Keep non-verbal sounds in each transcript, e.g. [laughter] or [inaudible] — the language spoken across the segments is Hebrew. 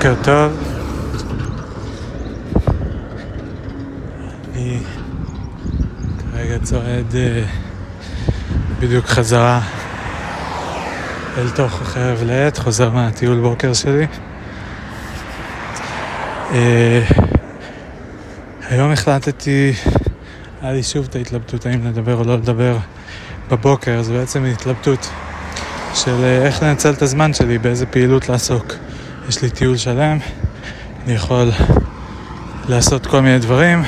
בוקר טוב. אני כרגע צועד אה, בדיוק חזרה אל תוך חרב לעת, חוזר מהטיול בוקר שלי. אה, היום החלטתי, היה לי שוב את ההתלבטות האם לדבר או לא לדבר בבוקר, זו בעצם התלבטות של אה, איך לנצל את הזמן שלי, באיזה פעילות לעסוק. יש לי טיול שלם, אני יכול לעשות כל מיני דברים,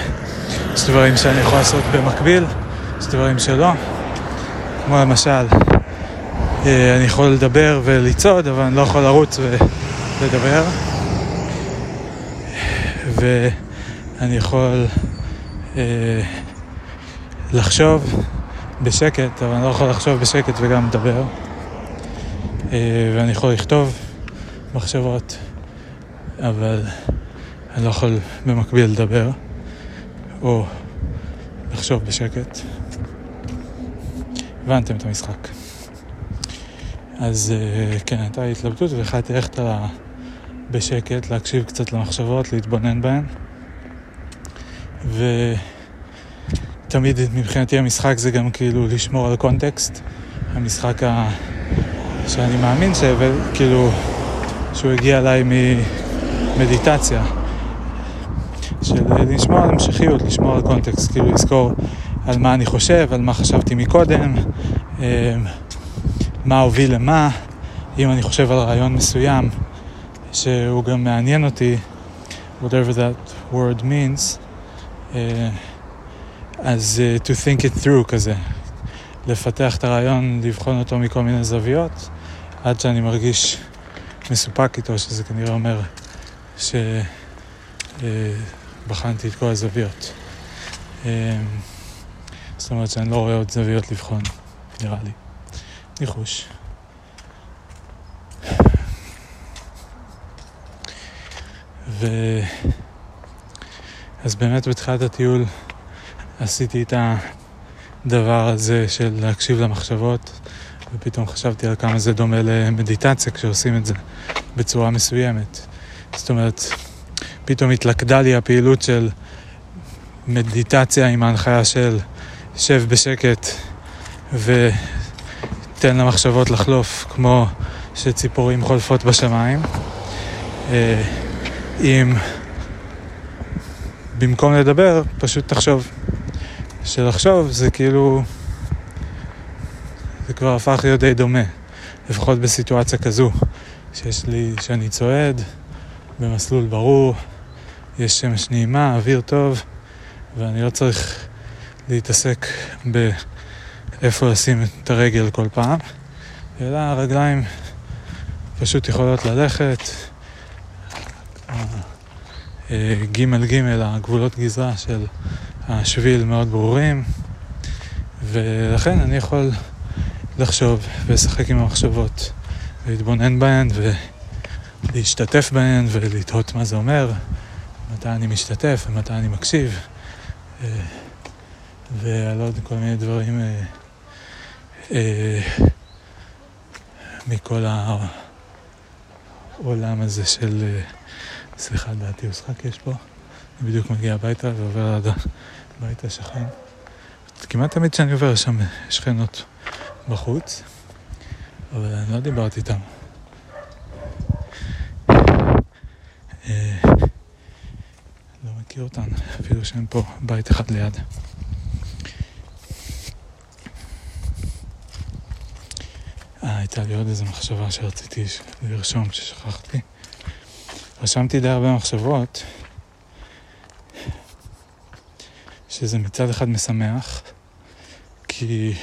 יש דברים שאני יכול לעשות במקביל, יש דברים שלא, כמו למשל, אה, אני יכול לדבר ולצעוד, אבל אני לא יכול לרוץ ולדבר, ואני יכול אה, לחשוב בשקט, אבל אני לא יכול לחשוב בשקט וגם לדבר, אה, ואני יכול לכתוב. מחשבות, אבל אני לא יכול במקביל לדבר או לחשוב בשקט. הבנתם את המשחק. אז אה, כן, הייתה התלבטות והחלטתי ללכת בשקט, להקשיב קצת למחשבות, להתבונן בהן. ותמיד מבחינתי המשחק זה גם כאילו לשמור על קונטקסט. המשחק ה... שאני מאמין שכאילו שהוא הגיע אליי ממדיטציה. של לשמור על המשכיות, לשמור על קונטקסט, כאילו לזכור על מה אני חושב, על מה חשבתי מקודם, אה, מה הוביל למה, אם אני חושב על רעיון מסוים שהוא גם מעניין אותי, whatever that word means, אה, אז uh, to think it through כזה, לפתח את הרעיון, לבחון אותו מכל מיני זוויות, עד שאני מרגיש מסופק איתו, שזה כנראה אומר שבחנתי את כל הזוויות. אה, זאת אומרת שאני לא רואה עוד זוויות לבחון, נראה לי. ניחוש. ו... אז באמת בתחילת הטיול עשיתי את הדבר הזה של להקשיב למחשבות ופתאום חשבתי על כמה זה דומה למדיטציה כשעושים את זה בצורה מסוימת. זאת אומרת, פתאום התלכדה לי הפעילות של מדיטציה עם ההנחיה של שב בשקט ותן למחשבות לחלוף כמו שציפורים חולפות בשמיים. אה, אם במקום לדבר, פשוט תחשוב. שלחשוב זה כאילו... זה כבר הפך להיות די דומה, לפחות בסיטואציה כזו, שיש לי, שאני צועד במסלול ברור, יש שמש נעימה, אוויר טוב, ואני לא צריך להתעסק באיפה לשים את הרגל כל פעם, אלא הרגליים פשוט יכולות ללכת. ג' ג', הגבולות גזרה של השביל מאוד ברורים, ולכן אני יכול לחשוב ולשחק עם המחשבות, להתבונן בהן ולהשתתף בהן ולתהות מה זה אומר, מתי אני משתתף ומתי אני מקשיב, אה, ועל עוד כל מיני דברים אה, אה, מכל העולם הזה של, סליחה, דעתי משחק יש פה, אני בדיוק מגיע הביתה ועובר עד הבית השכן. כמעט תמיד כשאני עובר שם שכנות. בחוץ, אבל אני לא דיברתי איתם. אה, לא מכיר אותן, אפילו שהם פה בית אחד ליד. אה, הייתה לי עוד איזו מחשבה שרציתי לרשום כששכחתי. רשמתי די הרבה מחשבות, שזה מצד אחד משמח, כי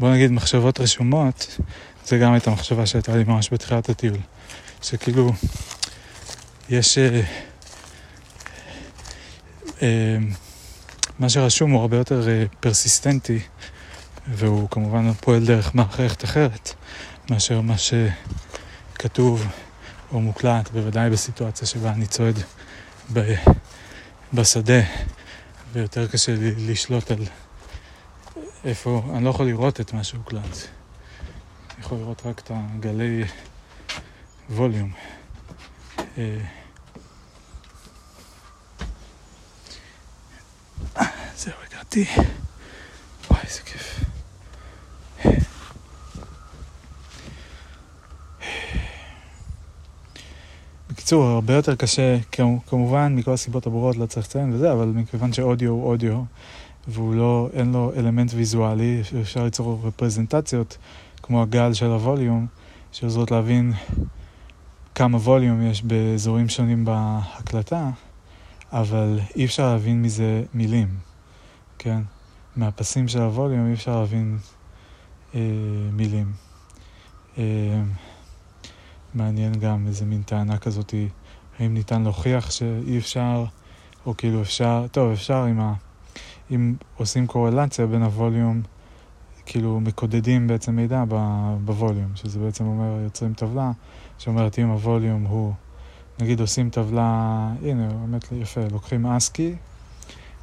בוא נגיד מחשבות רשומות, זה גם הייתה מחשבה שהייתה לי ממש בתחילת הטיול. שכאילו, יש... אה, אה, מה שרשום הוא הרבה יותר אה, פרסיסטנטי, והוא כמובן פועל דרך מערכת אחרת, מאשר מה שכתוב או מוקלט, בוודאי בסיטואציה שבה אני צועד ב, בשדה, ויותר קשה לי לשלוט על איפה, אני לא יכול לראות את מה שהוקלט. אני יכול לראות רק את הגלי ווליום. זהו, הגעתי. וואי, איזה כיף. בקיצור, הרבה יותר קשה, כמובן, מכל הסיבות הברורות לא צריך לציין וזה, אבל מכיוון שאודיו הוא אודיו, והוא לא, אין לו אלמנט ויזואלי, אפשר ליצור רפרזנטציות, כמו הגל של הווליום, שעוזרות להבין כמה ווליום יש באזורים שונים בהקלטה, אבל אי אפשר להבין מזה מילים, כן? מהפסים של הווליום אי אפשר להבין אה, מילים. אה, מעניין גם איזה מין טענה כזאת, האם ניתן להוכיח שאי אפשר, או כאילו אפשר, טוב, אפשר אם, ה, אם עושים קורלציה בין הווליום, כאילו מקודדים בעצם מידע בווליום, שזה בעצם אומר, יוצרים טבלה שאומרת אם הווליום הוא, נגיד עושים טבלה, הנה, באמת יפה, לוקחים אסקי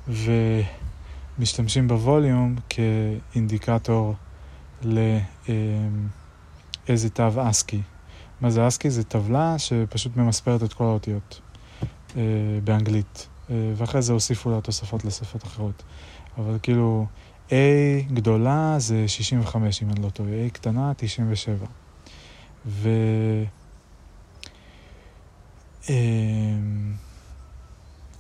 ומשתמשים בווליום כאינדיקטור לאיזה תו אסקי. מה זה אסקי? זה טבלה שפשוט ממספרת את כל האותיות אה, באנגלית, ואחרי זה הוסיפו לה תוספות לשפות אחרות. אבל כאילו, A גדולה זה 65 אם אני לא טועה, A קטנה 97. ו... אה,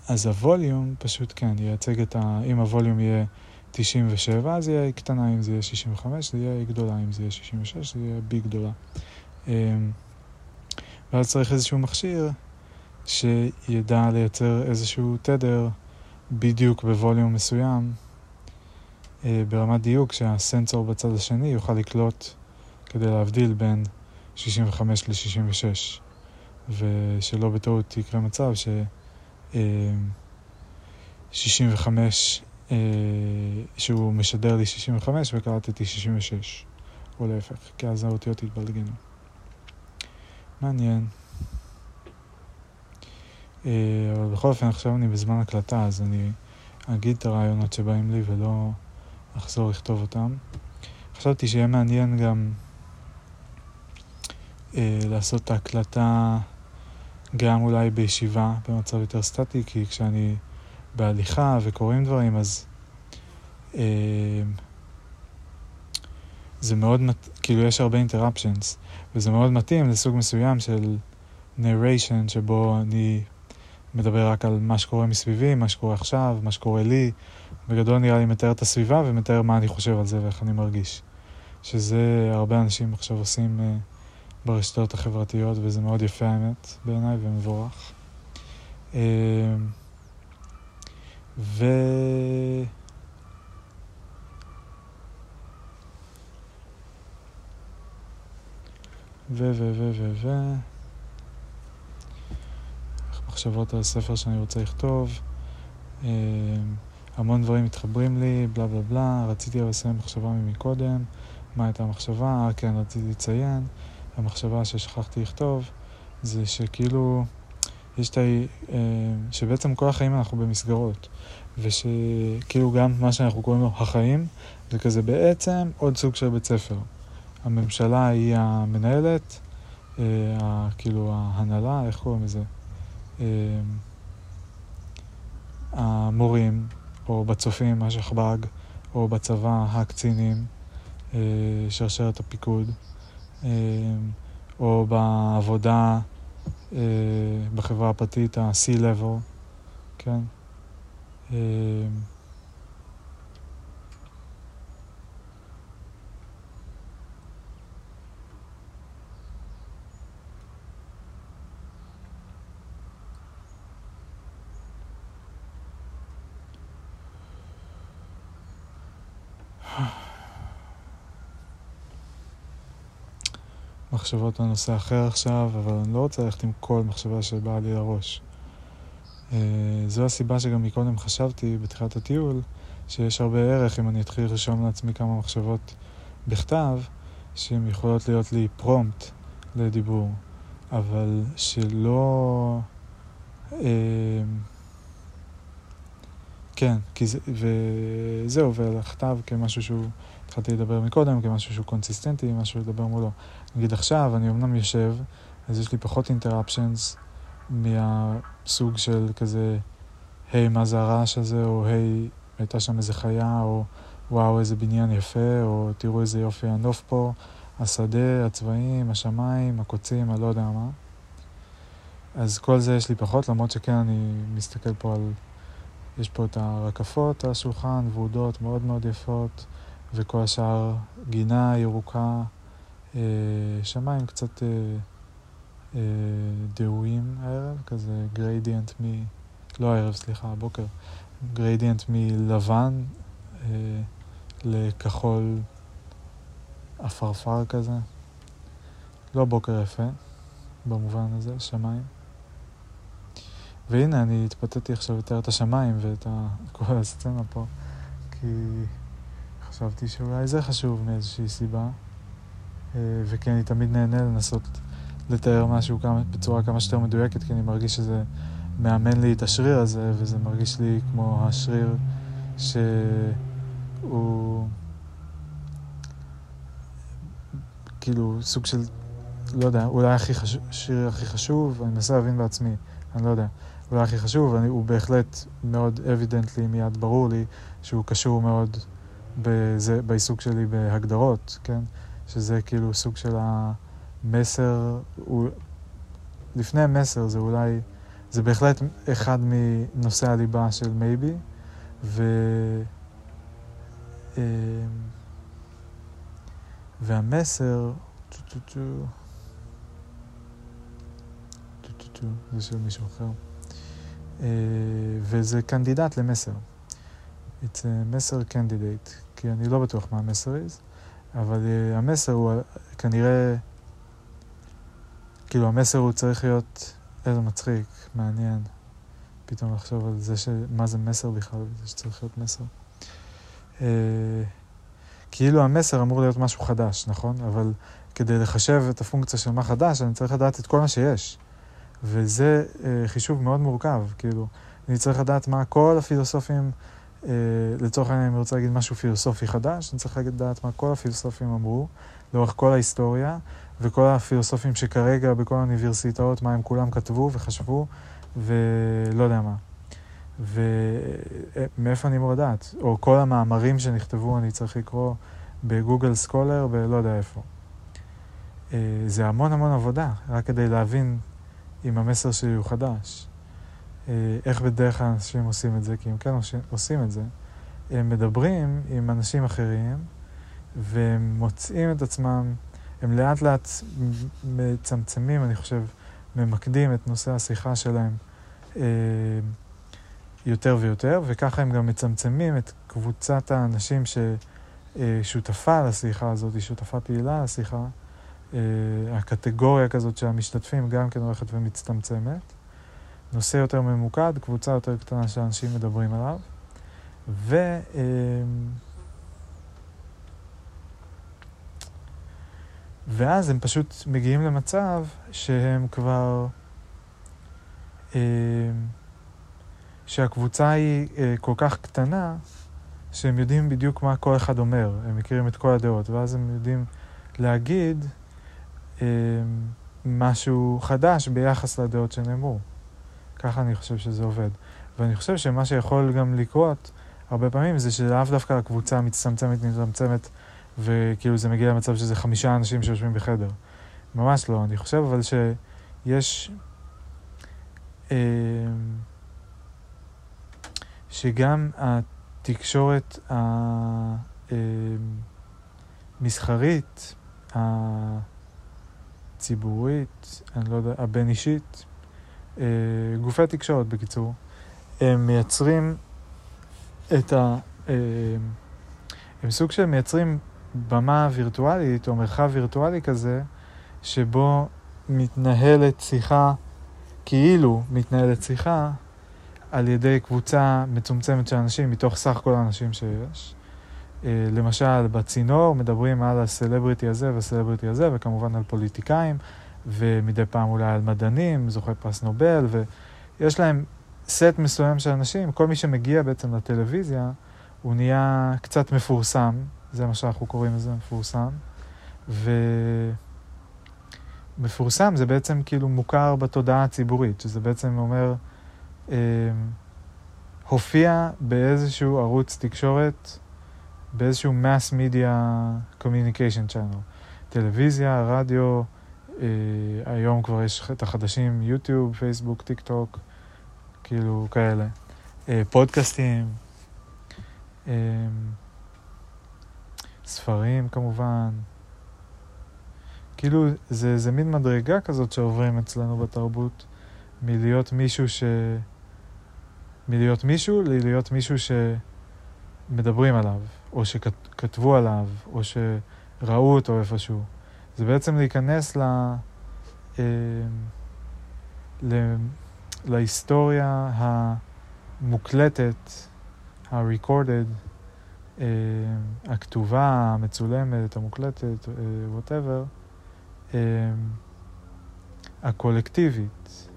אז הווליום פשוט כן, ייצג את ה... אם הווליום יהיה 97, אז יהיה A קטנה, אם זה יהיה 65, זה יהיה A גדולה, אם זה יהיה 66, זה יהיה B גדולה. אה, ואז צריך איזשהו מכשיר שידע לייצר איזשהו תדר בדיוק בווליום מסוים, אה, ברמת דיוק שהסנסור בצד השני יוכל לקלוט כדי להבדיל בין 65 ל-66, ושלא בטעות יקרה מצב ש... 65, אה, אה, שהוא משדר לי 65 וקלטתי 66, או להפך, כי אז האותיות התבלגנו. מעניין. אה, אבל בכל אופן עכשיו אני בזמן הקלטה, אז אני אגיד את הרעיונות שבאים לי ולא אחזור לכתוב אותם. חשבתי שיהיה מעניין גם אה, לעשות את ההקלטה גם אולי בישיבה, במצב יותר סטטי, כי כשאני בהליכה וקוראים דברים, אז אה, זה מאוד, כאילו יש הרבה אינטראפשנס. וזה מאוד מתאים לסוג מסוים של narration, שבו אני מדבר רק על מה שקורה מסביבי, מה שקורה עכשיו, מה שקורה לי. בגדול נראה לי מתאר את הסביבה ומתאר מה אני חושב על זה ואיך אני מרגיש. שזה הרבה אנשים עכשיו עושים uh, ברשתות החברתיות, וזה מאוד יפה האמת בעיניי ומבורך. Uh, ו... ו, ו, ו, ו, ו... מחשבות על ספר שאני רוצה לכתוב. אה, המון דברים מתחברים לי, בלה בלה בלה. רציתי לסיים מחשבה ממקודם. מה הייתה המחשבה? אה, כן, רציתי לציין. המחשבה ששכחתי לכתוב זה שכאילו, יש את ה... אה, שבעצם כל החיים אנחנו במסגרות. ושכאילו גם מה שאנחנו קוראים לו החיים, זה כזה בעצם עוד סוג של בית ספר. הממשלה היא המנהלת, אה, כאילו ההנהלה, איך קוראים לזה? אה, המורים, או בצופים, השכב"ג, או בצבא, הקצינים, אה, שרשרת הפיקוד, אה, או בעבודה אה, בחברה הפרטית, ה-C-Level, כן? מחשבות על נושא אחר עכשיו, אבל אני לא רוצה ללכת עם כל מחשבה שבאה לי לראש. אה, זו הסיבה שגם מקודם חשבתי בתחילת הטיול, שיש הרבה ערך אם אני אתחיל לרשום לעצמי כמה מחשבות בכתב, שהן יכולות להיות לי פרומפט לדיבור, אבל שלא... אה, כן, כי זה, וזהו, ולכתב כמשהו שהוא, התחלתי לדבר מקודם, כמשהו שהוא קונסיסטנטי, משהו לדבר מולו. נגיד עכשיו, אני אמנם יושב, אז יש לי פחות אינטראפשנס מהסוג של כזה, היי, מה זה הרעש הזה, או היי, הייתה שם איזה חיה, או וואו, איזה בניין יפה, או תראו איזה יופי הנוף פה, השדה, הצבעים, השמיים, הקוצים, אני לא יודע מה. אז כל זה יש לי פחות, למרות שכן אני מסתכל פה על... יש פה את הרקפות על השולחן, ורודות מאוד מאוד יפות, וכל השאר גינה ירוקה, שמיים קצת אה, אה, דהויים הערב, כזה gradient מ... לא הערב, סליחה, הבוקר. gradient מלבן אה, לכחול עפרפר כזה. לא בוקר יפה, במובן הזה, שמיים. והנה, אני התפתיתי עכשיו יותר את השמיים ואת [laughs] כל הסצנה פה, כי חשבתי שאולי זה חשוב מאיזושהי סיבה, אה, וכי אני תמיד נהנה לנסות לתאר משהו כמה, בצורה כמה שיותר מדויקת, כי אני מרגיש שזה מאמן לי את השריר הזה, וזה מרגיש לי כמו השריר שהוא כאילו סוג של, לא יודע, אולי הכי חשוב, שיר הכי חשוב, אני מנסה להבין בעצמי, אני לא יודע. אולי הכי חשוב, אני, הוא בהחלט מאוד evidently, מיד ברור לי, שהוא קשור מאוד בזה, בעיסוק שלי בהגדרות, כן? שזה כאילו סוג של המסר, הוא, לפני המסר זה אולי, זה בהחלט אחד מנושאי הליבה של maybe, ו... אמ, והמסר, טו טו טו, זה של מישהו אחר. אה, וזה candidate למסר. It's a מסר candidate, כי אני לא בטוח מה המסר is, אבל uh, המסר הוא כנראה, כאילו המסר הוא צריך להיות, איזה מצחיק, מעניין, פתאום לחשוב על זה, ש... מה זה מסר בכלל, זה שצריך להיות מסר. Uh, כאילו המסר אמור להיות משהו חדש, נכון? אבל כדי לחשב את הפונקציה של מה חדש, אני צריך לדעת את כל מה שיש. וזה אה, חישוב מאוד מורכב, כאילו, אני צריך לדעת מה כל הפילוסופים, אה, לצורך העניין אני רוצה להגיד משהו פילוסופי חדש, אני צריך לדעת מה כל הפילוסופים אמרו לאורך כל ההיסטוריה, וכל הפילוסופים שכרגע בכל האוניברסיטאות, מה הם כולם כתבו וחשבו, ולא יודע מה. ומאיפה אני אמור לדעת? או כל המאמרים שנכתבו אני צריך לקרוא בגוגל סקולר, ולא יודע איפה. אה, זה המון המון עבודה, רק כדי להבין אם המסר שלי הוא חדש. אה, איך בדרך כלל אנשים עושים את זה, כי הם כן עושים את זה. הם מדברים עם אנשים אחרים, והם מוצאים את עצמם, הם לאט לאט מצמצמים, אני חושב, ממקדים את נושא השיחה שלהם אה, יותר ויותר, וככה הם גם מצמצמים את קבוצת האנשים ששותפה לשיחה הזאת, היא שותפה פעילה לשיחה, אה, הקטגוריה כזאת של המשתתפים גם כן הולכת ומצטמצמת. נושא יותר ממוקד, קבוצה יותר קטנה שאנשים מדברים עליו. ו... אה, ואז הם פשוט מגיעים למצב שהם כבר... אה, שהקבוצה היא כל כך קטנה, שהם יודעים בדיוק מה כל אחד אומר, הם מכירים את כל הדעות, ואז הם יודעים להגיד אמ, משהו חדש ביחס לדעות שנאמרו. ככה אני חושב שזה עובד. ואני חושב שמה שיכול גם לקרות הרבה פעמים זה שלאו דווקא הקבוצה מצטמצמת, מצטמצמת, וכאילו זה מגיע למצב שזה חמישה אנשים שיושבים בחדר. ממש לא. אני חושב אבל שיש... אה, שגם התקשורת המסחרית, אמ, ציבורית, אני לא יודע, הבין-אישית, גופי תקשורת בקיצור, הם מייצרים את ה... אה, הם סוג של מייצרים במה וירטואלית או מרחב וירטואלי כזה, שבו מתנהלת שיחה, כאילו מתנהלת שיחה, על ידי קבוצה מצומצמת של אנשים מתוך סך כל האנשים שיש. אה, למשל, בצינור מדברים על הסלבריטי הזה והסלבריטי הזה, וכמובן על פוליטיקאים, ומדי פעם אולי על מדענים, זוכי פרס נובל, ויש להם סט מסוים של אנשים, כל מי שמגיע בעצם לטלוויזיה, הוא נהיה קצת מפורסם, זה מה שאנחנו קוראים לזה, מפורסם, ו... מפורסם זה בעצם כאילו מוכר בתודעה הציבורית, שזה בעצם אומר, אה, הופיע באיזשהו ערוץ תקשורת, באיזשהו mass media communication channel. טלוויזיה, רדיו, היום כבר יש את החדשים, יוטיוב, פייסבוק, טיק טוק, כאילו כאלה. אה, פודקאסטים, אה, ספרים כמובן. כאילו, זה, זה מין מדרגה כזאת שעוברים אצלנו בתרבות, מלהיות מישהו ש... מלהיות מישהו ללהיות מישהו שמדברים עליו, או שכתבו עליו, או שראו אותו איפשהו. זה בעצם להיכנס ל... אה, ל... להיסטוריה המוקלטת, ה-recorded, אה, הכתובה, המצולמת, המוקלטת, אה, הקולקטיבית.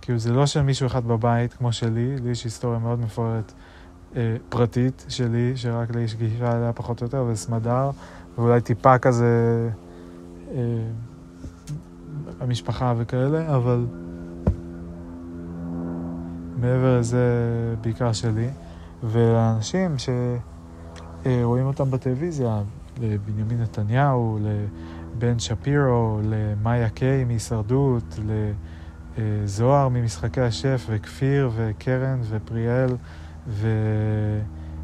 כאילו זה לא של מישהו אחד בבית כמו שלי, לי יש היסטוריה מאוד מפוארת אה, פרטית שלי, שרק לי יש גישה אליה פחות או יותר, וסמדר, ואולי טיפה כזה המשפחה וכאלה, אבל מעבר לזה בעיקר שלי. ולאנשים שרואים אותם בטלוויזיה, לבנימין נתניהו, לבן שפירו, למאיה קיי מהישרדות, לזוהר ממשחקי השף, וכפיר, וקרן, ופריאל,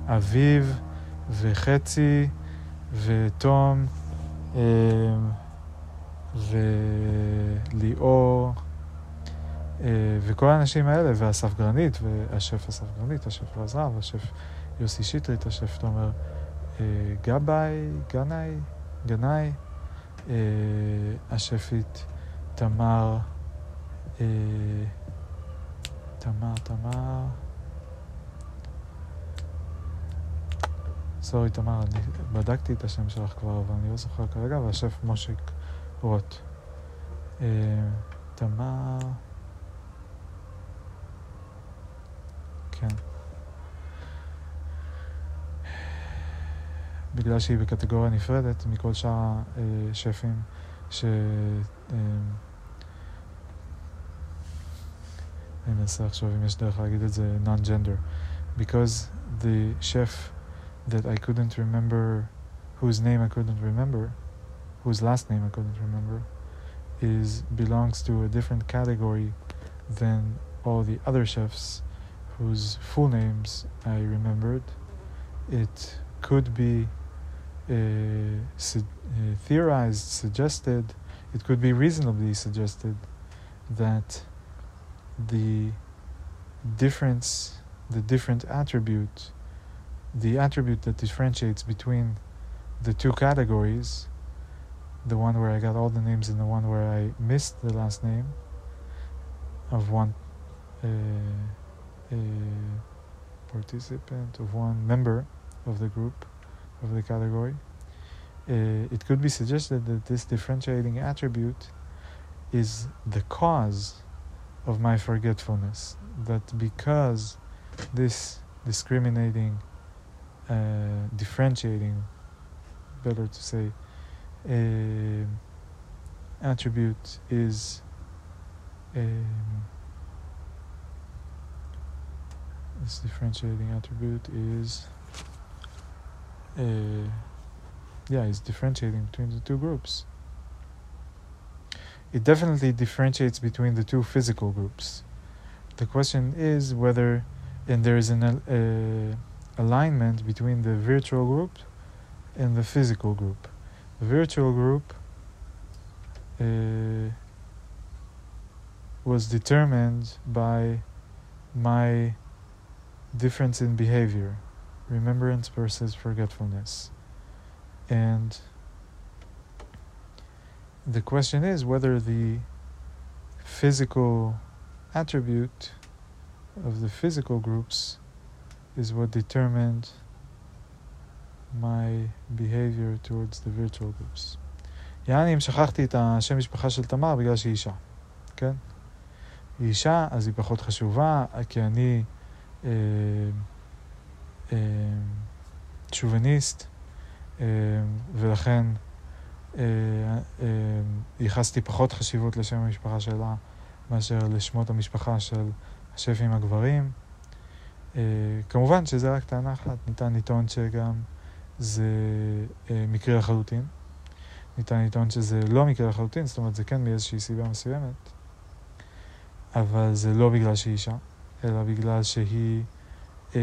ואביב, וחצי, ותום, אה, וליאור, אה, וכל האנשים האלה, ואסף גרנית, והשף אסף גרנית, השף רז רב, השף יוסי שטרית, השף תומר אה, גבאי, גנאי, גנאי, אה, השפית תמר, תמר, תמר, סורי תמר, אני בדקתי את השם שלך כבר, אבל אני לא זוכר כרגע, והשף מושיק רוט. תמר... כן. בגלל שהיא בקטגוריה נפרדת מכל שאר השפים ש... אה, אני מנסה לחשוב אם יש דרך להגיד את זה non-gender. Because the chef that I couldn't remember, whose name I couldn't remember, whose last name I couldn't remember, is belongs to a different category than all the other chefs whose full names I remembered. It could be uh, su- uh, theorized, suggested, it could be reasonably suggested that the difference, the different attribute, the attribute that differentiates between the two categories, the one where I got all the names and the one where I missed the last name of one. Uh, participant, of one member of the group, of the category, uh, it could be suggested that this differentiating attribute is the cause of my forgetfulness. That because this discriminating, uh, differentiating, better to say, uh, attribute is. Um, this differentiating attribute is uh, yeah it's differentiating between the two groups it definitely differentiates between the two physical groups the question is whether and there is an uh, alignment between the virtual group and the physical group virtual group uh, was determined by my difference in behavior, remembrance versus forgetfulness. And the question is whether the physical attribute of the physical groups is what determined my behavior towards the virtual groups. יעני אם שכחתי את השם משפחה של תמר בגלל שהיא אישה, כן? היא אישה, אז היא פחות חשובה, כי אני אה, אה, שוביניסט, אה, ולכן אה, ייחסתי פחות חשיבות לשם המשפחה שלה מאשר לשמות המשפחה של השפים הגברים. כמובן שזה רק טענה אחת, ניתן לטעון שגם זה אה, מקרי לחלוטין. ניתן לטעון שזה לא מקרה לחלוטין, זאת אומרת זה כן מאיזושהי סיבה מסוימת, אבל זה לא בגלל שהיא אישה, אלא בגלל שהיא אה,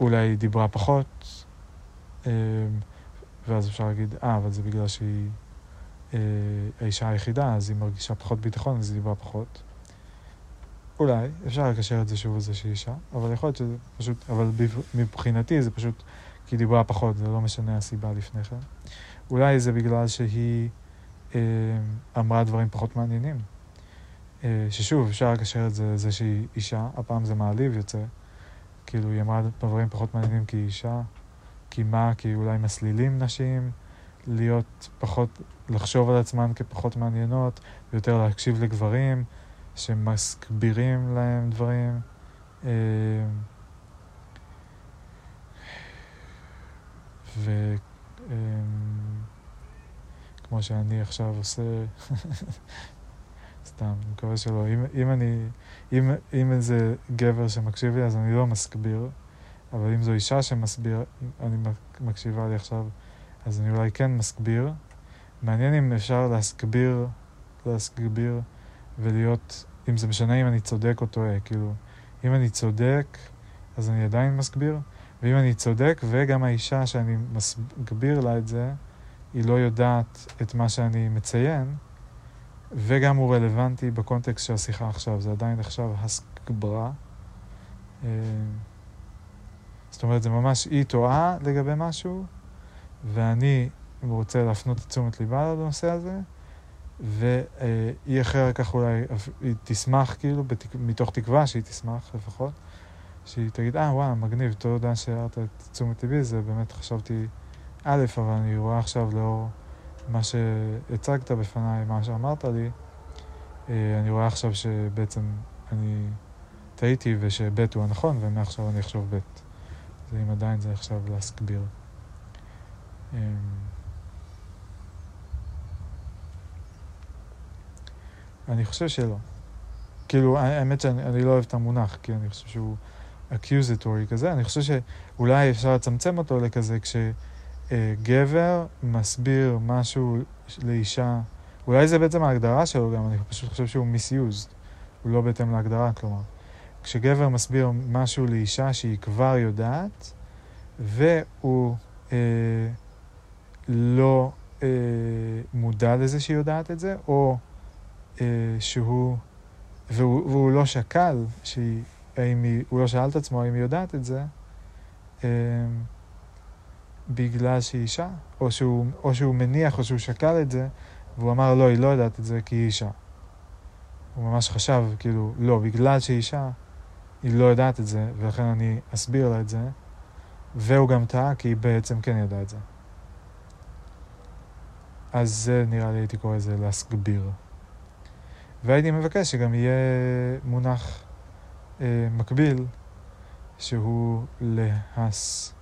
אולי דיברה פחות, אה, ואז אפשר להגיד, אה, אבל זה בגלל שהיא אה, האישה היחידה, אז היא מרגישה פחות ביטחון, אז היא דיברה פחות. אולי, אפשר לקשר את זה שוב לזה שהיא אישה, אבל יכול להיות שזה פשוט, אבל מבחינתי זה פשוט כי היא דיברה פחות, זה לא משנה הסיבה לפני כן. אולי זה בגלל שהיא אה, אמרה דברים פחות מעניינים. אה, ששוב, אפשר לקשר את זה לזה שהיא אישה, הפעם זה מעליב יוצא. כאילו, היא אמרה דברים פחות מעניינים כי היא אישה. כי מה? כי אולי מסלילים נשים להיות פחות, לחשוב על עצמן כפחות מעניינות, ויותר להקשיב לגברים שמסבירים להם דברים. אה, וכמו שאני עכשיו עושה, [laughs] סתם, אני מקווה שלא. אם, אם אני, אם, אם איזה גבר שמקשיב לי, אז אני לא מסביר, אבל אם זו אישה שמסביר, אני מקשיבה לי עכשיו, אז אני אולי כן מסביר. מעניין אם אפשר להסביר, להסביר ולהיות, אם זה משנה אם אני צודק או טועה, כאילו, אם אני צודק, אז אני עדיין מסביר, ואם אני צודק, וגם האישה שאני מסביר לה את זה, היא לא יודעת את מה שאני מציין, וגם הוא רלוונטי בקונטקסט של השיחה עכשיו, זה עדיין עכשיו הסגברה. אה, זאת אומרת, זה ממש היא טועה לגבי משהו, ואני רוצה להפנות את תשומת ליבה לנושא הזה, והיא אחר כך אולי, היא תשמח כאילו, בתק... מתוך תקווה שהיא תשמח לפחות, שהיא תגיד, אה, וואלה, מגניב, תודה שהערת את תשומת ליבי, זה באמת חשבתי א', אבל אני רואה עכשיו לאור מה שהצגת בפניי, מה שאמרת לי, אה, אני רואה עכשיו שבעצם אני טעיתי ושב' הוא הנכון, ומעכשיו אני אחשוב ב'. זה אם עדיין זה עכשיו להסביר. אני חושב שלא. כאילו, האמת שאני לא אוהב את המונח, כי אני חושב שהוא accusatory כזה, אני חושב שאולי אפשר לצמצם אותו לכזה כשגבר מסביר משהו לאישה, אולי זה בעצם ההגדרה שלו גם, אני פשוט חושב שהוא misused, הוא לא בהתאם להגדרה, כלומר. כשגבר מסביר משהו לאישה שהיא כבר יודעת, והוא אה, לא אה, מודע לזה שהיא יודעת את זה, או אה, שהוא, והוא, והוא לא שקל, שהיא, האם היא, הוא לא שאל את עצמו האם היא יודעת את זה, אה, בגלל שהיא אישה, או שהוא, או שהוא מניח או שהוא שקל את זה, והוא אמר לא, היא לא יודעת את זה כי היא אישה. הוא ממש חשב, כאילו, לא, בגלל שהיא אישה, היא לא יודעת את זה, ולכן אני אסביר לה את זה, והוא גם טעה כי היא בעצם כן ידעה את זה. אז זה נראה לי הייתי קורא לזה להסגביר. והייתי מבקש שגם יהיה מונח אה, מקביל, שהוא להס.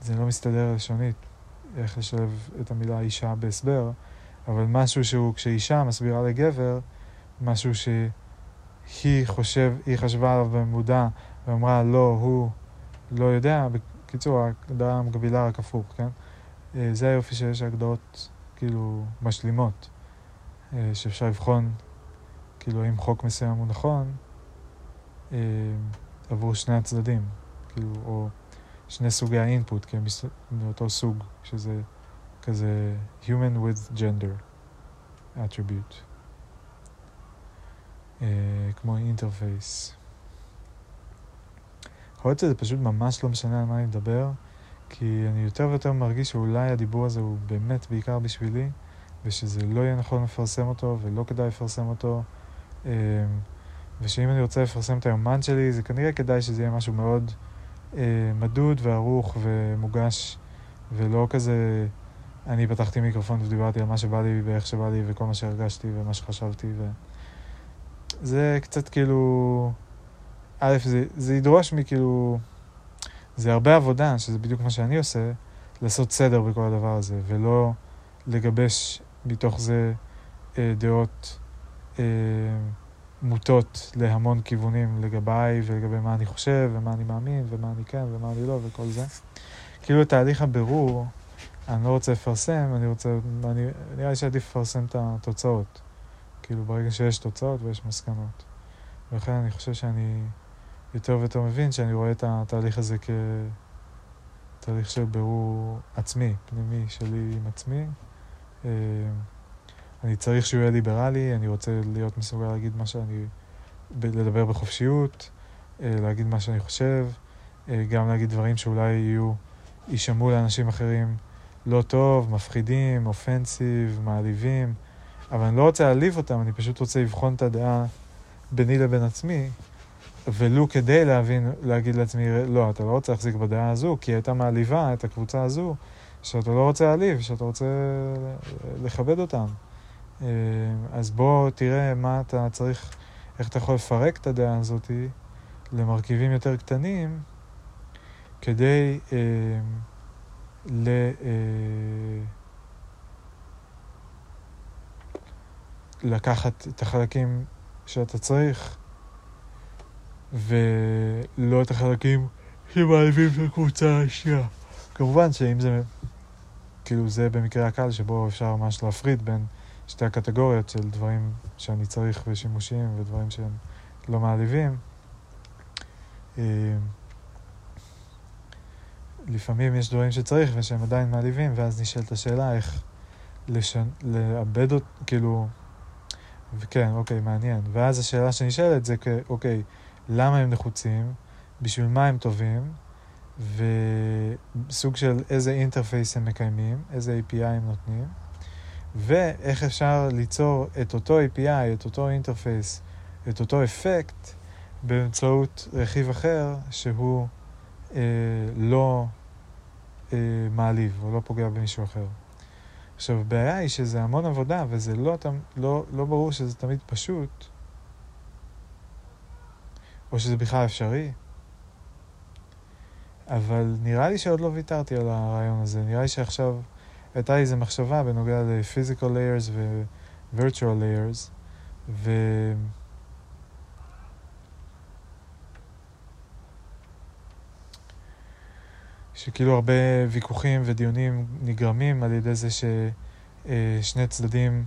זה לא מסתדר לשונית, איך לשלב את המילה אישה בהסבר, אבל משהו שהוא, כשאישה מסבירה לגבר, משהו שהיא חושב, היא חשבה עליו במודע ואמרה לא, הוא לא יודע, בקיצור, ההגדרה המקבילה רק הפוך, כן? אה, זה היופי שיש הגדרות כאילו משלימות, אה, שאפשר לבחון כאילו האם חוק מסוים הוא נכון אה, עבור שני הצדדים, כאילו, או שני סוגי האינפוט, כי הם מאותו סוג, שזה כזה human with gender attribute. אה, כמו אינטרפייס. יכול להיות שזה פשוט ממש לא משנה על מה אני מדבר, כי אני יותר ויותר מרגיש שאולי הדיבור הזה הוא באמת בעיקר בשבילי, ושזה לא יהיה נכון לפרסם אותו, ולא כדאי לפרסם אותו, אה, ושאם אני רוצה לפרסם את היומן שלי, זה כנראה כדאי שזה יהיה משהו מאוד אה, מדוד וערוך ומוגש, ולא כזה... אני פתחתי מיקרופון ודיברתי על מה שבא לי ואיך שבא לי וכל מה שהרגשתי ומה שחשבתי ו... זה קצת כאילו... א', זה, זה ידרוש מכאילו... זה הרבה עבודה, שזה בדיוק מה שאני עושה, לעשות סדר בכל הדבר הזה, ולא לגבש מתוך זה אה, דעות אה, מוטות להמון כיוונים לגביי ולגבי מה אני חושב ומה אני מאמין ומה אני כן ומה אני לא וכל זה. כאילו תהליך הבירור, אני לא רוצה לפרסם, אני רוצה, אני, נראה לי שעדיף לפרסם את התוצאות. כאילו ברגע שיש תוצאות ויש מסקנות. ולכן אני חושב שאני יותר ויותר מבין שאני רואה את התהליך הזה כתהליך של בירור עצמי, פנימי שלי עם עצמי. אה, אני צריך שהוא יהיה ליברלי, אני רוצה להיות מסוגל להגיד מה שאני... לדבר בחופשיות, אה, להגיד מה שאני חושב, אה, גם להגיד דברים שאולי יהיו, יישמעו לאנשים אחרים לא טוב, מפחידים, אופנסיב, מעליבים, אבל אני לא רוצה להעליב אותם, אני פשוט רוצה לבחון את הדעה ביני לבין עצמי, ולו כדי להבין, להגיד לעצמי, לא, אתה לא רוצה להחזיק בדעה הזו, כי היא הייתה מעליבה את הקבוצה הזו, שאתה לא רוצה להעליב, שאתה רוצה לכבד אותם. אה, אז בוא תראה מה אתה צריך, איך אתה יכול לפרק את הדעה הזאת למרכיבים יותר קטנים, כדי אה, ל... אה, לקחת את החלקים שאתה צריך, ולא את החלקים שמעליבים את הקבוצה השנייה. כמובן שאם זה, כאילו זה במקרה הקל שבו אפשר ממש להפריד בין שתי הקטגוריות של דברים שאני צריך ושימושיים ודברים שהם לא מעליבים. אה, לפעמים יש דברים שצריך ושהם עדיין מעליבים, ואז נשאלת השאלה איך לשנ... לאבד אותם, כאילו, וכן, אוקיי, מעניין. ואז השאלה שנשאלת זה, אוקיי, למה הם נחוצים, בשביל מה הם טובים, וסוג של איזה interface הם מקיימים, איזה API הם נותנים. ואיך אפשר ליצור את אותו API, את אותו interface, את אותו אפקט, באמצעות רכיב אחר שהוא אה, לא אה, מעליב או לא פוגע במישהו אחר. עכשיו, הבעיה היא שזה המון עבודה וזה לא, לא, לא ברור שזה תמיד פשוט, או שזה בכלל אפשרי. אבל נראה לי שעוד לא ויתרתי על הרעיון הזה. נראה לי שעכשיו... הייתה לי איזו מחשבה בנוגע ל-physical layers ו-virtual layers, ו... שכאילו הרבה ויכוחים ודיונים נגרמים על ידי זה ששני צדדים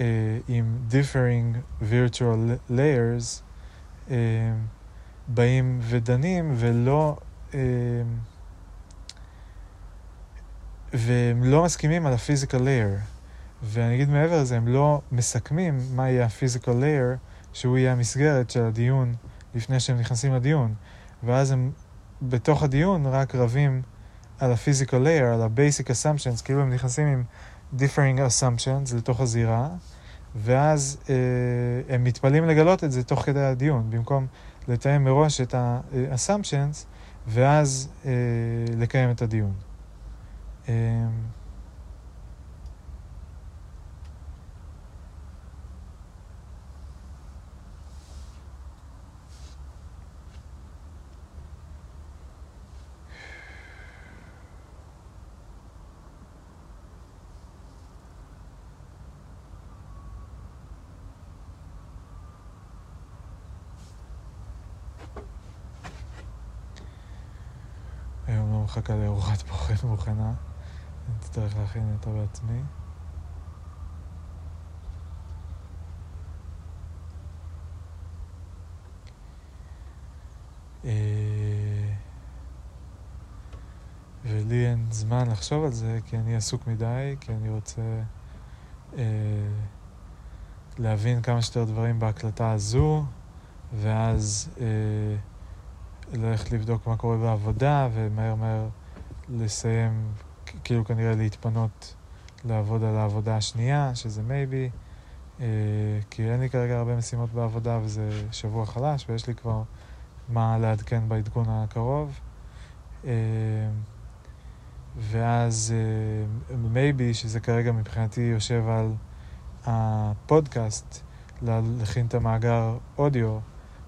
אה, עם differing virtual layers אה, באים ודנים ולא אה, והם לא מסכימים על ה-physical layer. ואני אגיד מעבר לזה, הם לא מסכמים מה יהיה ה-physical layer, שהוא יהיה המסגרת של הדיון לפני שהם נכנסים לדיון. ואז הם בתוך הדיון רק רבים על ה-physical layer, על ה-basic assumptions, כאילו הם נכנסים עם differing assumptions לתוך הזירה, ואז אה, הם מתפלאים לגלות את זה תוך כדי הדיון, במקום לתאם מראש את ה-assumptions, ואז אה, לקיים את הדיון. אמ, היום לא מחכה לארוחת בוחן מוכנה. אני אצטרך להכין אותו בעצמי. אה, ולי אין זמן לחשוב על זה, כי אני עסוק מדי, כי אני רוצה אה, להבין כמה שיותר דברים בהקלטה הזו, ואז אה, ללכת לבדוק מה קורה בעבודה, ומהר מהר לסיים כאילו כנראה להתפנות לעבוד על העבודה השנייה, שזה מייבי, אה, כי אין לי כרגע הרבה משימות בעבודה וזה שבוע חלש, ויש לי כבר מה לעדכן בעדכון הקרוב. אה, ואז מייבי, אה, שזה כרגע מבחינתי יושב על הפודקאסט, להכין את המאגר אודיו,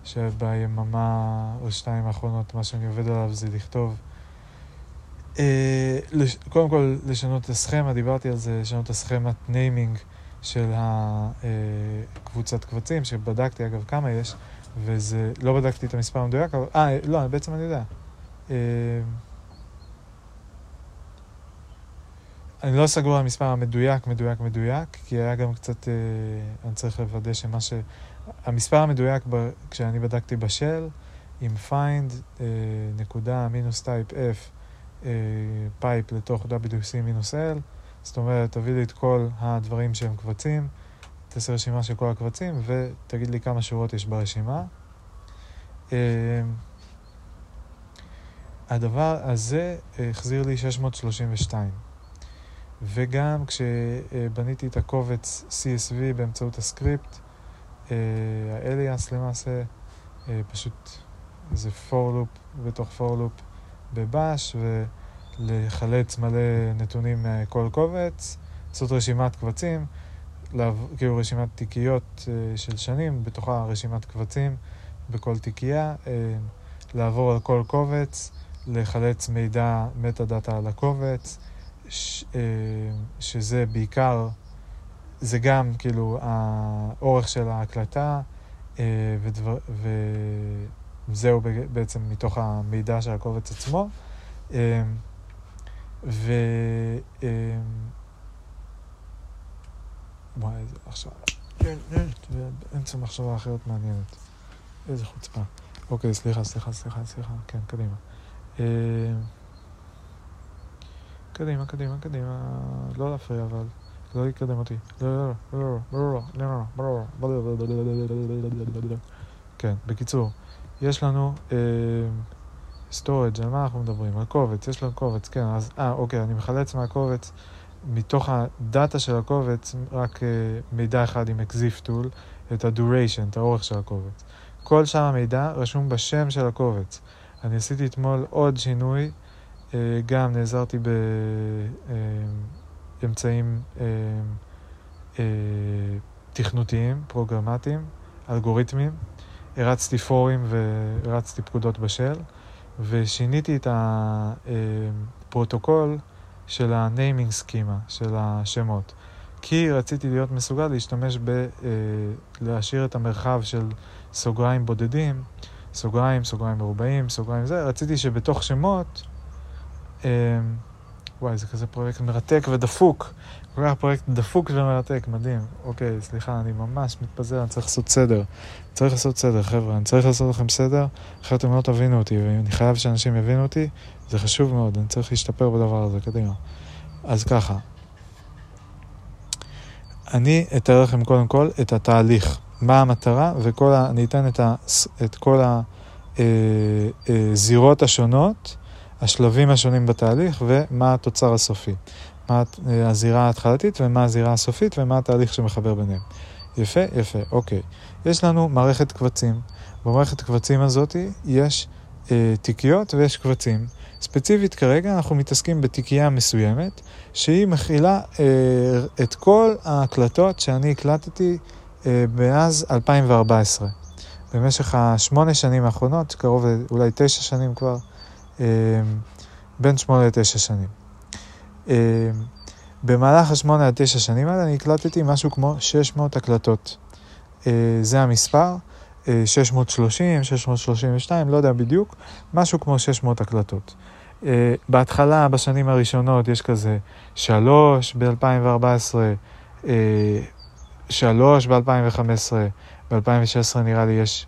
שביממה או שתיים האחרונות מה שאני עובד עליו זה לכתוב אה, לש... קודם כל לשנות את הסכמה, דיברתי על זה, לשנות את הסכמת naming של הקבוצת קבצים, שבדקתי אגב כמה יש, וזה, לא בדקתי את המספר המדויק, אבל, אה, לא, בעצם אני יודע. אה, אני לא סגור על המספר המדויק, מדויק, מדויק, כי היה גם קצת, אה, אני צריך לוודא שמה ש... המספר המדויק ב, כשאני בדקתי ב shell, עם find אה, נקודה מינוס type f אה, pipe לתוך WC מינוס L, זאת אומרת, תביא לי את כל הדברים שהם קבצים, תעשה רשימה של כל הקבצים ותגיד לי כמה שורות יש ברשימה. אה, הדבר הזה החזיר לי 632. וגם כשבניתי את הקובץ CSV באמצעות הסקריפט, האליאס למעשה, פשוט איזה for loop בתוך loop בבאש ולחלץ מלא נתונים מכל קובץ, לעשות רשימת קבצים, כאילו רשימת תיקיות של שנים, בתוכה רשימת קבצים בכל תיקייה, לעבור על כל קובץ, לחלץ מידע, מטה דאטה על הקובץ, ש, שזה בעיקר, זה גם כאילו האורך של ההקלטה ודבר, ו... זהו בעצם מתוך המידע של הקובץ עצמו. אמ, ו... אמ, וואי, איזה עכשיו... באמצע מחשבה אחרת מעניינת. איזה חוצפה. אוקיי, סליחה, סליחה, סליחה, סליחה. כן, קדימה. קדימה, קדימה, קדימה. לא להפריע, אבל. לא יקדם אותי. לא, לא, לא, לא, לא, כן, בקיצור. יש לנו uh, storage, על מה אנחנו מדברים? על קובץ, יש לנו קובץ, כן, אז, אה, אוקיי, אני מחלץ מהקובץ, מתוך הדאטה של הקובץ, רק uh, מידע אחד עם exif tool, את ה-duration, את האורך של הקובץ. כל שאר המידע רשום בשם של הקובץ. אני עשיתי אתמול עוד שינוי, uh, גם נעזרתי באמצעים uh, uh, uh, תכנותיים, פרוגרמטיים, אלגוריתמיים. הרצתי פורים והרצתי פקודות בשל, ושיניתי את הפרוטוקול של ה-naming schema, של השמות. כי רציתי להיות מסוגל להשתמש ב... אה, להשאיר את המרחב של סוגריים בודדים, סוגריים, סוגריים מרובעים, סוגריים זה, רציתי שבתוך שמות, אה, וואי, זה כזה פרויקט מרתק ודפוק. כל כך פרויקט דפוק ומרתק, מדהים. אוקיי, סליחה, אני ממש מתפזר, אני צריך לעשות סדר. צריך לעשות סדר, חבר'ה, אני צריך לעשות לכם סדר, אחרת אתם לא תבינו אותי, ואני חייב שאנשים יבינו אותי, זה חשוב מאוד, אני צריך להשתפר בדבר הזה, קדימה. אז ככה, אני אתאר לכם קודם כל את התהליך, מה המטרה, וכל ה... אני אתן את, ה... את כל הזירות אה, אה, השונות, השלבים השונים בתהליך, ומה התוצר הסופי. מה הזירה ההתחלתית ומה הזירה הסופית ומה התהליך שמחבר ביניהם. יפה, יפה, אוקיי. יש לנו מערכת קבצים. במערכת הקבצים הזאת יש אה, תיקיות ויש קבצים. ספציפית כרגע אנחנו מתעסקים בתיקייה מסוימת שהיא מכילה אה, את כל ההקלטות שאני הקלטתי אה, מאז 2014. במשך השמונה שנים האחרונות, קרוב אולי תשע שנים כבר, אה, בין שמונה לתשע שנים. אה, במהלך השמונה עד תשע שנים האלה אני הקלטתי משהו כמו 600 הקלטות. אה, זה המספר, 630, 632, לא יודע בדיוק, משהו כמו 600 הקלטות. בהתחלה, בשנים הראשונות, יש כזה 3 ב-2014, 3 ב-2015, ב-2016 נראה לי יש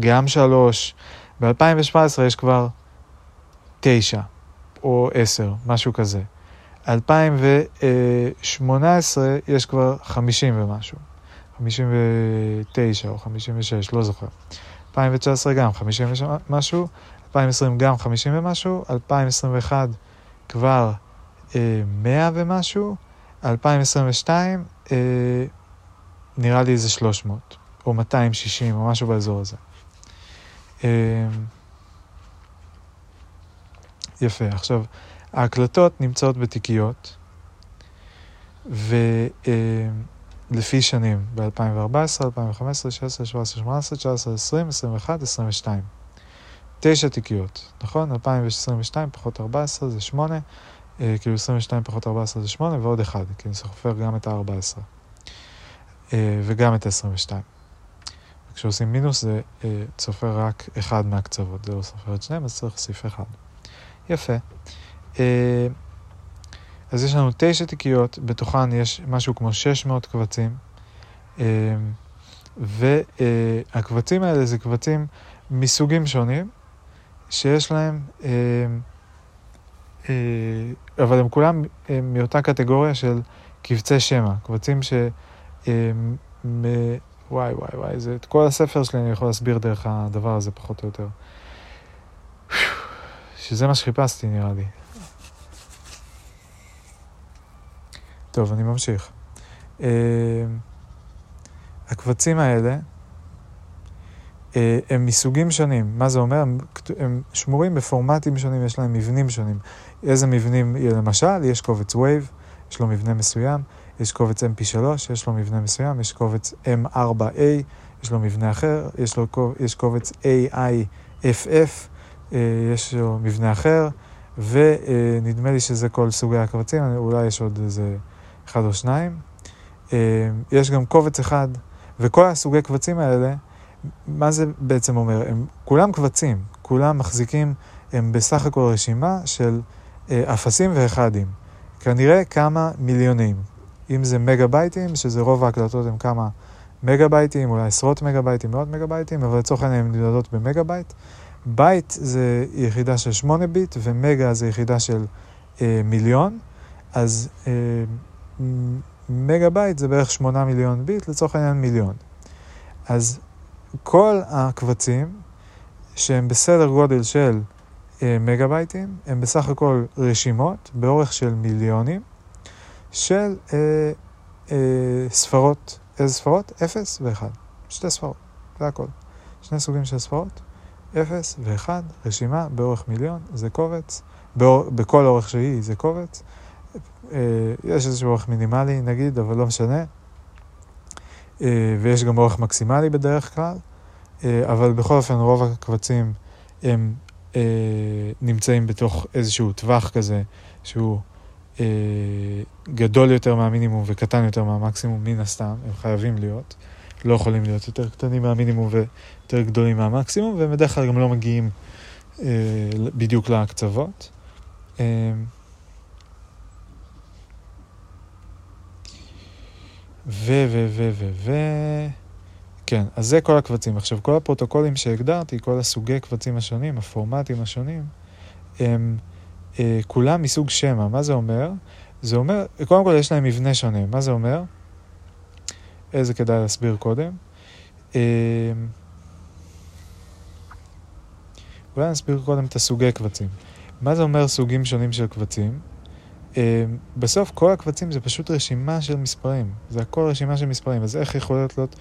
גם 3, ב-2017 יש כבר 9 או 10, משהו כזה. 2018 יש כבר 50 ומשהו, 59 או 56, לא זוכר. 2019 גם 50 ומשהו, 2020 גם 50 ומשהו, 2021 כבר אה, 100 ומשהו, 2022 אה, נראה לי איזה 300, או 260, או משהו באזור הזה. אה, יפה, עכשיו... ההקלטות נמצאות בתיקיות, וזה לפי שנים, ב-2014, 2015, 2016, 2017, 2018, 2019, 2020, 2021, 2022. תשע תיקיות, נכון? 2022 פחות 14 זה 8, אה, כאילו 22 פחות 14 זה 8 ועוד 1, כי אני סופר גם את ה-14 אה, וגם את ה-22. כשעושים מינוס זה אה, סופר רק אחד מהקצוות, זה לא סופר את שניהם, אז צריך להוסיף אחד. יפה. אה, אז יש לנו תשע תיקיות, בתוכן יש משהו כמו 600 קבצים, אה, והקבצים האלה זה קבצים מסוגים שונים, שיש להם, אה, אבל הם כולם מאותה קטגוריה של קבצי שמע, קבצים ש... וואי וואי וואי, זה, את כל הספר שלי אני יכול להסביר דרך הדבר הזה פחות או יותר. שזה מה שחיפשתי נראה לי. טוב, אני ממשיך. Uh, הקבצים האלה uh, הם מסוגים שונים. מה זה אומר? הם, הם שמורים בפורמטים שונים, יש להם מבנים שונים. איזה מבנים, למשל, יש קובץ Wave, יש לו מבנה מסוים. יש קובץ mp3, יש לו מבנה מסוים, יש קובץ m4a, יש לו מבנה אחר, יש, לו, יש קובץ aiff, יש לו מבנה אחר, ונדמה לי שזה כל סוגי הקבצים, אולי יש עוד איזה אחד או שניים. אה, יש גם קובץ אחד, וכל הסוגי קבצים האלה, מה זה בעצם אומר? הם כולם קבצים, כולם מחזיקים, הם בסך הכל רשימה של אה, אפסים ואחדים. כנראה כמה מיליונים, אם זה מגה בייטים, שזה רוב ההקלטות הם כמה מגה בייטים, אולי עשרות מגה בייטים, מאות מגה בייטים, אבל לצורך העניין הן נמדדות במגה בייט. בייט זה יחידה של 8 ביט, ומגה זה יחידה של אה, מיליון, אז אה, מגה בייט זה בערך 8 מיליון ביט, לצורך העניין מיליון. אז כל הקבצים שהם בסדר גודל של אה, מגה בייטים, הם בסך הכל רשימות באורך של מיליונים, של אה, אה, ספרות. איזה ספרות? אפס ואחד. שתי ספרות, זה הכל. שני סוגים של ספרות, אפס ואחד, רשימה באורך מיליון, זה קובץ, באור, בכל אורך שהיא זה קובץ. אה, יש איזשהו אורך מינימלי נגיד, אבל לא משנה. אה, ויש גם אורך מקסימלי בדרך כלל, אה, אבל בכל אופן רוב הקבצים הם נמצאים בתוך איזשהו טווח כזה שהוא גדול יותר מהמינימום וקטן יותר מהמקסימום, מן הסתם, הם חייבים להיות. לא יכולים להיות יותר קטנים מהמינימום ויותר גדולים מהמקסימום, והם בדרך כלל גם לא מגיעים אה, בדיוק להקצוות. אה, ו, ו, ו, ו, ו... כן, אז זה כל הקבצים. עכשיו, כל הפרוטוקולים שהגדרתי, כל הסוגי קבצים השונים, הפורמטים השונים, הם... אה, כולם מסוג שמע. מה זה אומר? זה אומר, קודם כל יש להם מבנה שונה. מה זה אומר? איזה כדאי להסביר קודם. אה, אולי נסביר קודם את הסוגי קבצים. מה זה אומר סוגים שונים של קבצים? Uh, בסוף כל הקבצים זה פשוט רשימה של מספרים. זה הכל רשימה של מספרים. אז איך יכול להיות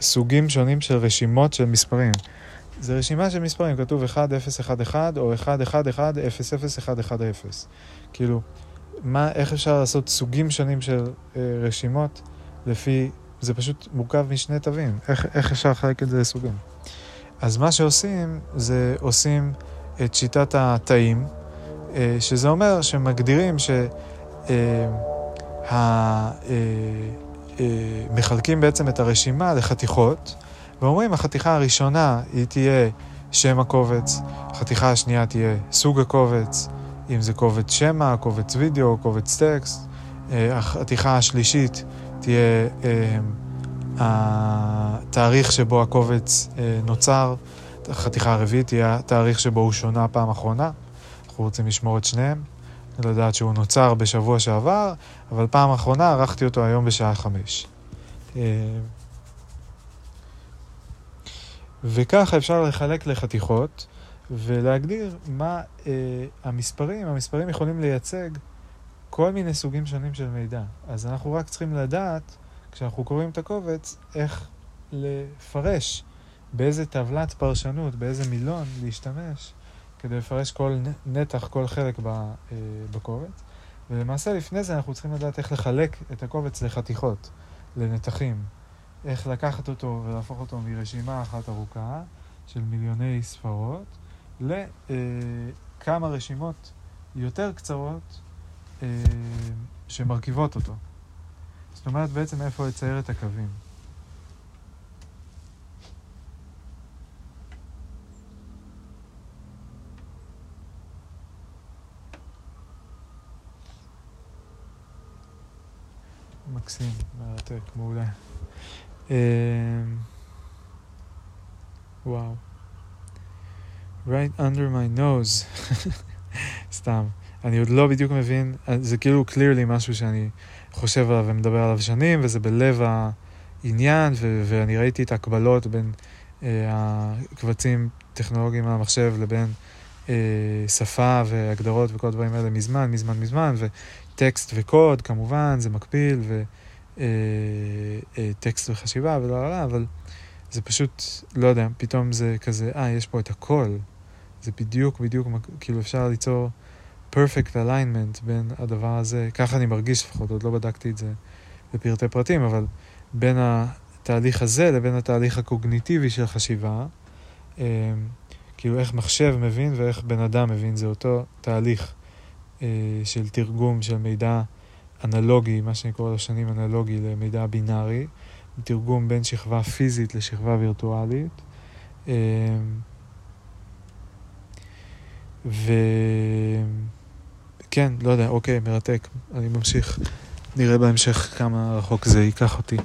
סוגים שונים של רשימות של מספרים? זה רשימה של מספרים, כתוב 1, 0, 1, 1, או 1, 1, 1, 0, 0, 1, 1, 0. כאילו, מה, איך אפשר לעשות סוגים שונים של אה, רשימות לפי, זה פשוט מורכב משני תווים, איך, איך אפשר לחלק את זה לסוגים? אז מה שעושים, זה עושים את שיטת התאים, אה, שזה אומר שמגדירים ש... אה, אה, בעצם את הרשימה לחתיכות, ואומרים, החתיכה הראשונה היא תהיה שם הקובץ, החתיכה השנייה תהיה סוג הקובץ, אם זה קובץ שמע, קובץ וידאו, קובץ טקסט, החתיכה השלישית תהיה התאריך שבו הקובץ אה, נוצר, החתיכה הרביעית תהיה התאריך שבו הוא שונה פעם אחרונה, אנחנו רוצים לשמור את שניהם, לדעת שהוא נוצר בשבוע שעבר, אבל פעם אחרונה ערכתי אותו היום בשעה חמש. וככה אפשר לחלק לחתיכות ולהגדיר מה אה, המספרים, המספרים יכולים לייצג כל מיני סוגים שונים של מידע. אז אנחנו רק צריכים לדעת, כשאנחנו קוראים את הקובץ, איך לפרש, באיזה טבלת פרשנות, באיזה מילון להשתמש כדי לפרש כל נתח, כל חלק אה, בקובץ. ולמעשה לפני זה אנחנו צריכים לדעת איך לחלק את הקובץ לחתיכות. לנתחים. איך לקחת אותו ולהפוך אותו מרשימה אחת ארוכה של מיליוני ספרות לכמה אה, רשימות יותר קצרות אה, שמרכיבות אותו. זאת אומרת בעצם איפה לצייר את הקווים. מקסים, מרתק, מעולה. אמ, וואו. right under my nose. [laughs] סתם. אני עוד לא בדיוק מבין, זה כאילו clearly משהו שאני חושב עליו ומדבר עליו שנים, וזה בלב העניין, ו- ואני ראיתי את ההקבלות בין אה, הקבצים טכנולוגיים המחשב לבין אה, שפה והגדרות וכל הדברים האלה מזמן, מזמן, מזמן, וטקסט וקוד כמובן, זה מקביל, וטקסט אה, אה, וחשיבה ולא, לא, לא, אבל זה פשוט, לא יודע, פתאום זה כזה, אה, יש פה את הכל. זה בדיוק, בדיוק, כאילו אפשר ליצור perfect alignment בין הדבר הזה, ככה אני מרגיש לפחות, עוד לא בדקתי את זה בפרטי פרטים, אבל בין התהליך הזה לבין התהליך הקוגניטיבי של חשיבה, אה, כאילו איך מחשב מבין ואיך בן אדם מבין, זה אותו תהליך אה, של תרגום של מידע אנלוגי, מה שאני קורא לו שנים אנלוגי למידע בינארי, תרגום בין שכבה פיזית לשכבה וירטואלית. אה, וכן, לא יודע, אוקיי, מרתק, אני ממשיך. נראה בהמשך כמה רחוק זה ייקח אותי.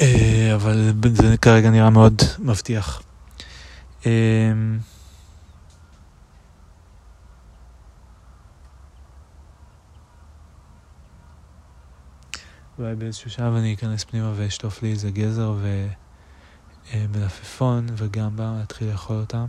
אה, אבל זה כרגע נראה מאוד מבטיח. אמ, אולי באיזשהו שלב אני אכנס פנימה ואשטוף לי איזה גזר ומלפפון אה, וגמבה, להתחיל לאכול אותם.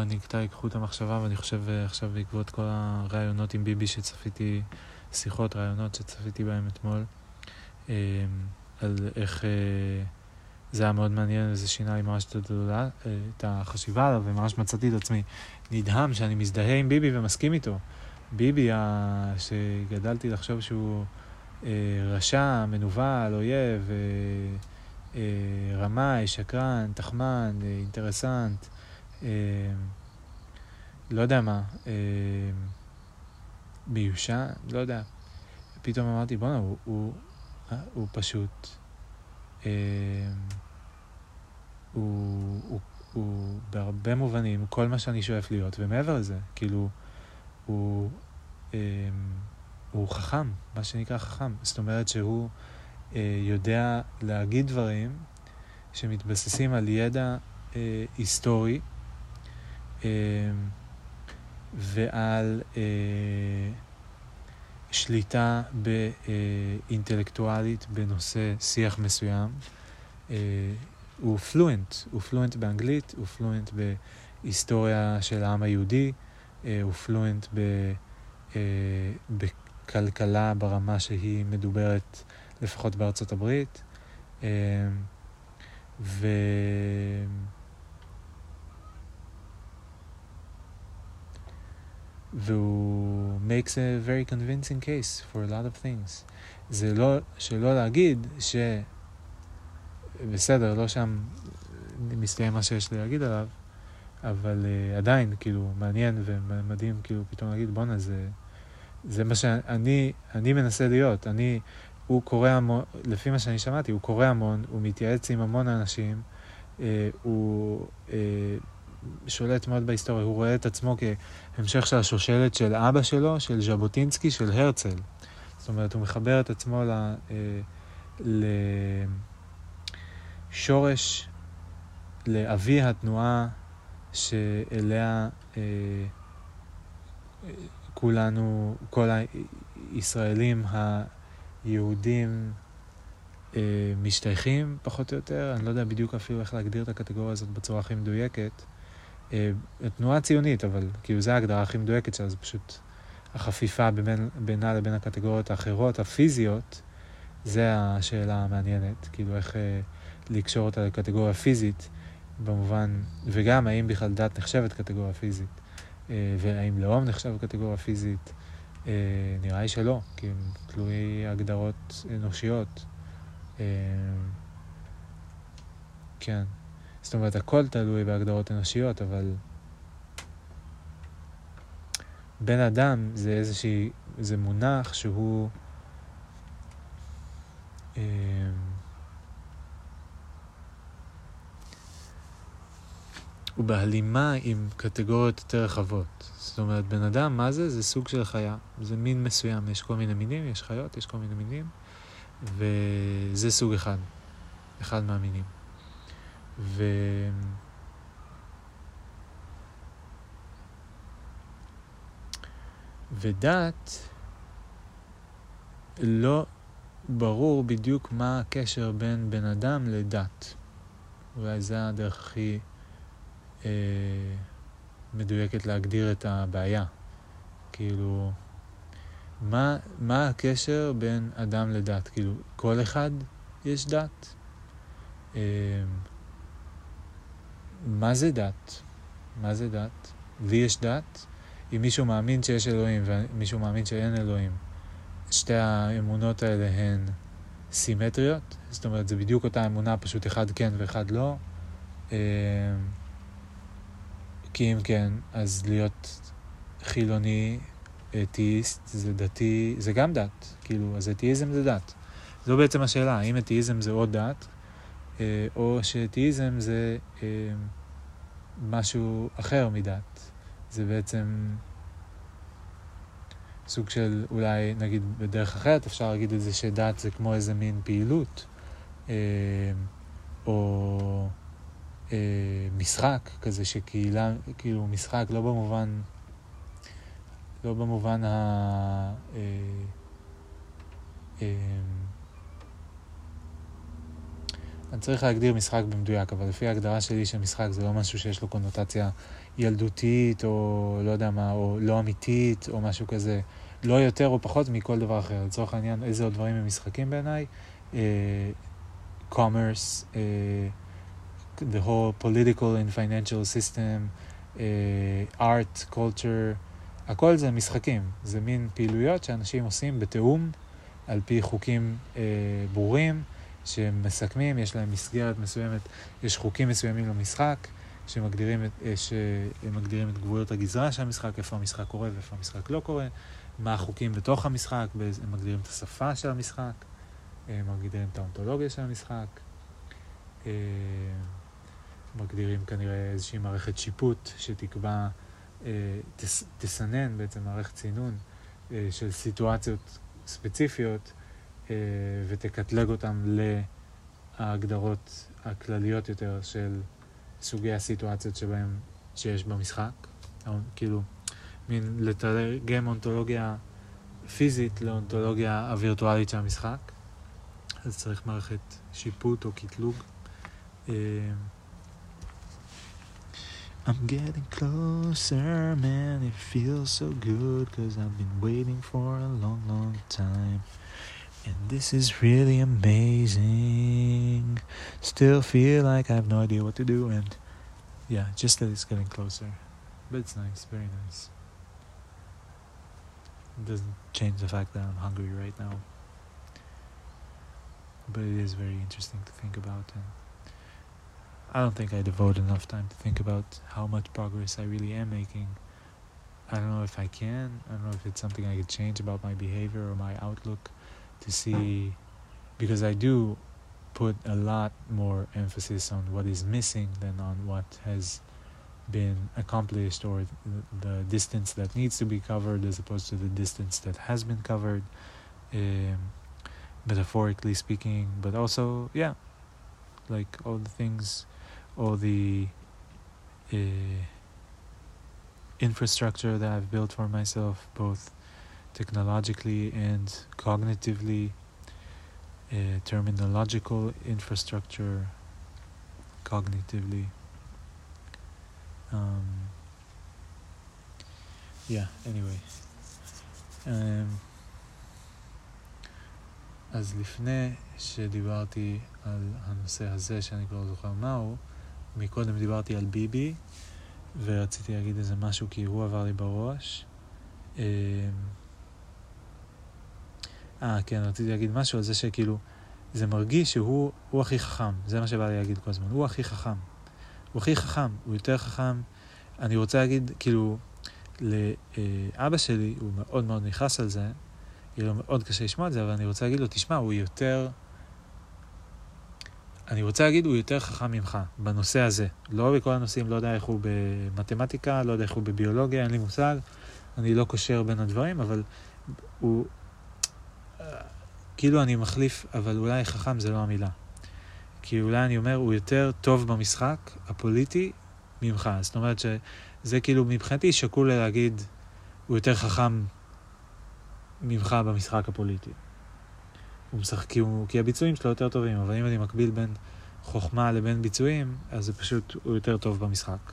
לגמרי נקטע את המחשבה, ואני חושב אה, עכשיו בעקבות כל הראיונות עם ביבי שצפיתי, שיחות, ראיונות שצפיתי בהם אתמול, אה, על איך אה, זה היה מאוד מעניין, וזה שינה לי ממש את החשיבה עליו, וממש מצאתי את עצמי נדהם שאני מזדהה עם ביבי ומסכים איתו. ביבי, שגדלתי לחשוב שהוא רשע, מנוול, אויב, רמאי, שקרן, תחמן, אינטרסנט. אה, לא יודע מה, אה, מיושן, לא יודע. פתאום אמרתי, בואנה, הוא, הוא, הוא פשוט... אה, הוא, הוא, הוא בהרבה מובנים כל מה שאני שואף להיות, ומעבר לזה, כאילו, הוא, הוא חכם, מה שנקרא חכם. זאת אומרת שהוא יודע להגיד דברים שמתבססים על ידע היסטורי, אמ, ועל אה, שליטה באינטלקטואלית בנושא שיח מסוים. אה, הוא פלואנט, הוא פלואנט באנגלית, הוא פלואנט בהיסטוריה של העם היהודי, אה, הוא פלואנט בכלכלה ברמה שהיא מדוברת לפחות בארצות הברית. ו... והוא makes a very convincing case for a lot of things. זה לא, שלא להגיד ש... בסדר, לא שם מסתיים מה שיש לי להגיד עליו, אבל uh, עדיין, כאילו, מעניין ומדהים, כאילו, פתאום להגיד, בואנה, זה, זה מה שאני אני מנסה להיות. אני, הוא קורא המון, לפי מה שאני שמעתי, הוא קורא המון, הוא מתייעץ עם המון אנשים, אה, הוא אה, שולט מאוד בהיסטוריה, הוא רואה את עצמו כהמשך של השושלת של אבא שלו, של ז'בוטינסקי, של הרצל. זאת אומרת, הוא מחבר את עצמו ל... אה, לשורש, לאבי התנועה שאליה אה, כולנו, כל הישראלים היהודים אה, משתייכים, פחות או יותר. אני לא יודע בדיוק אפילו איך להגדיר את הקטגוריה הזאת בצורה הכי מדויקת. אה, תנועה ציונית, אבל כאילו זו ההגדרה הכי מדויקת שלה, זה פשוט החפיפה בין, בינה לבין הקטגוריות האחרות, הפיזיות, זה השאלה המעניינת, כאילו איך אה, לקשור אותה לקטגוריה פיזית, במובן, וגם האם בכלל דת נחשבת קטגוריה פיזית, אה, והאם לאום נחשב קטגוריה פיזית, אה, נראה לי שלא, כי הם תלויי הגדרות אנושיות. אה, כן. זאת אומרת, הכל תלוי בהגדרות אנושיות, אבל בן אדם זה איזושהי, זה מונח שהוא... אה, הוא בהלימה עם קטגוריות יותר רחבות. זאת אומרת, בן אדם, מה זה? זה סוג של חיה. זה מין מסוים. יש כל מיני מינים, יש חיות, יש כל מיני מינים, וזה סוג אחד. אחד מהמינים. ו... ודת, לא ברור בדיוק מה הקשר בין בן אדם לדת. אולי זה הדרך הכי אה, מדויקת להגדיר את הבעיה. כאילו, מה, מה הקשר בין אדם לדת? כאילו, כל אחד יש דת? אה, מה זה דת? מה זה דת? לי יש דת? אם מישהו מאמין שיש אלוהים ומישהו מאמין שאין אלוהים, שתי האמונות האלה הן סימטריות, זאת אומרת, זה בדיוק אותה אמונה, פשוט אחד כן ואחד לא. אה, כי אם כן, אז להיות חילוני, אתאיסט, זה דתי, זה גם דת. כאילו, אז אתאיזם זה דת. זו בעצם השאלה, האם אתאיזם זה עוד דת, או שאתאיזם זה אה, משהו אחר מדת. זה בעצם סוג של, אולי נגיד בדרך אחרת אפשר להגיד את זה שדת זה כמו איזה מין פעילות, אה, או משחק כזה שקהילה, כאילו משחק לא במובן, לא במובן ה... אני צריך להגדיר משחק במדויק, אבל לפי ההגדרה שלי של משחק זה לא משהו שיש לו קונוטציה ילדותית, או לא יודע מה, או לא אמיתית, או משהו כזה, לא יותר או פחות מכל דבר אחר. לצורך העניין, איזה עוד דברים הם משחקים בעיניי? Uh, commerce, uh, the whole political and financial system, uh, art, culture, הכל זה משחקים. זה מין פעילויות שאנשים עושים בתיאום, על פי חוקים uh, ברורים. שהם מסכמים, יש להם מסגרת מסוימת, יש חוקים מסוימים למשחק, שמגדירים את, אה, שמגדירים את גבולות הגזרה של המשחק, איפה המשחק קורה ואיפה המשחק לא קורה, מה החוקים בתוך המשחק, הם מגדירים את השפה של המשחק, הם מגדירים את האונתולוגיה של המשחק, אה, מגדירים כנראה איזושהי מערכת שיפוט שתקבע, אה, תס, תסנן בעצם מערכת צינון של סיטואציות ספציפיות ותקטלג אותם להגדרות הכלליות יותר של סוגי הסיטואציות שבהם, שיש במשחק. כאילו, מין לתרגם אונתולוגיה פיזית לאונתולוגיה הווירטואלית של המשחק. אז צריך מערכת שיפוט או קטלוג. אה, I'm getting closer, man, it feels so good, cause I've been waiting for a long, long time. And this is really amazing. Still feel like I have no idea what to do, and yeah, just that it's getting closer. But it's nice, very nice. It doesn't change the fact that I'm hungry right now. But it is very interesting to think about, and I don't think I devote enough time to think about how much progress I really am making. I don't know if I can. I don't know if it's something I could change about my behavior or my outlook to see, because I do put a lot more emphasis on what is missing than on what has been accomplished or the distance that needs to be covered as opposed to the distance that has been covered, um, metaphorically speaking, but also, yeah, like all the things, all the. Uh, infrastructure that I've built for myself, both technologically and cognitively, uh, terminological infrastructure, cognitively. Um, yeah, anyway. Um, אז לפני שדיברתי על הנושא הזה, שאני כבר לא זוכר מהו, מקודם דיברתי על ביבי, ורציתי להגיד איזה משהו כי הוא עבר לי בראש. אמ, אה, כן, רציתי להגיד משהו על זה שכאילו, זה מרגיש שהוא הכי חכם, זה מה שבא לי להגיד כל הזמן, הוא הכי חכם. הוא הכי חכם, הוא יותר חכם. אני רוצה להגיד, כאילו, לאבא שלי, הוא מאוד מאוד נכנס על זה, יהיה לו מאוד קשה לשמוע את זה, אבל אני רוצה להגיד לו, תשמע, הוא יותר אני רוצה להגיד, הוא יותר חכם ממך בנושא הזה. לא בכל הנושאים, לא יודע איך הוא במתמטיקה, לא יודע איך הוא בביולוגיה, אין לי מושג. אני לא קושר בין הדברים, אבל הוא... כאילו אני מחליף, אבל אולי חכם זה לא המילה. כי אולי אני אומר, הוא יותר טוב במשחק הפוליטי ממך. זאת אומרת שזה כאילו מבחינתי שקול להגיד, הוא יותר חכם ממך במשחק הפוליטי. הוא משחק כי, הוא, כי הביצועים שלו יותר טובים, אבל אם אני מקביל בין חוכמה לבין ביצועים, אז זה פשוט, הוא יותר טוב במשחק.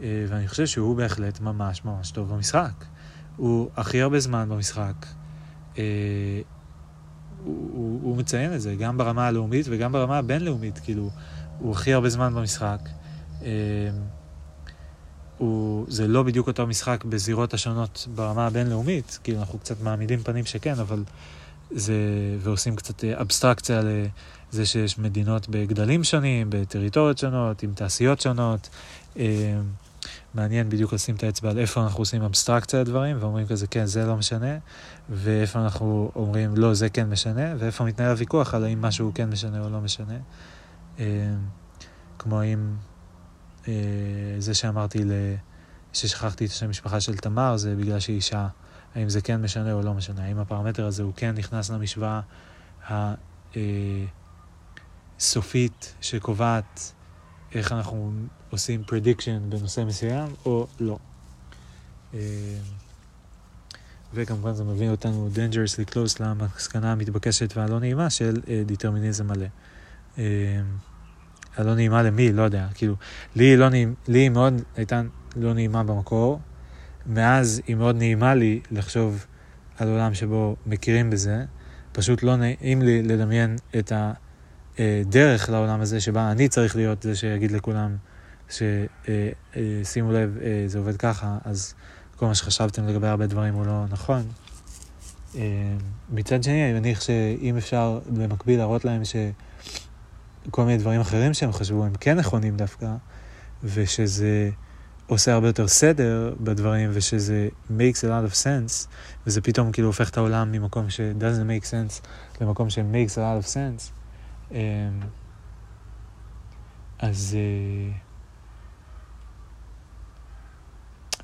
אה, ואני חושב שהוא בהחלט ממש ממש טוב במשחק. הוא הכי הרבה זמן במשחק. אה, הוא, הוא, הוא מציין את זה, גם ברמה הלאומית וגם ברמה הבינלאומית, כאילו, הוא הכי הרבה זמן במשחק. אה, הוא, זה לא בדיוק אותו משחק בזירות השונות ברמה הבינלאומית, כאילו אנחנו קצת מעמידים פנים שכן, אבל זה, ועושים קצת אבסטרקציה לזה שיש מדינות בגדלים שונים, בטריטוריות שונות, עם תעשיות שונות. אה, מעניין בדיוק לשים את האצבע על איפה אנחנו עושים אבסטרקציה לדברים, ואומרים כזה, כן, זה לא משנה, ואיפה אנחנו אומרים, לא, זה כן משנה, ואיפה מתנהל הוויכוח על האם משהו כן משנה או לא משנה. אה, כמו האם אה, זה שאמרתי ששכחתי את השם משפחה של תמר, זה בגלל שהיא אישה. האם זה כן משנה או לא משנה, האם הפרמטר הזה הוא כן נכנס למשוואה הסופית שקובעת איך אנחנו עושים prediction בנושא מסוים או לא. אה, וכמובן זה מביא אותנו dangerously close למסקנה המתבקשת והלא נעימה של דטרמיניזם אה, מלא. אה, הלא נעימה למי? לא יודע. כאילו, לי לא נעימה, לי מאוד הייתה לא נעימה במקור, מאז היא מאוד נעימה לי לחשוב על עולם שבו מכירים בזה. פשוט לא נעים לי לדמיין את הדרך לעולם הזה שבה אני צריך להיות זה שיגיד לכולם ששימו לב, אה, זה עובד ככה, אז כל מה שחשבתם לגבי הרבה דברים הוא לא נכון. אה, מצד שני, אני מניח שאם אפשר במקביל להראות להם שכל מיני דברים אחרים שהם חשבו הם כן נכונים דווקא, ושזה... עושה הרבה יותר סדר בדברים ושזה makes a lot of sense וזה פתאום כאילו הופך את העולם ממקום ש- doesn't make sense למקום ש- makes a lot of sense אז uh,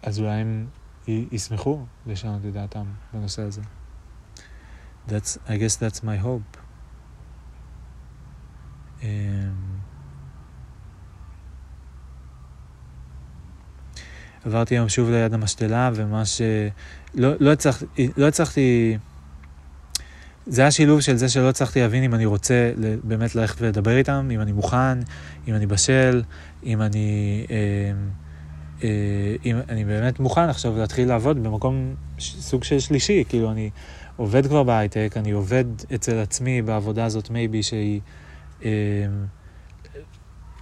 אז אולי הם ישמחו לשנות את דעתם בנושא הזה. That's, I guess that's my hope. Um, עברתי היום שוב ליד המשתלה, וממש... לא, לא, הצלחתי, לא הצלחתי... זה היה שילוב של זה שלא הצלחתי להבין אם אני רוצה באמת ללכת ולדבר איתם, אם אני מוכן, אם אני בשל, אם אני... אה, אה, אם אני באמת מוכן עכשיו להתחיל לעבוד במקום סוג של שלישי, כאילו אני עובד כבר בהייטק, אני עובד אצל עצמי בעבודה הזאת מייבי שהיא... אה,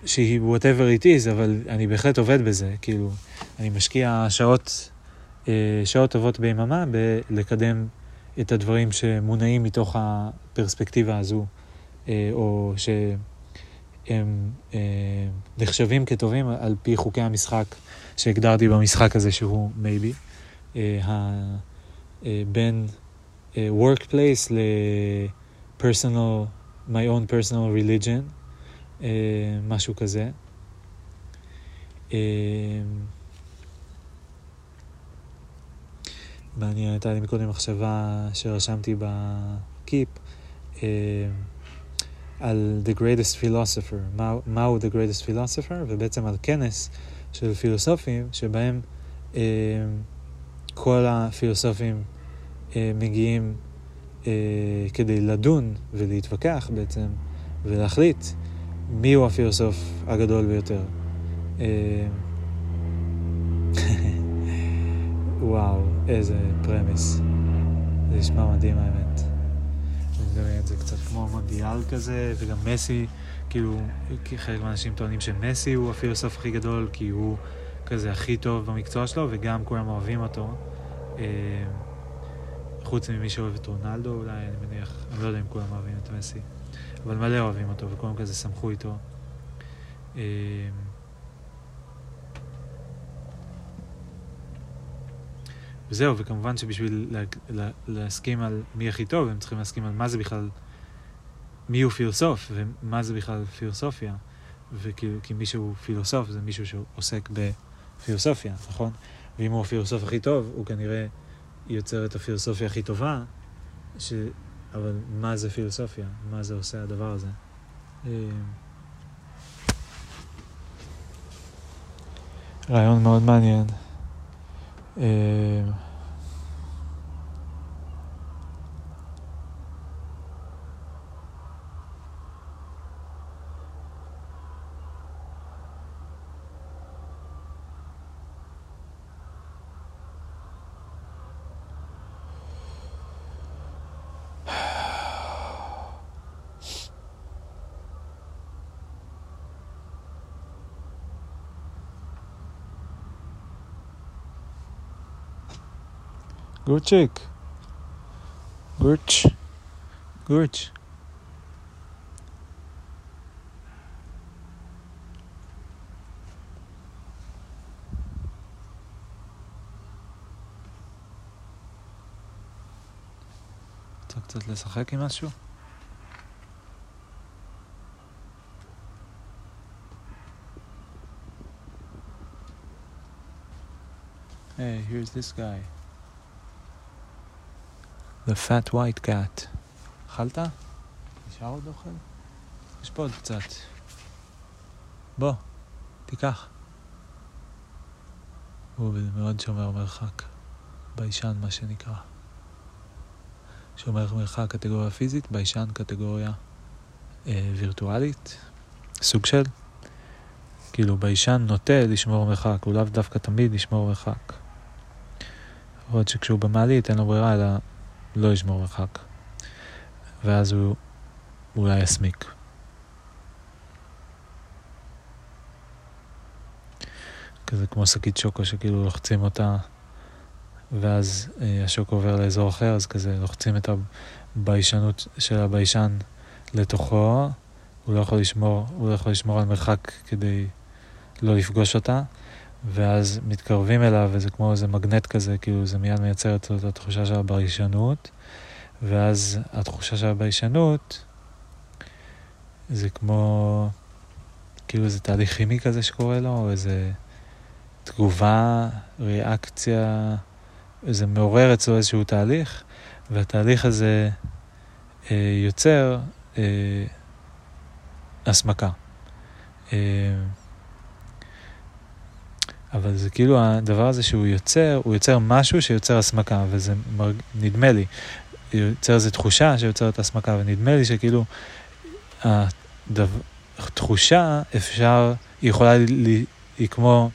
שהיא whatever it is, אבל אני בהחלט עובד בזה, כאילו, אני משקיע שעות, אה, שעות טובות ביממה בלקדם את הדברים שמונעים מתוך הפרספקטיבה הזו, אה, או הם אה, נחשבים כטובים על פי חוקי המשחק שהגדרתי במשחק הזה שהוא מייבי. אה, בין workplace ל-personal, my own personal religion, משהו כזה. אה, מעניין, הייתה לי מקודם מחשבה שרשמתי בקיפ אה, על The Greatest Philosopher, מהו מה The Greatest Philosopher, ובעצם על כנס של פילוסופים שבהם אה, כל הפילוסופים אה, מגיעים אה, כדי לדון ולהתווכח בעצם ולהחליט מיהו הפילוסוף הגדול ביותר. אה, וואו, איזה פרמיס. זה נשמע מדהים האמת. אני את זה קצת כמו מונדיאל כזה, וגם מסי, כאילו, חלק מהאנשים טוענים שמסי הוא הפילוסוף הכי גדול, כי הוא כזה הכי טוב במקצוע שלו, וגם כולם אוהבים אותו. אה, חוץ ממי שאוהב את רונלדו אולי, אני מניח, אני לא יודע אם כולם אוהבים את מסי, אבל מלא אוהבים אותו, וכולם כזה שמחו איתו. אה, וזהו, וכמובן שבשביל לה, לה, להסכים על מי הכי טוב, הם צריכים להסכים על מה זה בכלל, מי הוא פילוסוף, ומה זה בכלל פילוסופיה. וכאילו, כי מישהו פילוסוף זה מישהו שעוסק בפילוסופיה, נכון? ואם הוא הפילוסוף הכי טוב, הוא כנראה יוצר את הפילוסופיה הכי טובה, ש... אבל מה זה פילוסופיה? מה זה עושה הדבר הזה? אה, רעיון מאוד מעניין. Eh, אה, גורצ'יק. גורץ'. גורץ'. רוצה קצת לשחק עם משהו? Hey, here's this guy. The Fat White Cat. אכלת? נשאר עוד אוכל? יש פה עוד קצת. בוא, תיקח. הוא מאוד שומר מרחק. ביישן, מה שנקרא. שומר מרחק קטגוריה פיזית, ביישן קטגוריה אה, וירטואלית. סוג של. כאילו, ביישן נוטה לשמור מרחק, הוא לאו דווקא תמיד לשמור מרחק. להיות שכשהוא במעלית אין לו ברירה אלא לא לשמור מרחק. ואז הוא אולי יסמיק. כזה כמו שקית שוקו שכאילו לוחצים אותה ואז אה, השוקו עובר לאזור אחר, אז כזה לוחצים את הביישנות של הביישן לתוכו, הוא לא יכול לשמור, הוא לא יכול לשמור על מרחק כדי לא לפגוש אותה, ואז מתקרבים אליו, וזה כמו איזה מגנט כזה, כאילו זה מיד מייצר את התחושה של הביישנות, ואז התחושה של הביישנות זה כמו, כאילו איזה תהליך כימי כזה שקורה לו, או איזה תגובה, ריאקציה, זה מעורר אצלו איזשהו תהליך, והתהליך הזה אה, יוצר אה, הסמקה. אה, אבל זה כאילו הדבר הזה שהוא יוצר, הוא יוצר משהו שיוצר הסמקה, וזה מרג... נדמה לי, יוצר איזו תחושה שיוצרת הסמקה, ונדמה לי שכאילו התחושה אפשר, היא יכולה, ל... היא כמו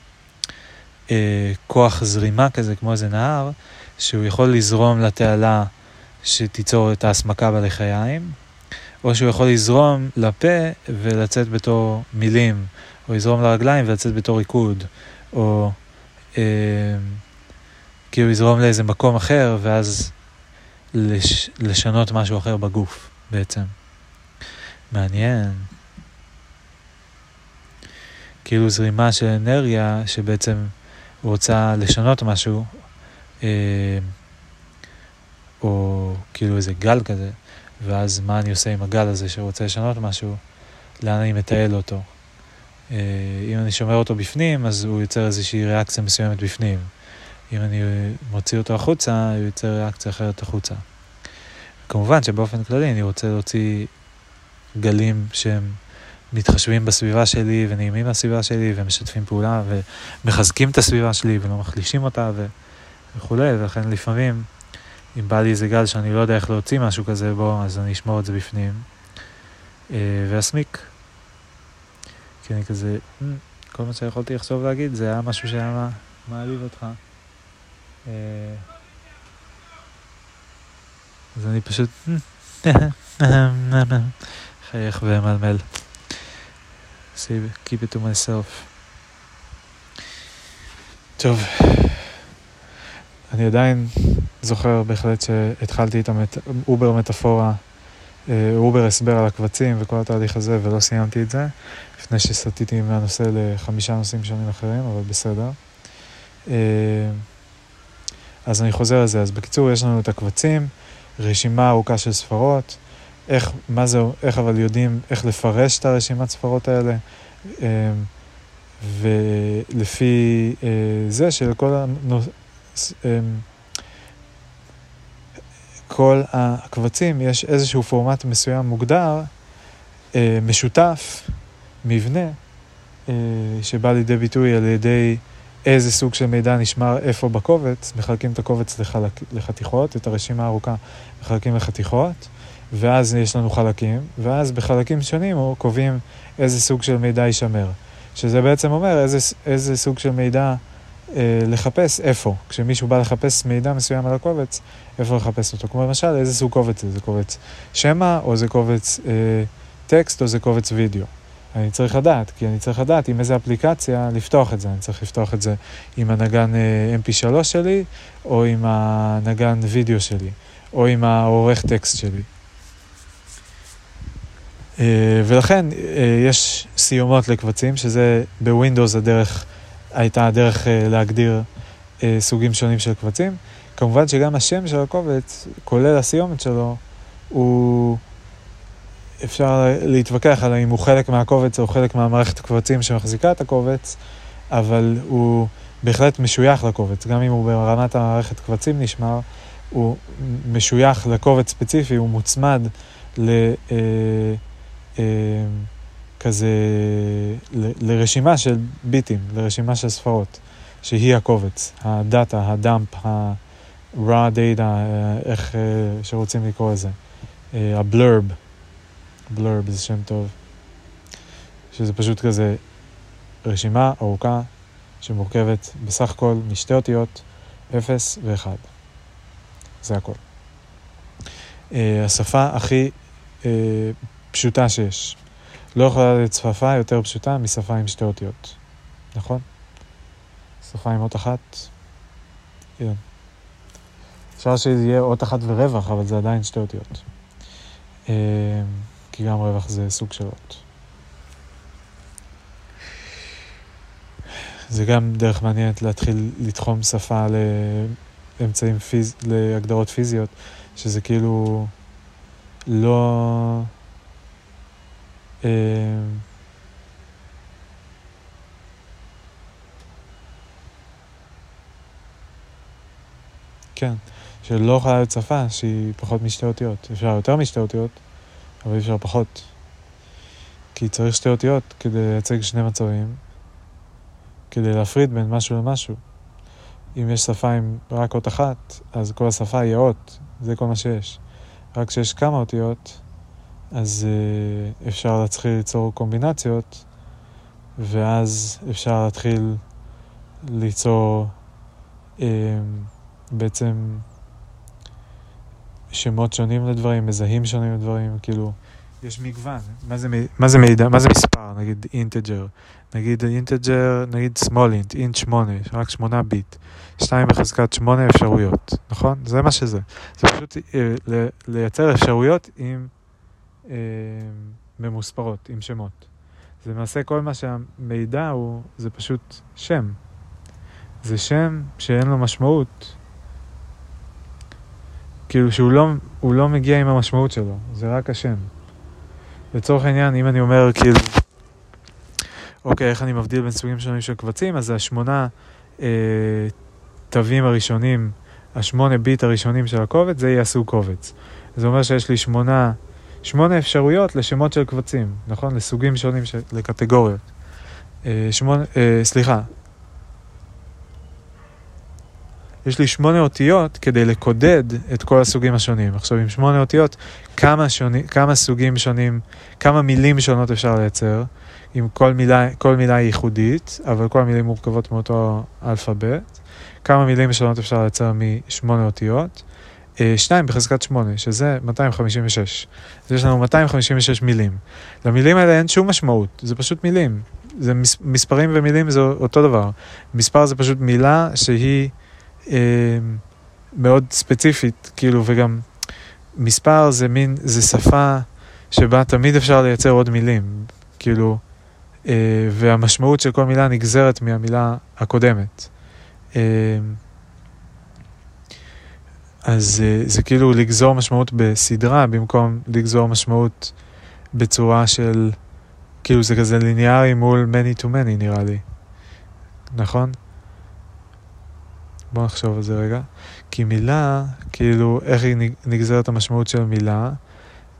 אה, כוח זרימה כזה, כמו איזה נהר, שהוא יכול לזרום לתעלה שתיצור את ההסמקה בלחיים, או שהוא יכול לזרום לפה ולצאת בתור מילים, או לזרום לרגליים ולצאת בתור ריקוד. או אה, כאילו לזרום לאיזה מקום אחר, ואז לש, לשנות משהו אחר בגוף בעצם. מעניין. כאילו זרימה של אנרגיה שבעצם רוצה לשנות משהו, אה, או כאילו איזה גל כזה, ואז מה אני עושה עם הגל הזה שרוצה לשנות משהו, לאן אני מטייל אותו. אה, אם אני שומר אותו בפנים, אז הוא יוצר איזושהי ריאקציה מסוימת בפנים. אם אני מוציא אותו החוצה, הוא יוצר ריאקציה אחרת החוצה. כמובן שבאופן כללי אני רוצה להוציא גלים שהם מתחשבים בסביבה שלי ונעימים לסביבה שלי ומשתפים פעולה ומחזקים את הסביבה שלי ולא מחלישים אותה ו... וכולי, ולכן לפעמים אם בא לי איזה גל שאני לא יודע איך להוציא משהו כזה בו, אז אני אשמור את זה בפנים אה, ואסמיק. כי אני כזה, mm, כל מה שיכולתי לחשוב להגיד זה היה משהו שהיה מעליב אותך. אה, אז אני פשוט [laughs] חייך ומלמל. keep it to myself. טוב, אני עדיין זוכר בהחלט שהתחלתי את ה over מטאפורה, over הסבר על הקבצים וכל התהליך הזה ולא סיימתי את זה, לפני שסטיתי מהנושא לחמישה נושאים שונים אחרים, אבל בסדר. אה, אז אני חוזר לזה. אז בקיצור, יש לנו את הקבצים, רשימה ארוכה של ספרות, איך, מה זה, איך אבל יודעים איך לפרש את הרשימת ספרות האלה, אמ, ולפי אה, זה שלכל הנוס... אמ, כל הקבצים יש איזשהו פורמט מסוים מוגדר, אה, משותף, מבנה, אה, שבא לידי ביטוי על ידי איזה סוג של מידע נשמר איפה בקובץ, מחלקים את הקובץ לחלק, לחתיכות, את הרשימה הארוכה מחלקים לחתיכות, ואז יש לנו חלקים, ואז בחלקים שונים קובעים איזה סוג של מידע יישמר. שזה בעצם אומר איזה, איזה סוג של מידע לחפש איפה. כשמישהו בא לחפש מידע מסוים על הקובץ, איפה לחפש אותו. כמו למשל, איזה סוג קובץ זה? זה קובץ שמע, או זה קובץ אה, טקסט, או זה קובץ וידאו. אני צריך לדעת, כי אני צריך לדעת עם איזה אפליקציה לפתוח את זה. אני צריך לפתוח את זה עם הנגן אה, mp3 שלי, או עם הנגן וידאו שלי, או עם העורך טקסט שלי. אה, ולכן אה, יש סיומות לקבצים, שזה בווינדוס הדרך, הייתה הדרך להגדיר סוגים שונים של קבצים. כמובן שגם השם של הקובץ, כולל הסיומת שלו, הוא... אפשר להתווכח על האם הוא חלק מהקובץ או חלק מהמערכת הקבצים שמחזיקה את הקובץ, אבל הוא בהחלט משוייך לקובץ. גם אם הוא ברמת המערכת קבצים נשמר, הוא משוייך לקובץ ספציפי, הוא מוצמד ל... אה, אה, כזה, ל, לרשימה של ביטים, לרשימה של ספרות, שהיא הקובץ, הדאטה, הדאמפ, ה-raw data, אה, איך אה, שרוצים לקרוא לזה, הבלרב. אה, בלרב זה שם טוב, שזה פשוט כזה רשימה ארוכה שמורכבת בסך הכל משתי אותיות 0 ו-1. זה הכל. השפה הכי פשוטה שיש. לא יכולה להיות שפה יותר פשוטה משפה עם שתי אותיות, נכון? שפה עם אות אחת, כן. אפשר שזה יהיה אות אחת ורווח, אבל זה עדיין שתי אותיות. Uh, כי גם רווח זה סוג של אות. זה גם דרך מעניינת להתחיל לתחום שפה לאמצעים פיז... להגדרות פיזיות, שזה כאילו לא... אה... כן, שלא יכולה להיות שפה שהיא פחות משתי אותיות. אפשר יותר משתי אותיות, אבל אפשר פחות. כי צריך שתי אותיות כדי לייצג שני מצבים, כדי להפריד בין משהו למשהו. אם יש שפה עם רק אות אחת, אז כל השפה היא אות, זה כל מה שיש. רק כשיש כמה אותיות, אז uh, אפשר להתחיל ליצור קומבינציות, ואז אפשר להתחיל ליצור uh, בעצם שמות שונים לדברים, מזהים שונים לדברים, כאילו, יש מגוון. מה זה, מה זה מידע, מה זה מספר, נגיד אינטג'ר, נגיד אינטג'ר, נגיד small int, אינט 8, רק 8 ביט, 2 בחזקת 8 אפשרויות, נכון? זה מה שזה. זה פשוט אה, לייצר אפשרויות עם אה, ממוספרות, עם שמות. זה למעשה כל מה שהמידע הוא, זה פשוט שם. זה שם שאין לו משמעות. כאילו שהוא לא, לא מגיע עם המשמעות שלו, זה רק השם. לצורך העניין, אם אני אומר כאילו, אוקיי, איך אני מבדיל בין סוגים שונים של קבצים, אז השמונה אה, תווים הראשונים, השמונה ביט הראשונים של הקובץ, זה יהיה סוג קובץ. זה אומר שיש לי שמונה, שמונה אפשרויות לשמות של קבצים, נכון? לסוגים שונים, של, לקטגוריות. אה, שמונה, אה, סליחה, יש לי שמונה אותיות כדי לקודד את כל הסוגים השונים. עכשיו, עם שמונה אותיות, כמה, שוני, כמה סוגים שונים, כמה מילים שונות אפשר לייצר, עם כל מילה, כל מילה ייחודית, אבל כל המילים מורכבות מאותו אלפאבית. כמה מילים שונות אפשר לייצר משמונה אותיות. אה, שניים בחזקת שמונה, שזה 256. אז יש לנו 256 מילים. למילים האלה אין שום משמעות, זה פשוט מילים. זה מס, מספרים ומילים זה אותו דבר. מספר זה פשוט מילה שהיא... אה, מאוד ספציפית, כאילו, וגם מספר זה מין, זה שפה שבה תמיד אפשר לייצר עוד מילים, כאילו, אה, והמשמעות של כל מילה נגזרת מהמילה הקודמת. אה, אז אה, זה כאילו לגזור משמעות בסדרה במקום לגזור משמעות בצורה של, כאילו זה כזה ליניארי מול many to many נראה לי, נכון? בוא נחשוב על זה רגע. כי מילה, כאילו, איך היא נגזרת המשמעות של מילה?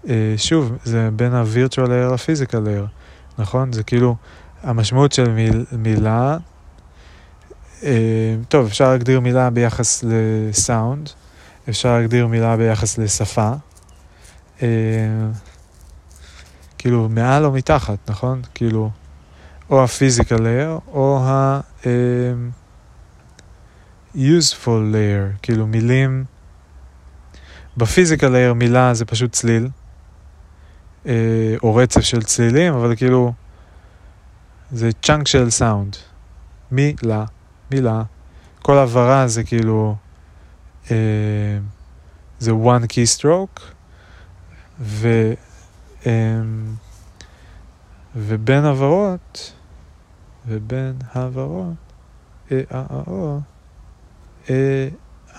אה, שוב, זה בין ה-virtual layer ל-physical layer, נכון? זה כאילו, המשמעות של מיל, מילה, אה, טוב, אפשר להגדיר מילה ביחס לסאונד, אפשר להגדיר מילה ביחס לשפה, אה, כאילו, מעל או מתחת, נכון? כאילו, או ה-physical layer, או ה... אה, layer, כאילו מילים, בפיזיקל layer מילה זה פשוט צליל, אה, או רצף של צלילים, אבל כאילו זה צ'אנק של סאונד. מילה, מילה. כל הבהרה זה כאילו, אה, זה one keystroke, ו, אה, ובין הברות, ובין הברות, אה אה אה או, אה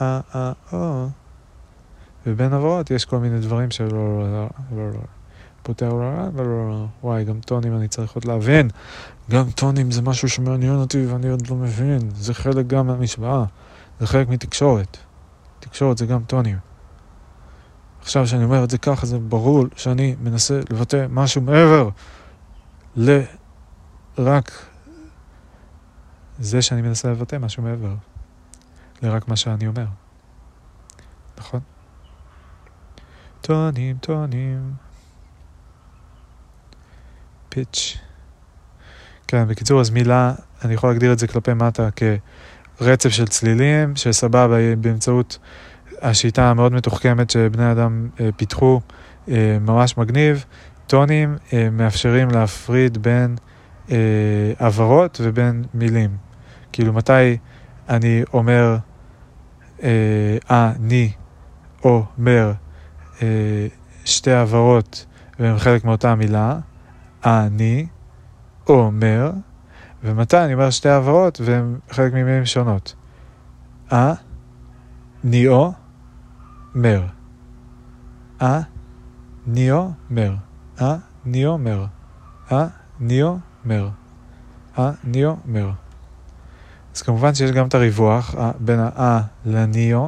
אה אה או, ובין הברות יש כל מיני דברים שלא לא לא לא. לא, לא. פותר לו, לא, לא, לא, וואי, גם טונים אני צריך עוד להבין. גם טונים זה משהו שמעניין אותי ואני עוד לא מבין. זה חלק גם מהמשוואה, זה חלק מתקשורת. תקשורת זה גם טונים. עכשיו שאני אומר את זה ככה, זה ברור שאני מנסה לבטא משהו מעבר לרק זה שאני מנסה לבטא משהו מעבר. לרק מה שאני אומר. נכון? טונים, טונים. פיץ'. כן, בקיצור, אז מילה, אני יכול להגדיר את זה כלפי מטה כרצף של צלילים, שסבבה באמצעות השיטה המאוד מתוחכמת שבני אדם אה, פיתחו, אה, ממש מגניב. טונים אה, מאפשרים להפריד בין עברות ובין מילים. כאילו, מתי אני אומר... אני אומר שתי העברות והן חלק מאותה מילה, אני אומר, ומתי אני אומר שתי העברות והן חלק ממילים שונות. אה, ניאו, מר. אה, ניאו, מר. אה, ניאו, מר. אה, ניאו, מר. אה, ניאו, מר. אז כמובן שיש גם את הריווח בין ה-א לניו,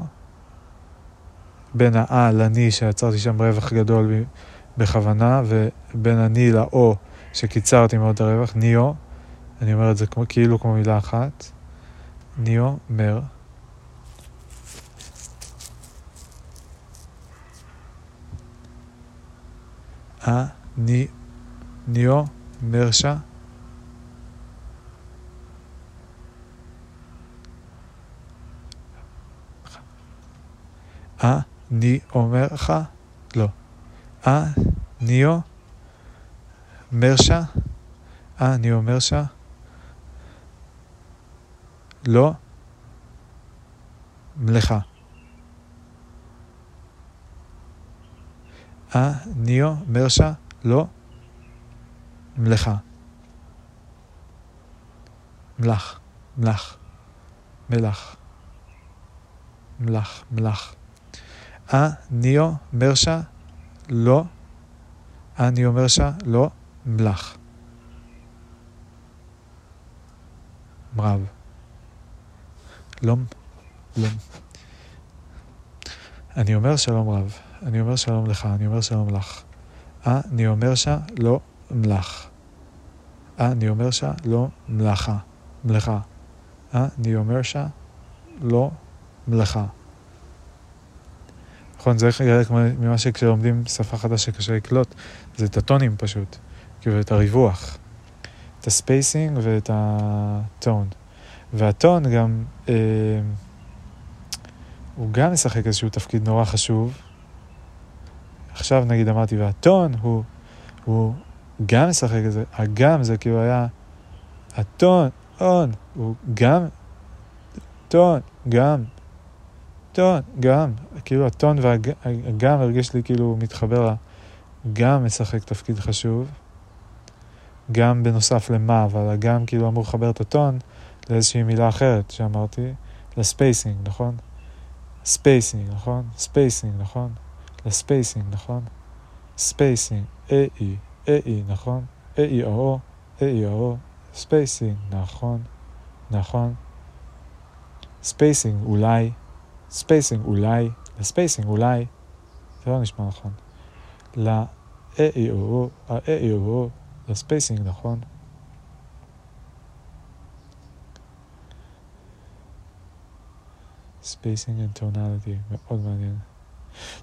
בין ה-א לני שיצרתי שם רווח גדול בכוונה, ובין הני ל-או שקיצרתי מאוד את הרווח, ניו, אני אומר את זה כמו, כאילו כמו מילה אחת, ניו, מר. א, ני, ניו, מרשה. אני אומר לך, לא. אני מרשה, אני אומר ש... לא מלאכה. אה, ניאו, מרשה, לא מלאכה. מלאך, מלאך, מלאך, מלאך, מלאך. אה, ניאו, מרשה, לא, אה, ניאו, מרשה, לא, מלאך. מרב. לום, לום. אני אומר שלום רב, אני אומר שלום לך, אני אומר שלום לך. אני אומר לא מלח. אני אומר לא מלאכה, מלאכה. אני אומר לא מלאכה. נכון, זה חלק ממה שכשלומדים שפה חדשה קשה לקלוט, זה את הטונים פשוט, כאילו את הריווח, את הספייסינג ואת הטון. והטון גם, אה, הוא גם משחק איזשהו תפקיד נורא חשוב. עכשיו נגיד אמרתי, והטון הוא, הוא גם משחק איזה, הגם זה כאילו היה, הטון, און, הוא גם, טון, גם, טון, גם, כאילו הטון והגם הרגיש לי כאילו מתחבר גם משחק תפקיד חשוב, גם בנוסף למה, אבל הגם כאילו אמור לחבר את הטון לאיזושהי מילה אחרת שאמרתי, לספייסינג, נכון? ספייסינג, נכון? ספייסינג, נכון? לספייסינג, נכון? ספייסינג, איי, איי, נכון? איי או, איי או, ספייסינג, נכון? נכון? ספייסינג, אולי. ספייסינג אולי, לספייסינג אולי, זה לא נשמע נכון. ל-AEO, ה-AEO, לספייסינג נכון. spacing tonality, מאוד מעניין.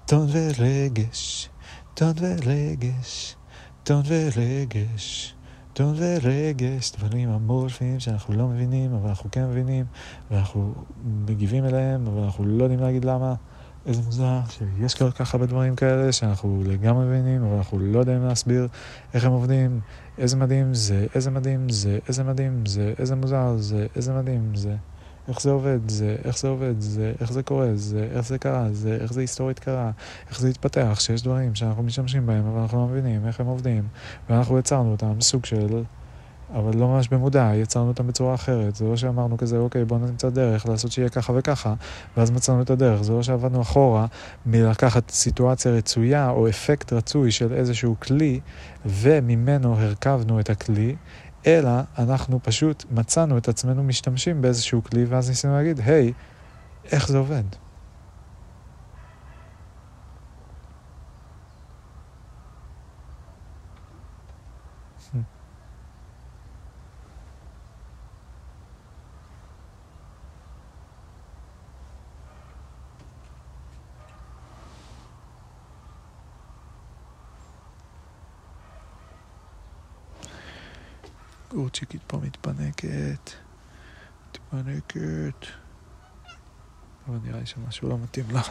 טון ורגש, טון ורגש, טון ורגש. טון ורגש, דברים אמורפיים שאנחנו לא מבינים, אבל אנחנו כן מבינים, ואנחנו מגיבים אליהם, אבל אנחנו לא יודעים להגיד למה. איזה מוזר שיש כל כך הרבה דברים כאלה שאנחנו לגמרי מבינים, אבל אנחנו לא יודעים להסביר איך הם עובדים, איזה מדהים זה, איזה מדהים זה, איזה מדהים זה, איזה מוזר זה, איזה מדהים זה. איך זה עובד, זה, איך זה עובד, זה, איך זה קורה, זה, איך זה קרה, זה, איך זה היסטורית קרה, איך זה התפתח, שיש דברים שאנחנו משתמשים בהם, אבל אנחנו לא מבינים איך הם עובדים, ואנחנו יצרנו אותם סוג של, אבל לא ממש במודע, יצרנו אותם בצורה אחרת. זה לא שאמרנו כזה, אוקיי, בואו נמצא דרך לעשות שיהיה ככה וככה, ואז מצאנו את הדרך. זה לא שעבדנו אחורה מלקחת סיטואציה רצויה או אפקט רצוי של איזשהו כלי, וממנו הרכבנו את הכלי, אלא אנחנו פשוט מצאנו את עצמנו משתמשים באיזשהו כלי, ואז ניסינו להגיד, היי, hey, איך זה עובד? גורצ'יקית פה מתפנקת, מתפנקת. אבל נראה לי שמשהו לא מתאים לה.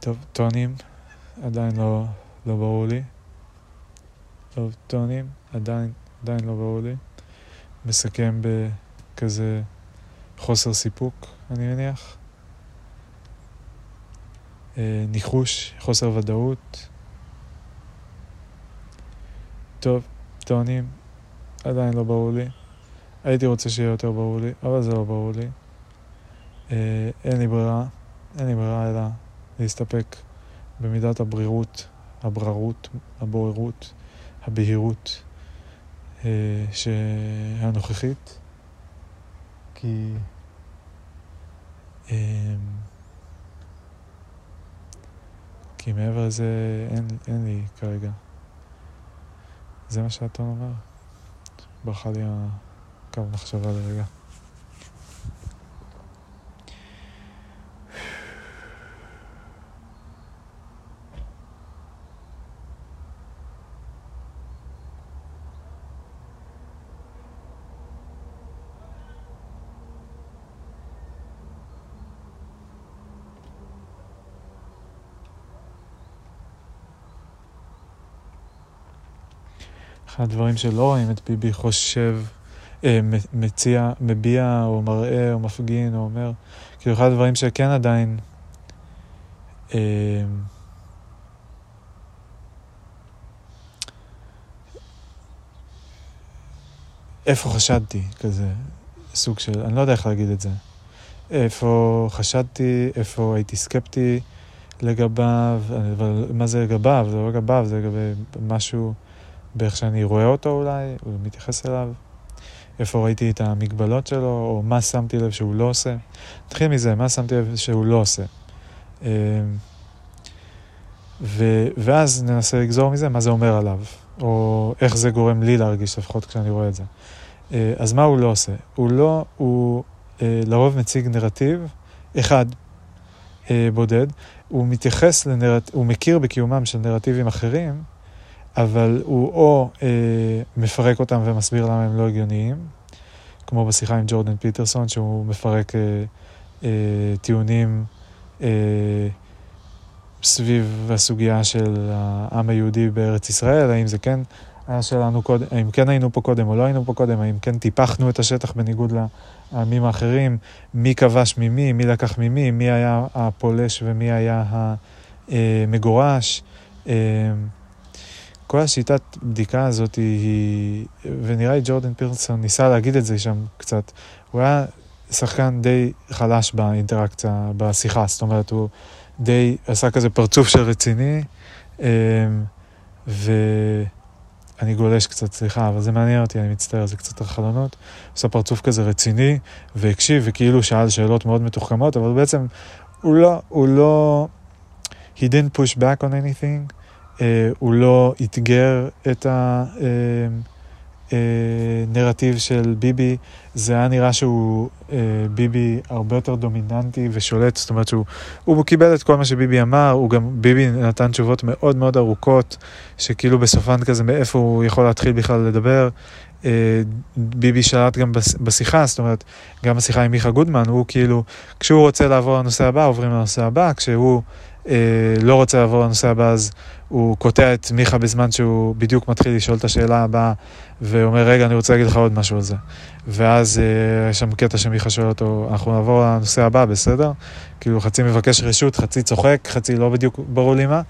טוב, טונים, עדיין לא, לא ברור לי. טוב, טונים, עדיין, עדיין לא ברור לי. מסכם בכזה חוסר סיפוק, אני מניח. אה, ניחוש, חוסר ודאות. טוב, טוענים, עדיין לא ברור לי. הייתי רוצה שיהיה יותר ברור לי, אבל זה לא ברור לי. אה, אין לי ברירה, אין לי ברירה אלא להסתפק במידת הברירות, הבררות, הבוררות, הבהירות אה, הנוכחית. כי... כי מעבר לזה אין, אין לי כרגע. זה מה שהטון אומר. ברכה לי הקו מחשבה לרגע. אחד הדברים שלא רואים את ביבי חושב, אה, מציע, מביע או מראה או מפגין או אומר, כאילו אחד הדברים שכן עדיין... אה, איפה חשדתי, כזה סוג של, אני לא יודע איך להגיד את זה. איפה חשדתי, איפה הייתי סקפטי לגביו, אבל מה זה לגביו? זה לא לגביו, זה לגבי משהו... באיך שאני רואה אותו אולי, או מתייחס אליו. איפה ראיתי את המגבלות שלו, או מה שמתי לב שהוא לא עושה. נתחיל מזה, מה שמתי לב שהוא לא עושה. אמ, ו, ואז ננסה לגזור מזה מה זה אומר עליו, או איך זה גורם לי להרגיש, לפחות כשאני רואה את זה. אה, אז מה הוא לא עושה? הוא לא, הוא אה, לרוב מציג נרטיב אחד אה, בודד, הוא מתייחס לנרט... הוא מכיר בקיומם של נרטיבים אחרים, אבל הוא או אה, מפרק אותם ומסביר למה הם לא הגיוניים, כמו בשיחה עם ג'ורדן פיטרסון, שהוא מפרק אה, אה, טיעונים אה, סביב הסוגיה של העם היהודי בארץ ישראל, האם זה כן היה שלנו קודם, האם כן היינו פה קודם או לא היינו פה קודם, האם כן טיפחנו את השטח בניגוד לעמים האחרים, מי כבש ממי, מי לקח ממי, מי היה הפולש ומי היה המגורש. אה, כל השיטת בדיקה הזאת היא, ונראה לי ג'ורדן פירסון ניסה להגיד את זה שם קצת, הוא היה שחקן די חלש באינטראקציה, בשיחה, זאת אומרת, הוא די עשה כזה פרצוף של רציני, אמ, ואני גולש קצת, סליחה, אבל זה מעניין אותי, אני מצטער, זה קצת החלונות. עשה פרצוף כזה רציני, והקשיב, וכאילו שאל שאלות מאוד מתוחכמות, אבל בעצם הוא לא, הוא לא, he didn't push back on anything. אה, הוא לא אתגר את הנרטיב אה, של ביבי, זה היה נראה שהוא אה, ביבי הרבה יותר דומיננטי ושולט, זאת אומרת שהוא קיבל את כל מה שביבי אמר, הוא גם, ביבי נתן תשובות מאוד מאוד ארוכות, שכאילו בסופן כזה מאיפה הוא יכול להתחיל בכלל לדבר. ביבי שלט גם בשיחה, זאת אומרת, גם בשיחה עם מיכה גודמן, הוא כאילו, כשהוא רוצה לעבור לנושא הבא, עוברים לנושא הבא, כשהוא אה, לא רוצה לעבור לנושא הבא, אז הוא קוטע את מיכה בזמן שהוא בדיוק מתחיל לשאול את השאלה הבאה, ואומר, רגע, אני רוצה להגיד לך עוד משהו על זה. ואז אה, יש שם קטע שמיכה שואל אותו, אנחנו נעבור לנושא הבא, בסדר? כאילו חצי מבקש רשות, חצי צוחק, חצי לא בדיוק ברור לי מה,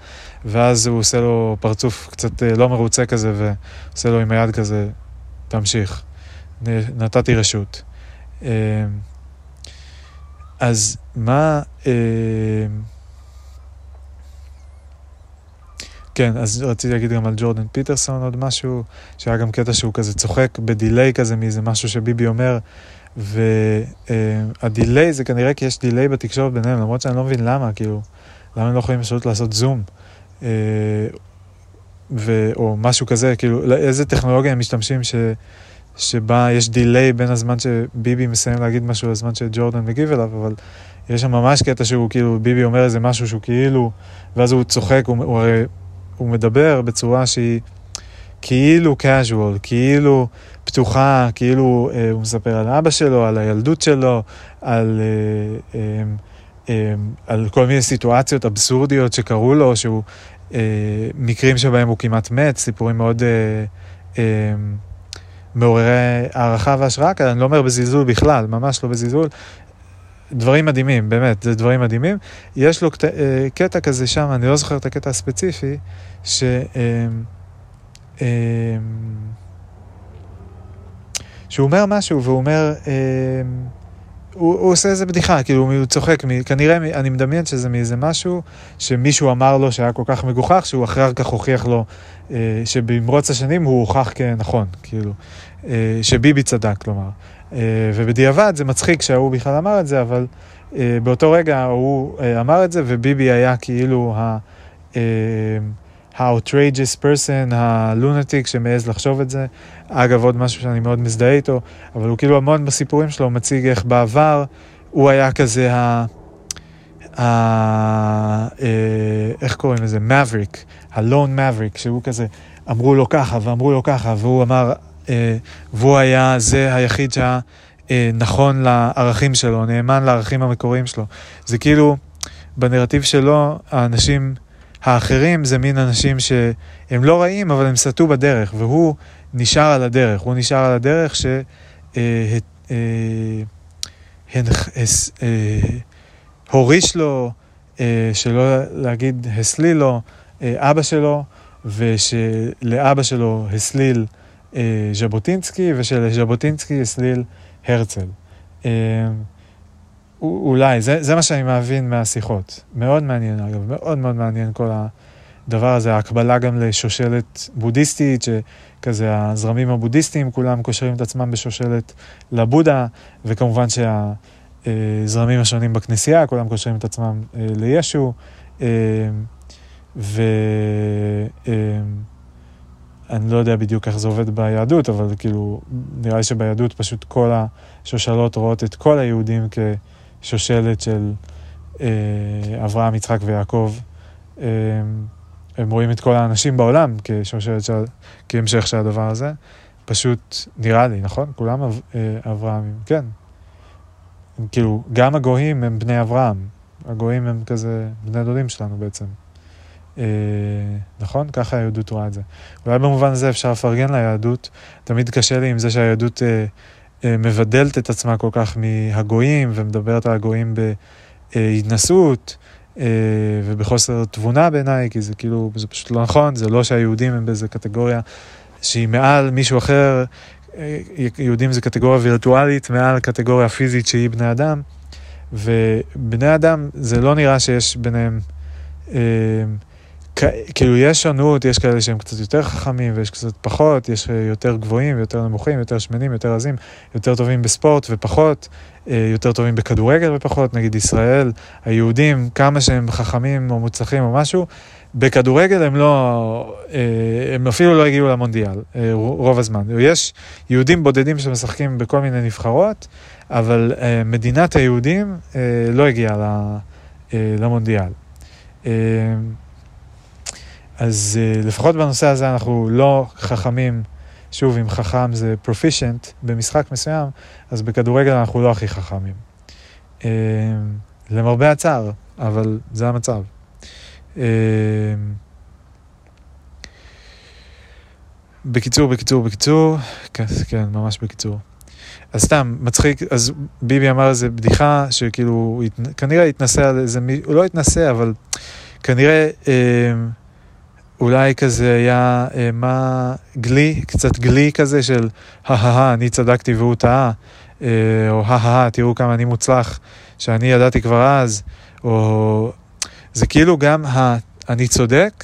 ואז הוא עושה לו פרצוף קצת אה, לא מרוצה כזה, ועושה לו עם היד כזה, תמשיך. נתתי רשות. אה, אז מה... אה, כן, אז רציתי להגיד גם על ג'ורדן פיטרסון עוד משהו, שהיה גם קטע שהוא כזה צוחק בדיליי כזה מאיזה משהו שביבי אומר, והדיליי זה כנראה כי יש דיליי בתקשורת ביניהם, למרות שאני לא מבין למה, כאילו, למה הם לא יכולים פשוט לעשות זום, uh, ו, או משהו כזה, כאילו, איזה טכנולוגיה הם משתמשים ש... שבה יש דיליי בין הזמן שביבי מסיים להגיד משהו לזמן שג'ורדן מגיב אליו, אבל יש שם ממש קטע שהוא כאילו, ביבי אומר איזה משהו שהוא כאילו, ואז הוא צוחק, הוא, הוא הרי הוא מדבר בצורה שהיא כאילו casual, כאילו פתוחה, כאילו אה, הוא מספר על אבא שלו, על הילדות שלו, על, אה, אה, אה, על כל מיני סיטואציות אבסורדיות שקרו לו, שהוא, אה, מקרים שבהם הוא כמעט מת, סיפורים מאוד... אה, אה, מעוררי הערכה והשראה כאלה, אני לא אומר בזלזול בכלל, ממש לא בזלזול, דברים מדהימים, באמת, זה דברים מדהימים. יש לו קטע, אה, קטע כזה שם, אני לא זוכר את הקטע הספציפי, ש... אה, אה, שהוא אומר משהו, והוא אומר, הוא, הוא עושה איזה בדיחה, כאילו הוא צוחק, כנראה אני מדמיין שזה מאיזה משהו שמישהו אמר לו שהיה כל כך מגוחך, שהוא אחר כך הוכיח לו שבמרוץ השנים הוא הוכח כנכון, כאילו, שביבי צדק, כלומר. אה, ובדיעבד זה מצחיק שההוא בכלל אמר את זה, אבל אה, באותו רגע הוא אה, אמר את זה, וביבי היה כאילו ה... ה-outrageous person, הלונטיק שמעז לחשוב את זה. אגב, עוד משהו שאני מאוד מזדהה איתו, אבל הוא כאילו המון בסיפורים שלו מציג איך בעבר הוא היה כזה ה... ה... איך קוראים לזה? מבריק, הלון מבריק, שהוא כזה, אמרו לו ככה ואמרו לו ככה, והוא אמר, והוא היה זה היחיד שהיה אה, נכון לערכים שלו, נאמן לערכים המקוריים שלו. זה כאילו, בנרטיב שלו, האנשים האחרים זה מין אנשים שהם לא רעים, אבל הם סטו בדרך, והוא נשאר על הדרך. הוא נשאר על הדרך ש... אה, הוריש לו, שלא להגיד הסליל לו, אבא שלו, ושלאבא שלו הסליל אה, ז'בוטינסקי, ושלז'בוטינסקי הסליל הרצל. אה, אולי, זה, זה מה שאני מבין מהשיחות. מאוד מעניין, אגב, מאוד מאוד מעניין כל הדבר הזה, ההקבלה גם לשושלת בודהיסטית, שכזה הזרמים הבודהיסטיים, כולם קושרים את עצמם בשושלת לבודה, וכמובן שהזרמים השונים בכנסייה, כולם קושרים את עצמם אה, לישו, אה, ואני לא יודע בדיוק איך זה עובד ביהדות, אבל כאילו, נראה לי שביהדות פשוט כל השושלות רואות את כל היהודים כ... שושלת של אה, אברהם, יצחק ויעקב. אה, הם רואים את כל האנשים בעולם כשושלת של... כהמשך של הדבר הזה. פשוט נראה לי, נכון? כולם אב, אה, אברהמים, כן. הם, כאילו, גם הגויים הם בני אברהם. הגויים הם כזה בני דודים שלנו בעצם. אה, נכון? ככה היהדות רואה את זה. אולי במובן הזה אפשר לפרגן ליהדות. תמיד קשה לי עם זה שהיהדות אה, אה, מבדלת את עצמה כל כך מהגויים ומדברת על הגויים בהתנסות אה, ובחוסר תבונה בעיניי, כי זה כאילו, זה פשוט לא נכון, זה לא שהיהודים הם באיזה קטגוריה שהיא מעל מישהו אחר, אה, יהודים זה קטגוריה וירטואלית מעל קטגוריה פיזית שהיא בני אדם, ובני אדם זה לא נראה שיש ביניהם... כאילו יש שונות, יש כאלה שהם קצת יותר חכמים ויש קצת פחות, יש אה, יותר גבוהים ויותר נמוכים, יותר שמנים, יותר רזים, יותר טובים בספורט ופחות, אה, יותר טובים בכדורגל ופחות, נגיד ישראל, היהודים, כמה שהם חכמים או מוצלחים או משהו, בכדורגל הם לא, אה, הם אפילו לא הגיעו למונדיאל רוב הזמן. יש יהודים בודדים שמשחקים בכל מיני נבחרות, אבל מדינת היהודים לא הגיעה למונדיאל. אז uh, לפחות בנושא הזה אנחנו לא חכמים, שוב, אם חכם זה proficient במשחק מסוים, אז בכדורגל אנחנו לא הכי חכמים. Uh, למרבה הצער, אבל זה המצב. Uh, בקיצור, בקיצור, בקיצור, כן, כן, ממש בקיצור. אז סתם, מצחיק, אז ביבי אמר איזה בדיחה, שכאילו, כנראה התנסה על איזה, הוא לא התנסה, אבל כנראה... אה, אולי כזה היה, אה, מה, גלי, קצת גלי כזה של, הא אני צדקתי והוא טעה, אה, או הא תראו כמה אני מוצלח, שאני ידעתי כבר אז, או... זה כאילו גם ה... אני צודק,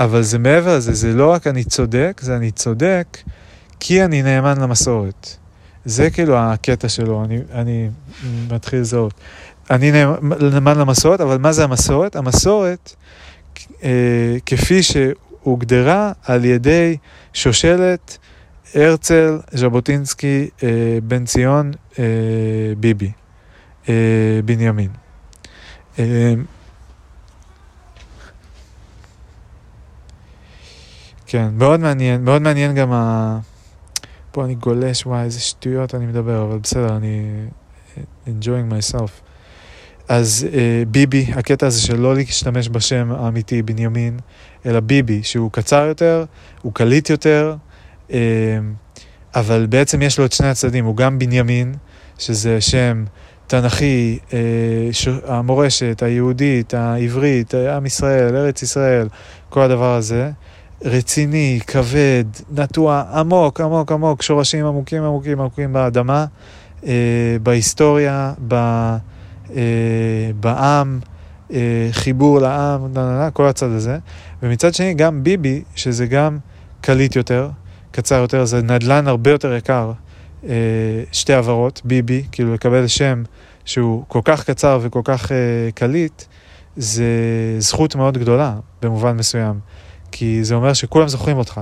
אבל זה מעבר לזה, זה לא רק אני צודק, זה אני צודק כי אני נאמן למסורת. זה כאילו הקטע שלו, אני, אני מתחיל לזהות. אני נאמן למסורת, אבל מה זה המסורת? המסורת כפי שהוגדרה על ידי שושלת הרצל, ז'בוטינסקי, אה, בן ציון, אה, ביבי, אה, בנימין. אה, כן, מאוד מעניין, מאוד מעניין גם ה... פה אני גולש, וואי, איזה שטויות אני מדבר, אבל בסדר, אני enjoying myself. אז אה, ביבי, הקטע הזה של לא להשתמש בשם האמיתי בנימין, אלא ביבי, שהוא קצר יותר, הוא קליט יותר, אה, אבל בעצם יש לו את שני הצדדים, הוא גם בנימין, שזה שם תנכי, אה, ש... המורשת היהודית, העברית, עם ישראל, ארץ ישראל, כל הדבר הזה. רציני, כבד, נטוע עמוק, עמוק, עמוק, שורשים עמוקים, עמוקים, עמוקים באדמה, אה, בהיסטוריה, ב... אה, בעם, אה, חיבור לעם, כל הצד הזה. ומצד שני, גם ביבי, שזה גם קליט יותר, קצר יותר, זה נדל"ן הרבה יותר יקר. אה, שתי עברות, ביבי, כאילו לקבל שם שהוא כל כך קצר וכל כך קליט, זה זכות מאוד גדולה במובן מסוים. כי זה אומר שכולם זוכרים אותך.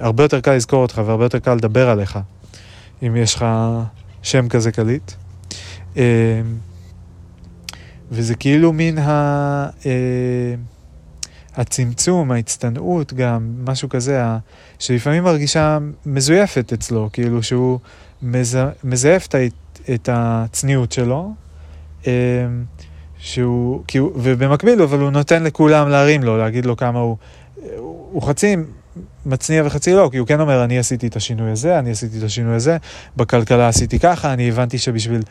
הרבה יותר קל לזכור אותך והרבה יותר קל לדבר עליך, אם יש לך שם כזה קליט. וזה כאילו מין ה... אה, הצמצום, ההצטנעות גם, משהו כזה, שלפעמים מרגישה מזויפת אצלו, כאילו שהוא מז... מזייף את הצניעות שלו, אה, שהוא, כאילו, ובמקביל, אבל הוא נותן לכולם להרים לו, להגיד לו כמה הוא, הוא חצי מצניע וחצי לא, כי הוא כן אומר, אני עשיתי את השינוי הזה, אני עשיתי את השינוי הזה, בכלכלה עשיתי ככה, אני הבנתי שבשביל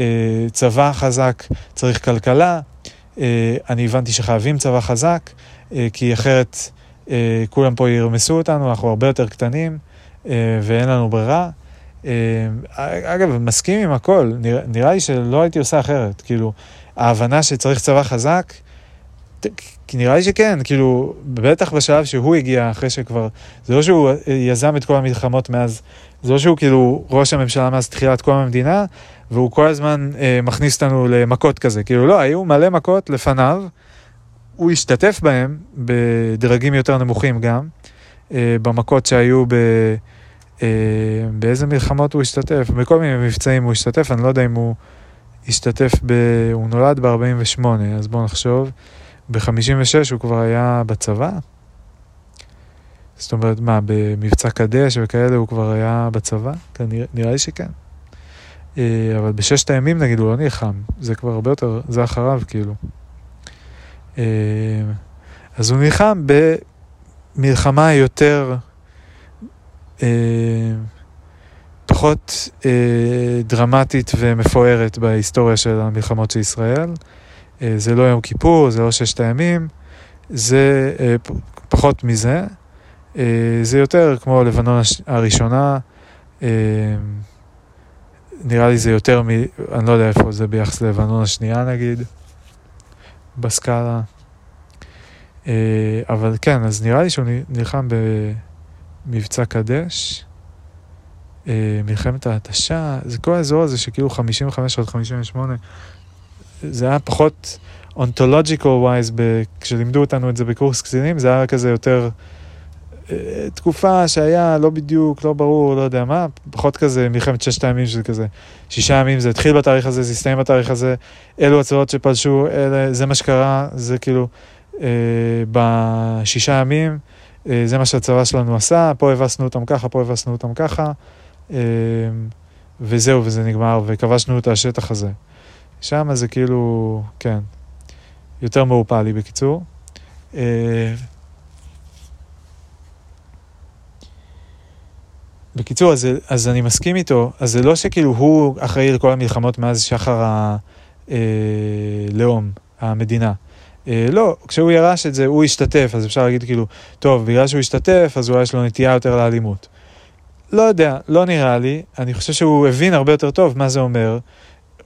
אה, צבא חזק צריך כלכלה, אה, אני הבנתי שחייבים צבא חזק, אה, כי אחרת אה, כולם פה ירמסו אותנו, אנחנו הרבה יותר קטנים, ואין לנו ברירה. אגב, מסכים עם הכל, נראה, נראה לי שלא הייתי עושה אחרת. כאילו, ההבנה שצריך צבא חזק, כי נראה לי שכן, כאילו, בטח בשלב שהוא הגיע אחרי שכבר, זה לא שהוא יזם את כל המלחמות מאז, זה לא שהוא כאילו ראש הממשלה מאז תחילת קום המדינה, והוא כל הזמן אה, מכניס אותנו למכות כזה, כאילו לא, היו מלא מכות לפניו, הוא השתתף בהם בדרגים יותר נמוכים גם, אה, במכות שהיו ב... אה, באיזה מלחמות הוא השתתף, בכל מיני מבצעים הוא השתתף, אני לא יודע אם הוא השתתף ב... הוא נולד ב-48, אז בואו נחשוב. ב-56 הוא כבר היה בצבא? זאת אומרת, מה, במבצע קדש וכאלה הוא כבר היה בצבא? כנראה, נראה לי שכן. אה, אבל בששת הימים נגיד הוא לא נלחם, זה כבר הרבה יותר, זה אחריו כאילו. אה, אז הוא נלחם במלחמה יותר, אה, פחות דרמטית ומפוארת בהיסטוריה של המלחמות של ישראל. אה, זה לא יום כיפור, זה לא ששת הימים, זה אה, פחות מזה. אה, זה יותר כמו לבנון הראשונה, נראה לי זה יותר מ... אני לא יודע איפה זה ביחס ללבנון השנייה נגיד, בסקאלה. אבל כן, אז נראה לי שהוא נלחם במבצע קדש, מלחמת ההתשה, זה כל האזור הזה שכאילו 55 עד 58 זה היה פחות אונתולוג'יקל ווייז, כשלימדו אותנו את זה בקורס קצינים, זה היה כזה יותר אה, תקופה שהיה לא בדיוק, לא ברור, לא יודע מה, פחות כזה מלחמת ששת הימים שזה כזה, שישה ימים זה התחיל בתאריך הזה, זה הסתיים בתאריך הזה, אלו הצבאות שפלשו, אלה, זה מה שקרה, זה כאילו אה, בשישה ימים, אה, זה מה שהצבא שלנו עשה, פה הבסנו אותם ככה, פה הבסנו אותם ככה, אה, וזהו, וזה נגמר, וכבשנו את השטח הזה. שם זה כאילו, כן, יותר מעורפל לי בקיצור. אה, בקיצור, אז, אז אני מסכים איתו, אז זה לא שכאילו הוא אחראי לכל המלחמות מאז שחר הלאום, אה, המדינה. אה, לא, כשהוא ירש את זה, הוא השתתף, אז אפשר להגיד כאילו, טוב, בגלל שהוא השתתף, אז אולי יש לו נטייה יותר לאלימות. לא יודע, לא נראה לי, אני חושב שהוא הבין הרבה יותר טוב מה זה אומר,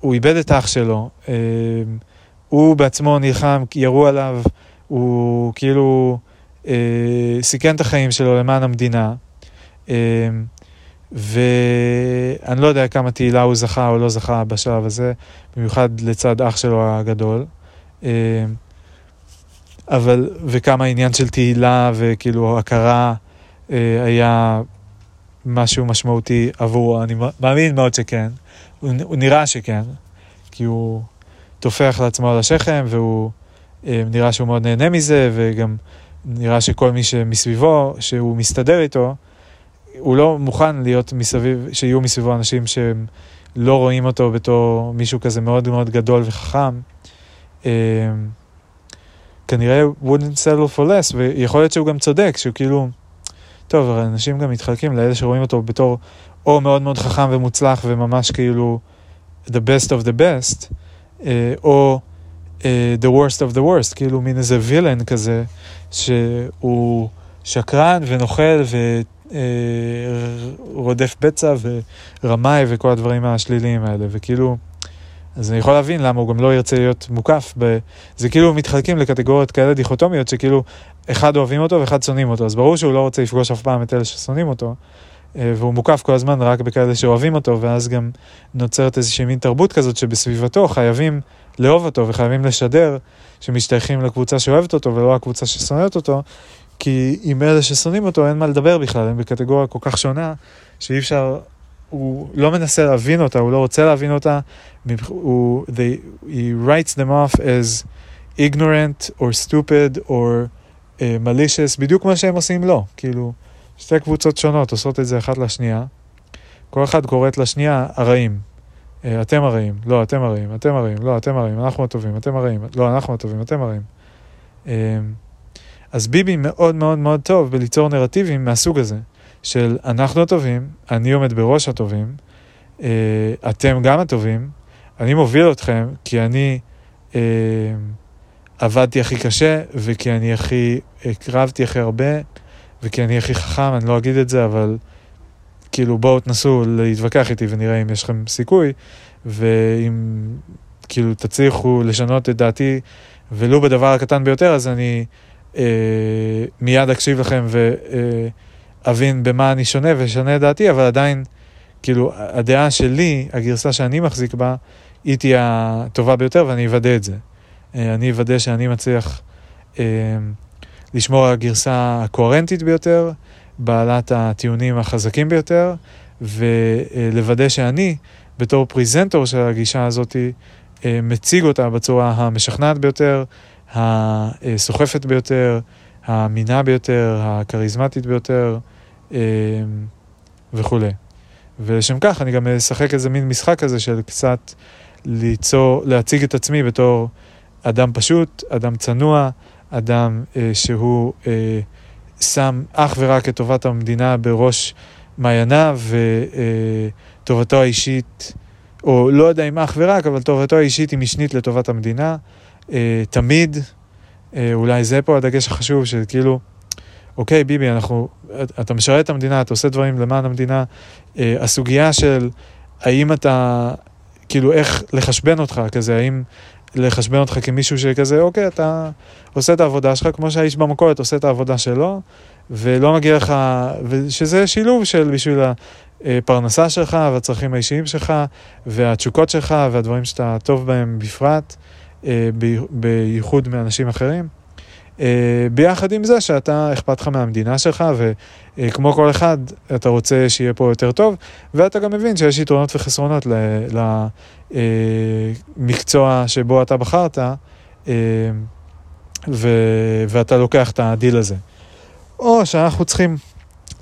הוא איבד את אח שלו, אה, הוא בעצמו נלחם, ירו עליו, הוא כאילו אה, סיכן את החיים שלו למען המדינה, אה, ואני לא יודע כמה תהילה הוא זכה או לא זכה בשלב הזה, במיוחד לצד אח שלו הגדול. אבל, וכמה עניין של תהילה וכאילו הכרה היה משהו משמעותי עבורו, אני מאמין מאוד שכן. הוא, הוא נראה שכן, כי הוא טופח לעצמו על השכם, והוא אה, נראה שהוא מאוד נהנה מזה, וגם נראה שכל מי שמסביבו, שהוא מסתדר איתו, הוא לא מוכן להיות מסביב, שיהיו מסביבו אנשים שהם לא רואים אותו בתור מישהו כזה מאוד מאוד גדול וחכם. אה, כנראה wouldn't settle for less, ויכול להיות שהוא גם צודק, שהוא כאילו, טוב, אנשים גם מתחלקים לאלה שרואים אותו בתור או מאוד מאוד חכם ומוצלח וממש כאילו the best of the best, אה, או אה, the worst of the worst, כאילו מין איזה וילן כזה, שהוא שקרן ונוכל ורודף אה, בצע ורמאי וכל הדברים השליליים האלה, וכאילו... אז אני יכול להבין למה הוא גם לא ירצה להיות מוקף. ב... זה כאילו מתחלקים לקטגוריות כאלה דיכוטומיות, שכאילו אחד אוהבים אותו ואחד שונאים אותו. אז ברור שהוא לא רוצה לפגוש אף פעם את אלה ששונאים אותו, והוא מוקף כל הזמן רק בכאלה שאוהבים אותו, ואז גם נוצרת איזושהי מין תרבות כזאת שבסביבתו חייבים לאהוב אותו וחייבים לשדר שמשתייכים לקבוצה שאוהבת אותו ולא הקבוצה ששונאת אותו, כי עם אלה ששונאים אותו אין מה לדבר בכלל, הם בקטגוריה כל כך שונה, שאי אפשר, הוא לא מנסה להבין אותה, הוא לא רוצה להבין אותה, הוא, they, he writes them off as ignorant or stupid or uh, malicious, בדיוק מה שהם עושים לו, כאילו. שתי קבוצות שונות עושות את זה אחת לשנייה, כל אחת קוראת לשנייה הרעים. אה, אתם הרעים, לא, אתם הרעים, אתם הרעים, לא, אתם הרעים, אנחנו הטובים, אתם הרעים, לא, אנחנו הטובים, אתם הרעים. אה, אז ביבי מאוד מאוד מאוד טוב בליצור נרטיבים מהסוג הזה, של אנחנו הטובים, אני עומד בראש הטובים, אה, אתם גם הטובים, אני מוביל אתכם כי אני עבדתי הכי קשה וכי אני הכי הקרבתי הכי הרבה וכי אני הכי חכם, אני לא אגיד את זה, אבל כאילו בואו תנסו להתווכח איתי ונראה אם יש לכם סיכוי, ואם כאילו תצליחו לשנות את דעתי, ולו בדבר הקטן ביותר, אז אני אה, מיד אקשיב לכם ואבין במה אני שונה ואשנה את דעתי, אבל עדיין, כאילו, הדעה שלי, הגרסה שאני מחזיק בה, היא תהיה הטובה ביותר ואני אוודא את זה. אה, אני אוודא שאני מצליח אה, לשמור על הגרסה הקוהרנטית ביותר, בעלת הטיעונים החזקים ביותר, ולוודא שאני, בתור פריזנטור של הגישה הזאת, אה, מציג אותה בצורה המשכנעת ביותר, הסוחפת ביותר, האמינה ביותר, הכריזמטית ביותר אה, וכולי. ולשם כך אני גם אשחק איזה מין משחק כזה של קצת ליצור, להציג את עצמי בתור אדם פשוט, אדם צנוע, אדם אה, שהוא אה, שם אך ורק את טובת המדינה בראש מעייניו וטובתו אה, האישית, או לא יודע אם אך ורק, אבל טובתו האישית היא משנית לטובת המדינה. אה, תמיד, אה, אולי זה פה הדגש החשוב, שכאילו, אוקיי, ביבי, אנחנו, אתה משרת את המדינה, אתה עושה דברים למען המדינה. אה, הסוגיה של האם אתה, כאילו, איך לחשבן אותך כזה, האם לחשבן אותך כמישהו שכזה, אוקיי, אתה עושה את העבודה שלך, כמו שהאיש במכולת עושה את העבודה שלו, ולא מגיע לך, ושזה שילוב של בשביל הפרנסה שלך והצרכים האישיים שלך, והתשוקות שלך והדברים שאתה טוב בהם בפרט. אה, בייחוד מאנשים אחרים. אה, ביחד עם זה שאתה, אכפת לך מהמדינה שלך, וכמו כל אחד, אתה רוצה שיהיה פה יותר טוב, ואתה גם מבין שיש יתרונות וחסרונות למקצוע שבו אתה בחרת, אה, ואתה לוקח את הדיל הזה. או שאנחנו צריכים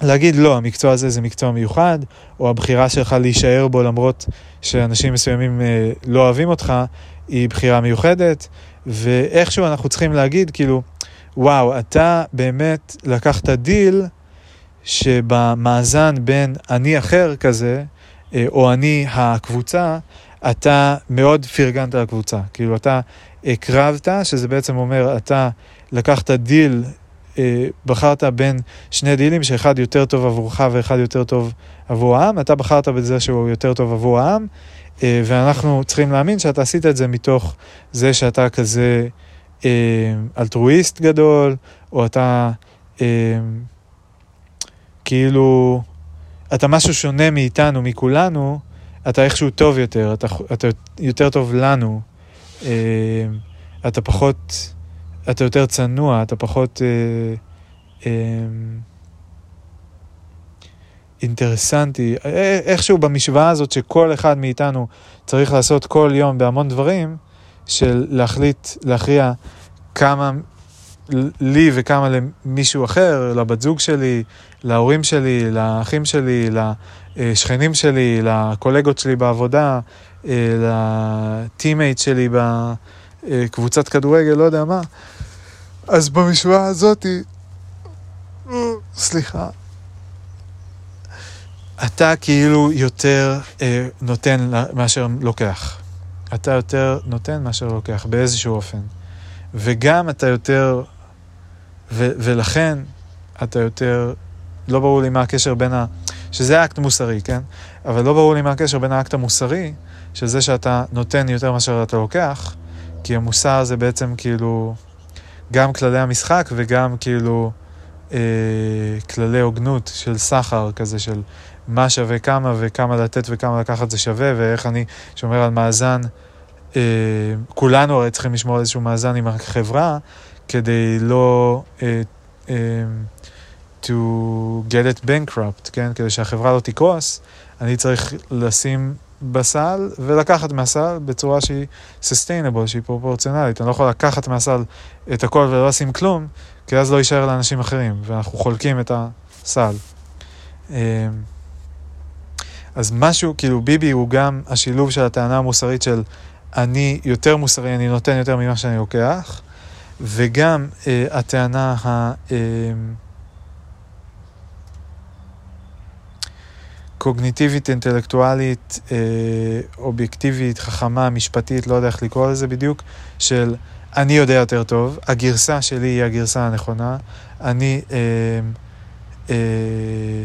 להגיד, לא, המקצוע הזה זה מקצוע מיוחד, או הבחירה שלך להישאר בו למרות שאנשים מסוימים לא אוהבים אותך, היא בחירה מיוחדת, ואיכשהו אנחנו צריכים להגיד, כאילו, וואו, אתה באמת לקחת דיל שבמאזן בין אני אחר כזה, אה, או אני הקבוצה, אתה מאוד פרגנת לקבוצה. כאילו, אתה הקרבת, שזה בעצם אומר, אתה לקחת דיל, אה, בחרת בין שני דילים, שאחד יותר טוב עבורך ואחד יותר טוב עבור העם, אתה בחרת בזה שהוא יותר טוב עבור העם, אה, ואנחנו צריכים להאמין שאתה עשית את זה מתוך זה שאתה כזה אלטרואיסט גדול, או אתה אה, כאילו, אתה משהו שונה מאיתנו, מכולנו, אתה איכשהו טוב יותר, אתה, אתה יותר טוב לנו, אתה פחות, אתה יותר צנוע, אתה פחות... אינטרסנטי, איכשהו במשוואה הזאת שכל אחד מאיתנו צריך לעשות כל יום בהמון דברים, של להחליט, להכריע כמה לי וכמה למישהו אחר, לבת זוג שלי, להורים שלי, לאחים שלי, לשכנים שלי, לקולגות שלי בעבודה, לטימייט שלי בקבוצת כדורגל, לא יודע מה. אז במשוואה הזאתי, סליחה, אתה כאילו יותר אה, נותן מאשר לוקח. אתה יותר נותן מאשר לוקח, באיזשהו אופן. וגם אתה יותר, ו, ולכן אתה יותר, לא ברור לי מה הקשר בין ה... שזה אקט מוסרי, כן? אבל לא ברור לי מה הקשר בין האקט המוסרי, של זה שאתה נותן יותר מאשר אתה לוקח, כי המוסר זה בעצם כאילו גם כללי המשחק וגם כאילו אה, כללי הוגנות של סחר כזה, של מה שווה כמה וכמה לתת וכמה לקחת זה שווה, ואיך אני שומר על מאזן. אה, כולנו הרי צריכים לשמור על איזשהו מאזן עם החברה, כדי לא... אה, אה, to get it bankrupt, כן? כדי שהחברה לא תקרוס, אני צריך לשים בסל ולקחת מהסל בצורה שהיא sustainable, שהיא פרופורציונלית. אני לא יכול לקחת מהסל את הכל ולא לשים כלום, כי אז לא יישאר לאנשים אחרים, ואנחנו חולקים את הסל. אה, אז משהו, כאילו ביבי הוא גם השילוב של הטענה המוסרית של אני יותר מוסרי, אני נותן יותר ממה שאני לוקח, וגם אה, הטענה ה... אה, קוגניטיבית, אינטלקטואלית, אה, אובייקטיבית, חכמה, משפטית, לא יודע איך לקרוא לזה בדיוק, של אני יודע יותר טוב, הגרסה שלי היא הגרסה הנכונה, אני אה, אה,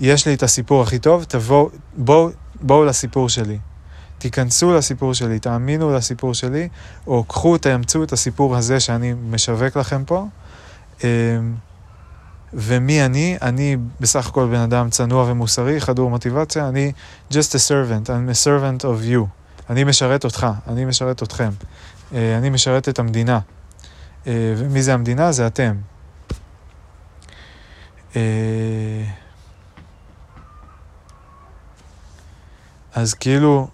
יש לי את הסיפור הכי טוב, תבואו, בואו, בואו לסיפור שלי. תיכנסו לסיפור שלי, תאמינו לסיפור שלי, או קחו, תאמצו את הסיפור הזה שאני משווק לכם פה. אמ, ומי אני? אני בסך הכל בן אדם צנוע ומוסרי, חדור מוטיבציה, אני just a servant, I'm a servant of you. אני משרת אותך, אני משרת אתכם. אה, אני משרת את המדינה. אה, ומי זה המדינה? זה אתם. אה, אז כאילו,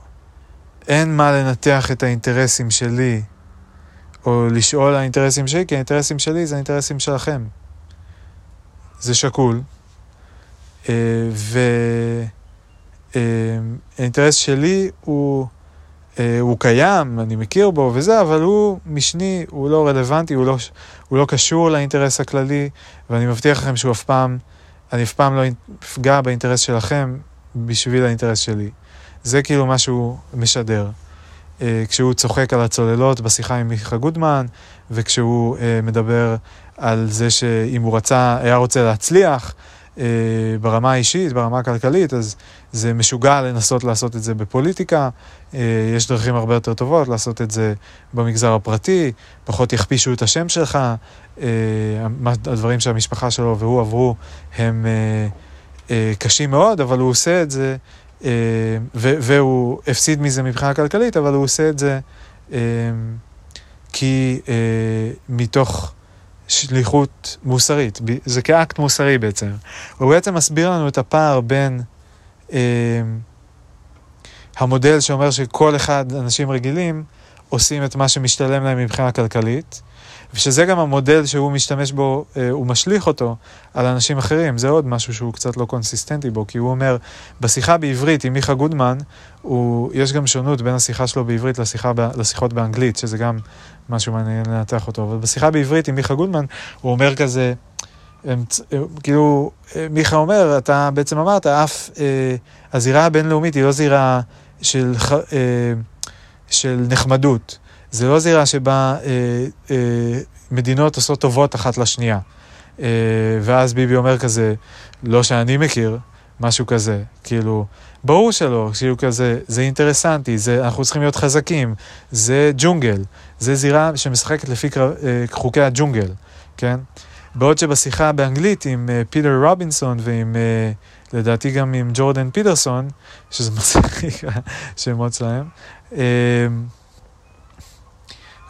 אין מה לנתח את האינטרסים שלי, או לשאול על האינטרסים שלי, כי האינטרסים שלי זה האינטרסים שלכם. זה שקול, והאינטרס שלי הוא אה, הוא קיים, אני מכיר בו וזה, אבל הוא משני, הוא לא רלוונטי, הוא לא, הוא לא קשור לאינטרס הכללי, ואני מבטיח לכם שהוא אף פעם, אני אף פעם לא אפגע באינטרס שלכם בשביל האינטרס שלי. זה כאילו מה שהוא משדר. אה, כשהוא צוחק על הצוללות בשיחה עם מיכה גודמן, וכשהוא אה, מדבר על זה שאם הוא רצה, היה רוצה להצליח, אה, ברמה האישית, ברמה הכלכלית, אז זה משוגע לנסות לעשות את זה בפוליטיקה. יש דרכים הרבה יותר טובות לעשות את זה במגזר הפרטי, פחות יכפישו את השם שלך. הדברים שהמשפחה שלו והוא עברו הם קשים מאוד, אבל הוא עושה את זה, והוא הפסיד מזה מבחינה כלכלית, אבל הוא עושה את זה כי מתוך... שליחות מוסרית, זה כאקט מוסרי בעצם. הוא בעצם מסביר לנו את הפער בין אה, המודל שאומר שכל אחד, אנשים רגילים, עושים את מה שמשתלם להם מבחינה כלכלית, ושזה גם המודל שהוא משתמש בו, אה, הוא משליך אותו על אנשים אחרים. זה עוד משהו שהוא קצת לא קונסיסטנטי בו, כי הוא אומר, בשיחה בעברית עם מיכה גודמן, הוא, יש גם שונות בין השיחה שלו בעברית לשיחה, לשיחות באנגלית, שזה גם משהו מעניין לנתח אותו. אבל בשיחה בעברית עם מיכה גודמן, הוא אומר כזה, הם, כאילו, מיכה אומר, אתה בעצם אמרת, אף אה, הזירה הבינלאומית היא לא זירה של, אה, של נחמדות. זה לא זירה שבה אה, אה, מדינות עושות טובות אחת לשנייה. אה, ואז ביבי אומר כזה, לא שאני מכיר, משהו כזה. כאילו, ברור שלא, כאילו כזה, זה אינטרסנטי, זה, אנחנו צריכים להיות חזקים, זה ג'ונגל, זה זירה שמשחקת לפי קר, אה, חוקי הג'ונגל, כן? בעוד שבשיחה באנגלית עם אה, פיטר רובינסון ועם, אה, לדעתי גם עם ג'ורדן פיטרסון, שזה [laughs] מצחיק השמות שלהם, אה,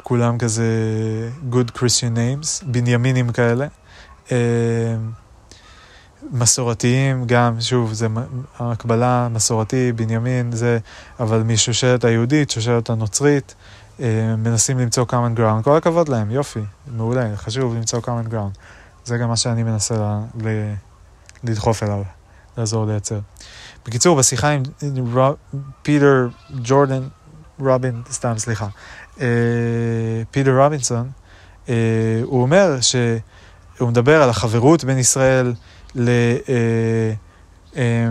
כולם כזה good Christian names, בנימינים כאלה. אה, מסורתיים גם, שוב, זה הקבלה מסורתי, בנימין, זה, אבל משושלת היהודית, שושלת הנוצרית, אה, מנסים למצוא common ground. כל הכבוד להם, יופי, מעולה, חשוב למצוא common ground. זה גם מה שאני מנסה ל, ל, לדחוף אליו, לעזור לייצר. בקיצור, בשיחה עם פיטר ג'ורדן, רובין, סתם, סליחה, פיטר רובינסון, אה, הוא אומר שהוא מדבר על החברות בין ישראל ל, אה,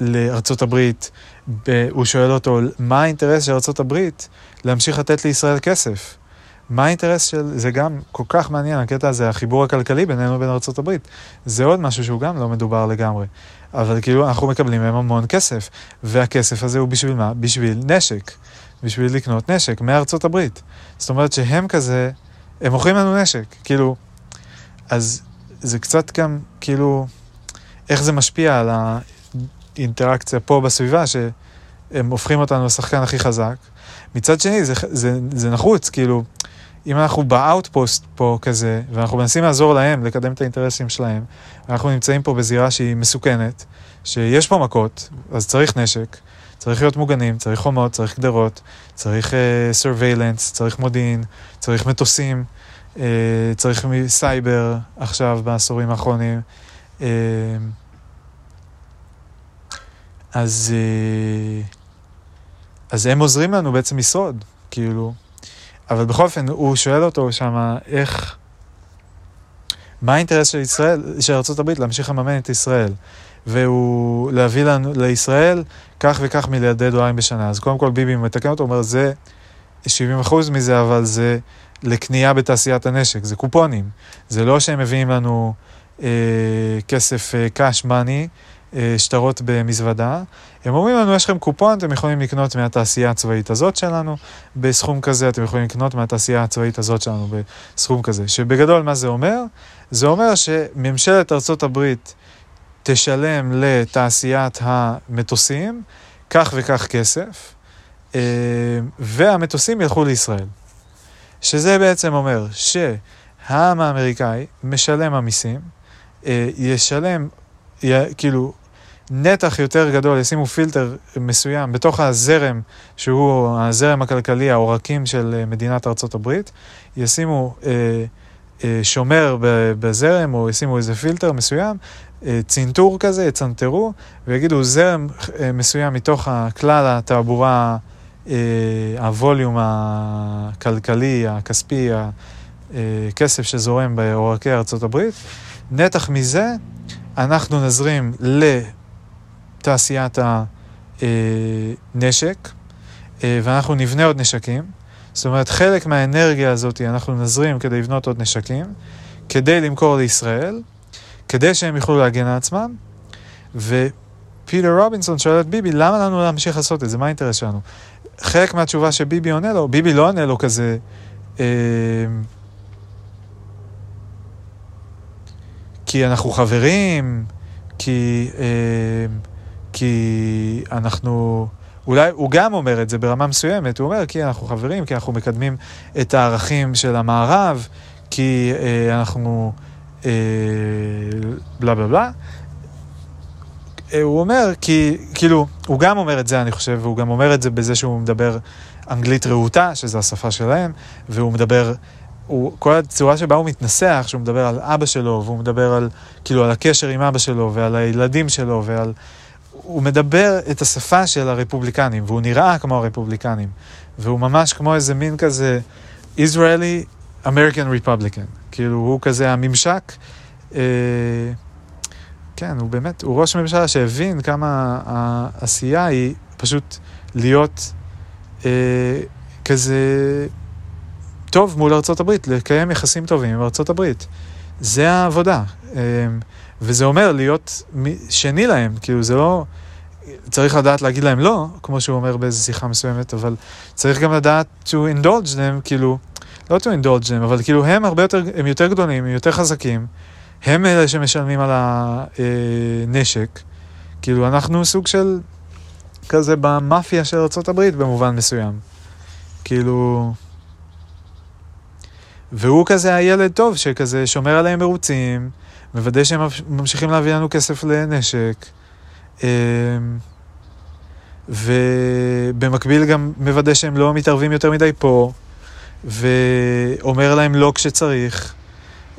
לארצות הברית, הוא שואל אותו, מה האינטרס של ארצות הברית להמשיך לתת לישראל כסף? מה האינטרס של, זה גם כל כך מעניין, הקטע הזה, החיבור הכלכלי בינינו ובין ארצות הברית. זה עוד משהו שהוא גם לא מדובר לגמרי. אבל כאילו, אנחנו מקבלים מהם המון כסף, והכסף הזה הוא בשביל מה? בשביל נשק. בשביל לקנות נשק מארצות הברית. זאת אומרת שהם כזה, הם מוכרים לנו נשק, כאילו, אז זה קצת גם, כאילו, איך זה משפיע על האינטראקציה פה בסביבה, שהם הופכים אותנו לשחקן הכי חזק. מצד שני, זה, זה, זה נחוץ, כאילו, אם אנחנו ב outpost פה כזה, ואנחנו מנסים לעזור להם לקדם את האינטרסים שלהם, אנחנו נמצאים פה בזירה שהיא מסוכנת, שיש פה מכות, אז צריך נשק. צריך להיות מוגנים, צריך חומות, צריך גדרות, צריך uh, surveillance, צריך מודיעין, צריך מטוסים, uh, צריך סייבר עכשיו בעשורים האחרונים. Uh, אז, uh, אז הם עוזרים לנו בעצם לשרוד, כאילו. אבל בכל אופן, הוא שואל אותו שם, איך... מה האינטרס של ישראל, של ארה"ב להמשיך לממן את ישראל? והוא להביא לנו, לישראל כך וכך מיליארדי דולרים בשנה. אז קודם כל ביבי מתקן אותו, אומר, זה 70% מזה, אבל זה לקנייה בתעשיית הנשק, זה קופונים. זה לא שהם מביאים לנו, כסף cash money, שטרות במזוודה. הם אומרים לנו, יש לכם קופון, אתם יכולים לקנות מהתעשייה הצבאית הזאת שלנו בסכום כזה, אתם יכולים לקנות מהתעשייה הצבאית הזאת שלנו בסכום כזה. שבגדול, מה זה אומר? זה אומר שממשלת ארצות הברית תשלם לתעשיית המטוסים כך וכך כסף, אה, והמטוסים ילכו לישראל. שזה בעצם אומר שהעם האמריקאי משלם המיסים, אה, ישלם, כאילו, נתח יותר גדול, ישימו פילטר מסוים בתוך הזרם, שהוא הזרם הכלכלי, העורקים של אה, מדינת ארצות הברית, ישימו אה, אה, שומר בזרם, או ישימו איזה פילטר מסוים, צנתור כזה, יצנתרו, ויגידו זרם אה, מסוים מתוך כלל התעבורה, אה, הווליום הכלכלי, הכספי, הכסף שזורם בעורקי הברית, נתח מזה אנחנו נזרים לתעשיית הנשק, ואנחנו נבנה עוד נשקים. זאת אומרת, חלק מהאנרגיה הזאת אנחנו נזרים כדי לבנות עוד נשקים, כדי למכור לישראל, כדי שהם יוכלו להגן על עצמם, ופיטר רובינסון שואל את ביבי, למה לנו להמשיך לעשות את זה? מה האינטרס שלנו? חלק מהתשובה שביבי עונה לו, ביבי לא עונה לו כזה, אה, כי אנחנו חברים, כי, אה, כי אנחנו... אולי הוא גם אומר את זה ברמה מסוימת, הוא אומר כי אנחנו חברים, כי אנחנו מקדמים את הערכים של המערב, כי אה, אנחנו בלה בלה בלה. אה, הוא אומר, כי, כאילו, הוא גם אומר את זה, אני חושב, והוא גם אומר את זה בזה שהוא מדבר אנגלית רהוטה, שזו השפה שלהם, והוא מדבר, הוא, כל הצורה שבה הוא מתנסח, שהוא מדבר על אבא שלו, והוא מדבר על, כאילו, על הקשר עם אבא שלו, ועל הילדים שלו, ועל... הוא מדבר את השפה של הרפובליקנים, והוא נראה כמו הרפובליקנים, והוא ממש כמו איזה מין כזה Israeli American Republican, כאילו הוא כזה הממשק, אה, כן, הוא באמת, הוא ראש ממשלה שהבין כמה העשייה היא פשוט להיות אה, כזה טוב מול הברית, לקיים יחסים טובים עם הברית. זה העבודה. אה, וזה אומר להיות שני להם, כאילו זה לא... צריך לדעת להגיד להם לא, כמו שהוא אומר באיזו שיחה מסוימת, אבל צריך גם לדעת to indulge them, כאילו, לא to indulge them, אבל כאילו הם הרבה יותר, הם יותר גדולים, הם יותר חזקים, הם אלה שמשלמים על הנשק, כאילו אנחנו סוג של כזה במאפיה של ארה"ב במובן מסוים, כאילו... והוא כזה הילד טוב שכזה שומר עליהם מרוצים, מוודא שהם ממשיכים להביא לנו כסף לנשק, אמ, ובמקביל גם מוודא שהם לא מתערבים יותר מדי פה, ואומר להם לא כשצריך,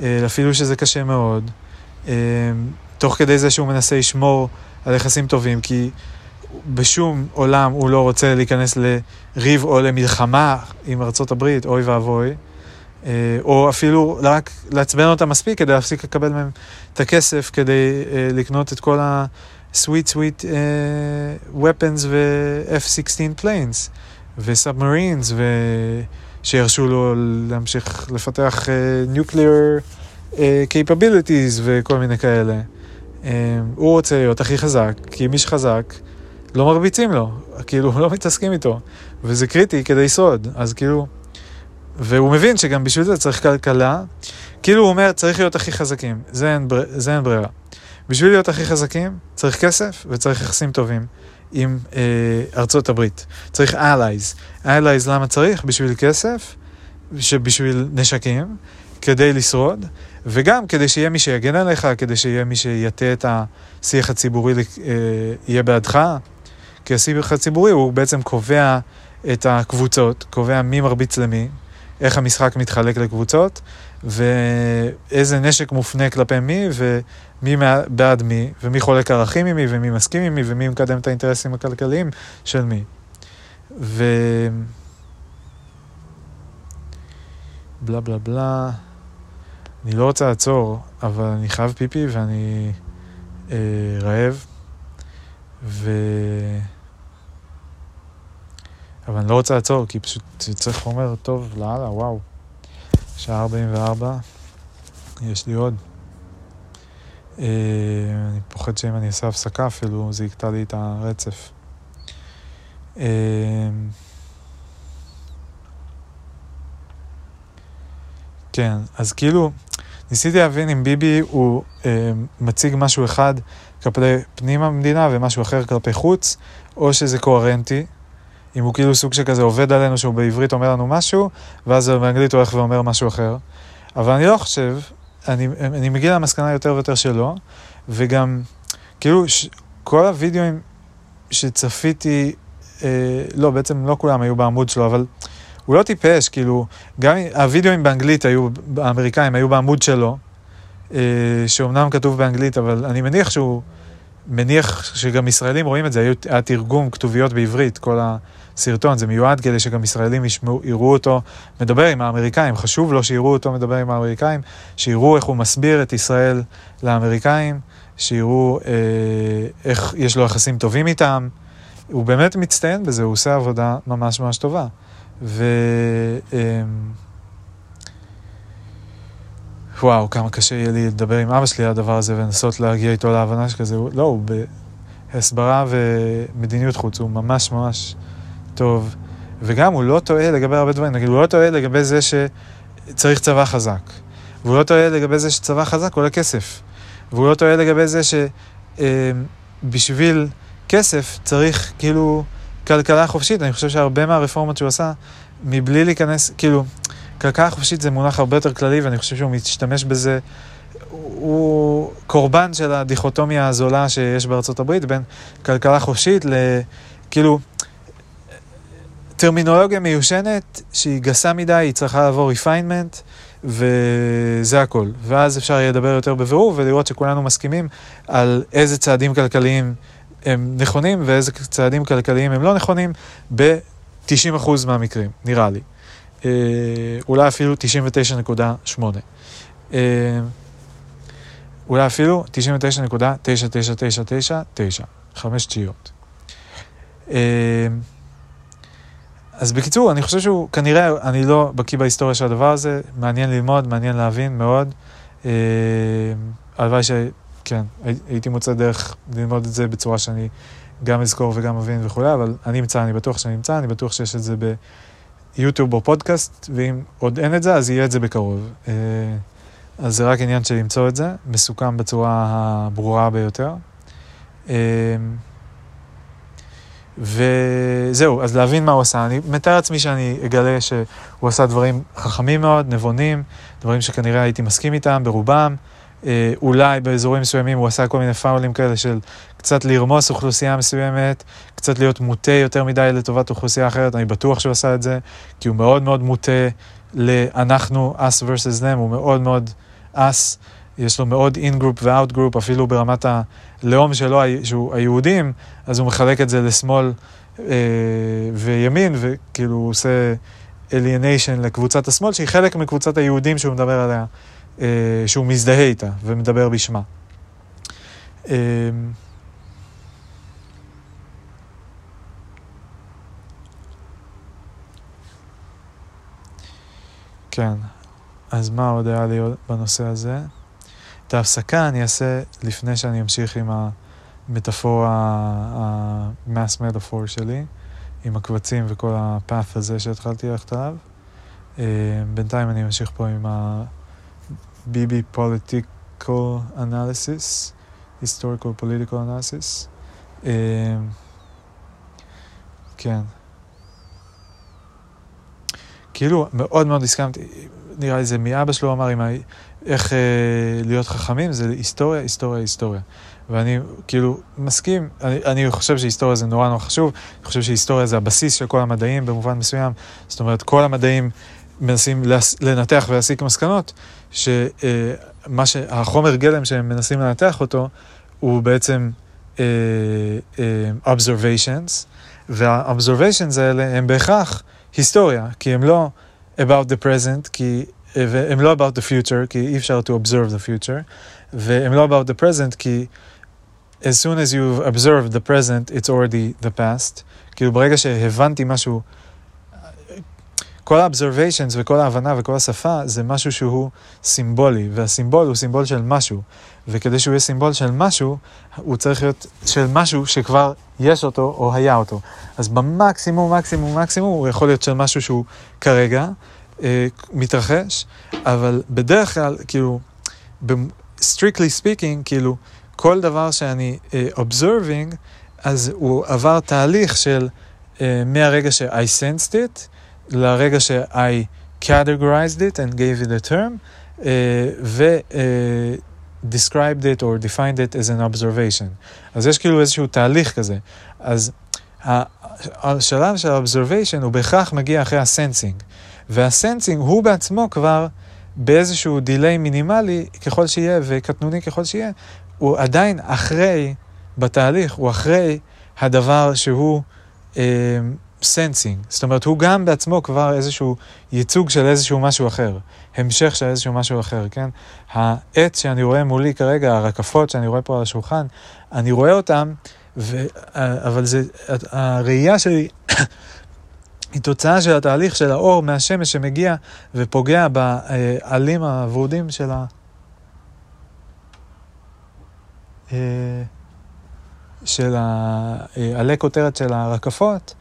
אה, אפילו שזה קשה מאוד, אמ, תוך כדי זה שהוא מנסה לשמור על יחסים טובים, כי בשום עולם הוא לא רוצה להיכנס לריב או למלחמה עם ארצות הברית, אוי ואבוי. אה, או אפילו רק לעצבן אותם מספיק כדי להפסיק לקבל מהם את הכסף כדי אה, לקנות את כל ה-sweet sweet uh, weapons ו-F-16 planes ו-submarines ושירשו לו להמשיך לפתח uh, nuclear uh, capabilities וכל מיני כאלה. Uh, הוא רוצה להיות הכי חזק, כי מי שחזק לא מרביצים לו, כאילו לא מתעסקים איתו, וזה קריטי כדי לשרוד, אז כאילו... והוא מבין שגם בשביל זה צריך כלכלה. כאילו הוא אומר, צריך להיות הכי חזקים, זה אין, בר... זה אין ברירה. בשביל להיות הכי חזקים, צריך כסף וצריך יחסים טובים עם אה, ארצות הברית. צריך allies. allies למה צריך? בשביל כסף, בשביל נשקים, כדי לשרוד, וגם כדי שיהיה מי שיגן עליך, כדי שיהיה מי שיטה את השיח הציבורי, אה, יהיה בעדך. כי השיח הציבורי הוא בעצם קובע את הקבוצות, קובע מי מרביץ למי, איך המשחק מתחלק לקבוצות, ואיזה נשק מופנה כלפי מי, ומי בעד מי, ומי חולק ערכים עם מי, ומי מסכים עם מי, ומי מקדם את האינטרסים הכלכליים של מי. ו... בלה בלה בלה. אני לא רוצה לעצור, אבל אני חייב פיפי ואני אה, רעב. ו... אבל אני לא רוצה לעצור, כי פשוט צריך חומר טוב לאללה, וואו. שעה 44, יש לי עוד. אה, אני פוחד שאם אני אעשה הפסקה אפילו, זה יקטע לי את הרצף. אה, כן, אז כאילו, ניסיתי להבין אם ביבי הוא אה, מציג משהו אחד כלפי פנים המדינה ומשהו אחר כלפי חוץ, או שזה קוהרנטי. אם הוא כאילו סוג שכזה עובד עלינו, שהוא בעברית אומר לנו משהו, ואז באנגלית הוא הולך ואומר משהו אחר. אבל אני לא חושב, אני, אני מגיע למסקנה יותר ויותר שלא, וגם, כאילו, ש, כל הווידאוים שצפיתי, אה, לא, בעצם לא כולם היו בעמוד שלו, אבל הוא לא טיפש, כאילו, גם הווידאוים באנגלית היו, האמריקאים היו בעמוד שלו, אה, שאומנם כתוב באנגלית, אבל אני מניח שהוא, מניח שגם ישראלים רואים את זה, היה תרגום כתוביות בעברית, כל הסרטון, זה מיועד כדי שגם ישראלים ישמעו, יראו אותו מדבר עם האמריקאים, חשוב לו שיראו אותו מדבר עם האמריקאים, שיראו איך הוא מסביר את ישראל לאמריקאים, שיראו אה, איך יש לו יחסים טובים איתם. הוא באמת מצטיין בזה, הוא עושה עבודה ממש ממש טובה. ו... וואו, כמה קשה יהיה לי לדבר עם אבא שלי על הדבר הזה ולנסות להגיע איתו להבנה שכזה, לא, הוא בהסברה ומדיניות חוץ, הוא ממש ממש טוב. וגם הוא לא טועה לגבי הרבה דברים, נגיד, הוא לא טועה לגבי זה שצריך צבא חזק. והוא לא טועה לגבי זה שצבא חזק עולה כסף. והוא לא טועה לגבי זה שבשביל כסף צריך כאילו כלכלה חופשית. אני חושב שהרבה מהרפורמות שהוא עשה, מבלי להיכנס, כאילו, כלכלה חופשית זה מונח הרבה יותר כללי, ואני חושב שהוא משתמש בזה. הוא קורבן של הדיכוטומיה הזולה שיש בארצות הברית בין כלכלה חופשית לכאילו טרמינולוגיה מיושנת שהיא גסה מדי, היא צריכה לעבור refinement וזה הכל. ואז אפשר יהיה לדבר יותר בבירור ולראות שכולנו מסכימים על איזה צעדים כלכליים הם נכונים ואיזה צעדים כלכליים הם לא נכונים ב-90% מהמקרים, נראה לי. אה, אולי אפילו 99.8. אה, אולי אפילו 99.99999, חמש תשיעיות. אה, אז בקיצור, אני חושב שהוא, כנראה, אני לא בקיא בהיסטוריה של הדבר הזה, מעניין ללמוד, מעניין להבין מאוד. הלוואי ש... כן, הייתי מוצא דרך ללמוד את זה בצורה שאני גם אזכור וגם אבין וכולי, אבל אני אמצא, אני בטוח שאני אמצא, אני בטוח שיש את זה ביוטיוב או פודקאסט, ואם עוד אין את זה, אז יהיה את זה בקרוב. אה, אז זה רק עניין של למצוא את זה, מסוכם בצורה הברורה ביותר. וזהו, אז להבין מה הוא עשה. אני מתאר לעצמי שאני אגלה שהוא עשה דברים חכמים מאוד, נבונים, דברים שכנראה הייתי מסכים איתם ברובם. אה, אולי באזורים מסוימים הוא עשה כל מיני פאולים כאלה של קצת לרמוס אוכלוסייה מסוימת, קצת להיות מוטה יותר מדי לטובת אוכלוסייה אחרת, אני בטוח שהוא עשה את זה, כי הוא מאוד מאוד מוטה לאנחנו, us versus them, הוא מאוד מאוד us, יש לו מאוד ו-out group, אפילו ברמת הלאום שלו, שהוא היהודים, אז הוא מחלק את זה לשמאל אה, וימין, וכאילו הוא עושה alienation לקבוצת השמאל, שהיא חלק מקבוצת היהודים שהוא מדבר עליה. אה, שהוא מזדהה איתה ומדבר בשמה. אה, כן, אז מה עוד היה לי בנושא הזה? את ההפסקה אני אעשה לפני שאני אמשיך עם המטאפורה, ה-mass metaphor שלי, עם הקבצים וכל הפאth הזה שהתחלתי ללכת עליו. אה, בינתיים אני אמשיך פה עם ה... BB Political Analysis, Historical Political Analysis. Uh, כן. כאילו, מאוד מאוד הסכמתי, נראה לי זה מאבא שלו אמר, עם. איך אה, להיות חכמים, זה היסטוריה, היסטוריה, היסטוריה. ואני כאילו מסכים, אני, אני חושב שהיסטוריה זה נורא נורא חשוב, אני חושב שהיסטוריה זה הבסיס של כל המדעים במובן מסוים, זאת אומרת, כל המדעים מנסים לנתח ולהסיק מסקנות, שמה שהחומר גלם שהם מנסים לנתח אותו, הוא בעצם uh, uh, observations, וה-observations האלה הם בהכרח היסטוריה, כי הם לא about the present, כי, והם לא about the future, כי אי אפשר to observe the future, והם לא about the present, כי as soon as you've observed the present, it's already the past. כאילו ברגע שהבנתי משהו כל ה-observations וכל ההבנה וכל השפה זה משהו שהוא סימבולי, והסימבול הוא סימבול של משהו. וכדי שהוא יהיה סימבול של משהו, הוא צריך להיות של משהו שכבר יש אותו או היה אותו. אז במקסימום, מקסימום, מקסימום, הוא יכול להיות של משהו שהוא כרגע מתרחש, אבל בדרך כלל, כאילו, strictly speaking, כאילו, כל דבר שאני uh, observing, אז הוא עבר תהליך של uh, מהרגע ש- I sensed it, לרגע ש-I categorized it and gave it a term, uh, ו... Uh, described it or defined it as an observation. אז יש כאילו איזשהו תהליך כזה. אז השלב של ה-observation הוא בהכרח מגיע אחרי ה-sensing. וה-sensing הוא בעצמו כבר באיזשהו delay מינימלי ככל שיהיה וקטנוני ככל שיהיה, הוא עדיין אחרי, בתהליך, הוא אחרי הדבר שהוא sensing. אה, זאת אומרת, הוא גם בעצמו כבר איזשהו ייצוג של איזשהו משהו אחר, המשך של איזשהו משהו אחר, כן? העץ שאני רואה מולי כרגע, הרקפות שאני רואה פה על השולחן, אני רואה אותם, ו... אה, אבל זה, הראייה שלי היא תוצאה של התהליך של האור מהשמש שמגיע ופוגע בעלים הוורודים של ה... אה, של העלי כותרת של הרקפות,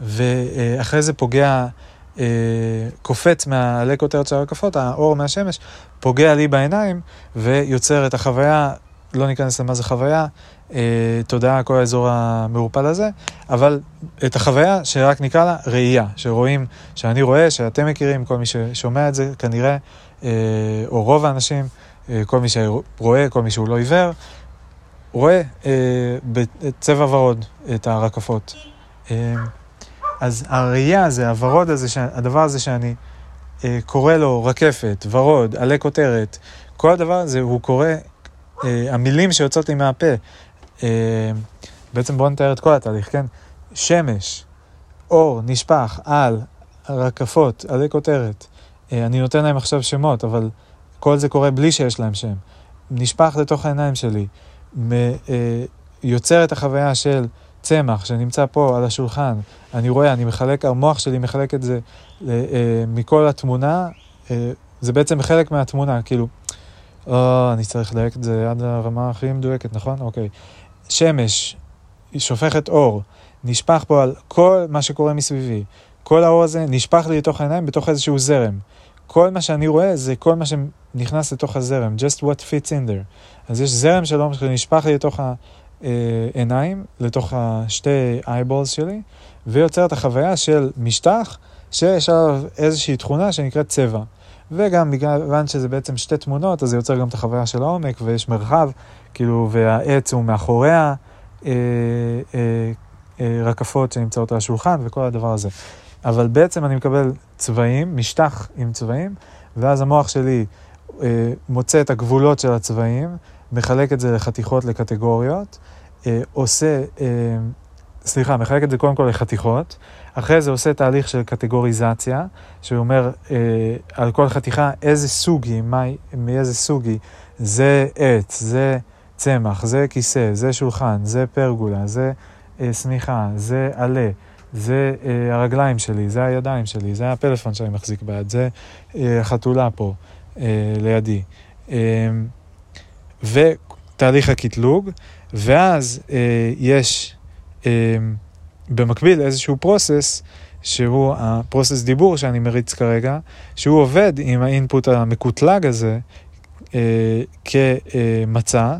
ואחרי זה פוגע, אה, קופץ מהעלי כותרת של הרקפות, האור מהשמש, פוגע לי בעיניים ויוצר את החוויה, לא ניכנס למה זה חוויה, אה, תודעה, כל האזור המעורפל הזה, אבל את החוויה שרק נקרא לה ראייה, שרואים, שאני רואה, שאתם מכירים, כל מי ששומע את זה כנראה, אה, או רוב האנשים, אה, כל מי שרואה, כל מי שהוא לא עיוור, רואה בצבע ורוד את הרקפות. אז הראייה הזה, הוורוד הזה, הדבר הזה שאני קורא לו רקפת, ורוד, עלי כותרת, כל הדבר הזה הוא קורא, המילים שיוצאות לי מהפה, אה, בעצם בואו נתאר את כל התהליך, כן? שמש, אור, נשפך על רקפות, עלי כותרת. אה, אני נותן להם עכשיו שמות, אבל כל זה קורה בלי שיש להם שם. נשפך לתוך העיניים שלי, אה, יוצר את החוויה של צמח שנמצא פה על השולחן. אני רואה, אני מחלק, המוח שלי מחלק את זה מכל התמונה, זה בעצם חלק מהתמונה, כאילו, או, אני צריך לדייק את זה עד הרמה הכי מדויקת, נכון? אוקיי. שמש, היא שופכת אור, נשפך פה על כל מה שקורה מסביבי. כל האור הזה נשפך לי לתוך העיניים בתוך איזשהו זרם. כל מה שאני רואה זה כל מה שנכנס לתוך הזרם, just what fits in there. אז יש זרם של אור שנשפך לי לתוך העיניים, לתוך השתי eyeballs שלי, ויוצר את החוויה של משטח שיש עליו איזושהי תכונה שנקראת צבע. וגם בגלל שזה בעצם שתי תמונות, אז זה יוצר גם את החוויה של העומק, ויש מרחב, כאילו, והעץ הוא מאחוריה אה, אה, אה, רקפות שנמצאות על השולחן וכל הדבר הזה. אבל בעצם אני מקבל צבעים, משטח עם צבעים, ואז המוח שלי אה, מוצא את הגבולות של הצבעים, מחלק את זה לחתיכות, לקטגוריות, אה, עושה, אה, סליחה, מחלק את זה קודם כל לחתיכות, אחרי זה עושה תהליך של קטגוריזציה, שאומר אה, על כל חתיכה איזה סוג היא, מאיזה סוג היא, זה עץ, זה צמח, זה כיסא, זה שולחן, זה פרגולה, זה אה, שמיכה, זה עלה, זה אה, הרגליים שלי, זה הידיים שלי, זה הפלאפון שאני מחזיק ביד, זה אה, החתולה פה אה, לידי. אה, ותהליך הקטלוג, ואז אה, יש אה, במקביל איזשהו פרוסס, שהוא הפרוסס דיבור שאני מריץ כרגע, שהוא עובד עם האינפוט המקוטלג הזה אה, כמצע,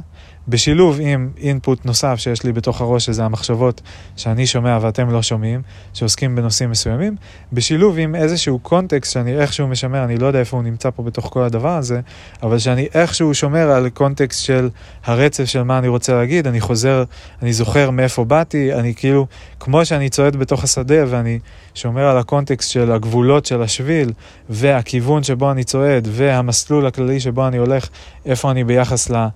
בשילוב עם אינפוט נוסף שיש לי בתוך הראש, שזה המחשבות שאני שומע ואתם לא שומעים, שעוסקים בנושאים מסוימים, בשילוב עם איזשהו קונטקסט שאני איכשהו משמר, אני לא יודע איפה הוא נמצא פה בתוך כל הדבר הזה, אבל שאני איכשהו שומר על קונטקסט של הרצף של מה אני רוצה להגיד, אני חוזר, אני זוכר מאיפה באתי, אני כאילו, כמו שאני צועד בתוך השדה ואני שומר על הקונטקסט של הגבולות של השביל, והכיוון שבו אני צועד, והמסלול הכללי שבו אני הולך, איפה אני ביחס ל...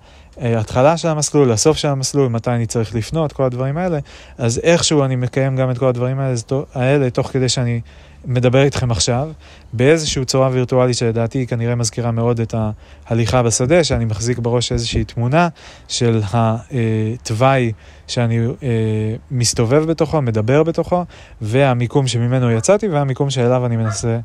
ההתחלה של המסלול, הסוף של המסלול, מתי אני צריך לפנות, כל הדברים האלה, אז איכשהו אני מקיים גם את כל הדברים האלה, האלה תוך כדי שאני מדבר איתכם עכשיו, באיזושהי צורה וירטואלית שלדעתי היא כנראה מזכירה מאוד את ההליכה בשדה, שאני מחזיק בראש איזושהי תמונה של התוואי שאני אה, מסתובב בתוכו, מדבר בתוכו, והמיקום שממנו יצאתי והמיקום שאליו אני מנסה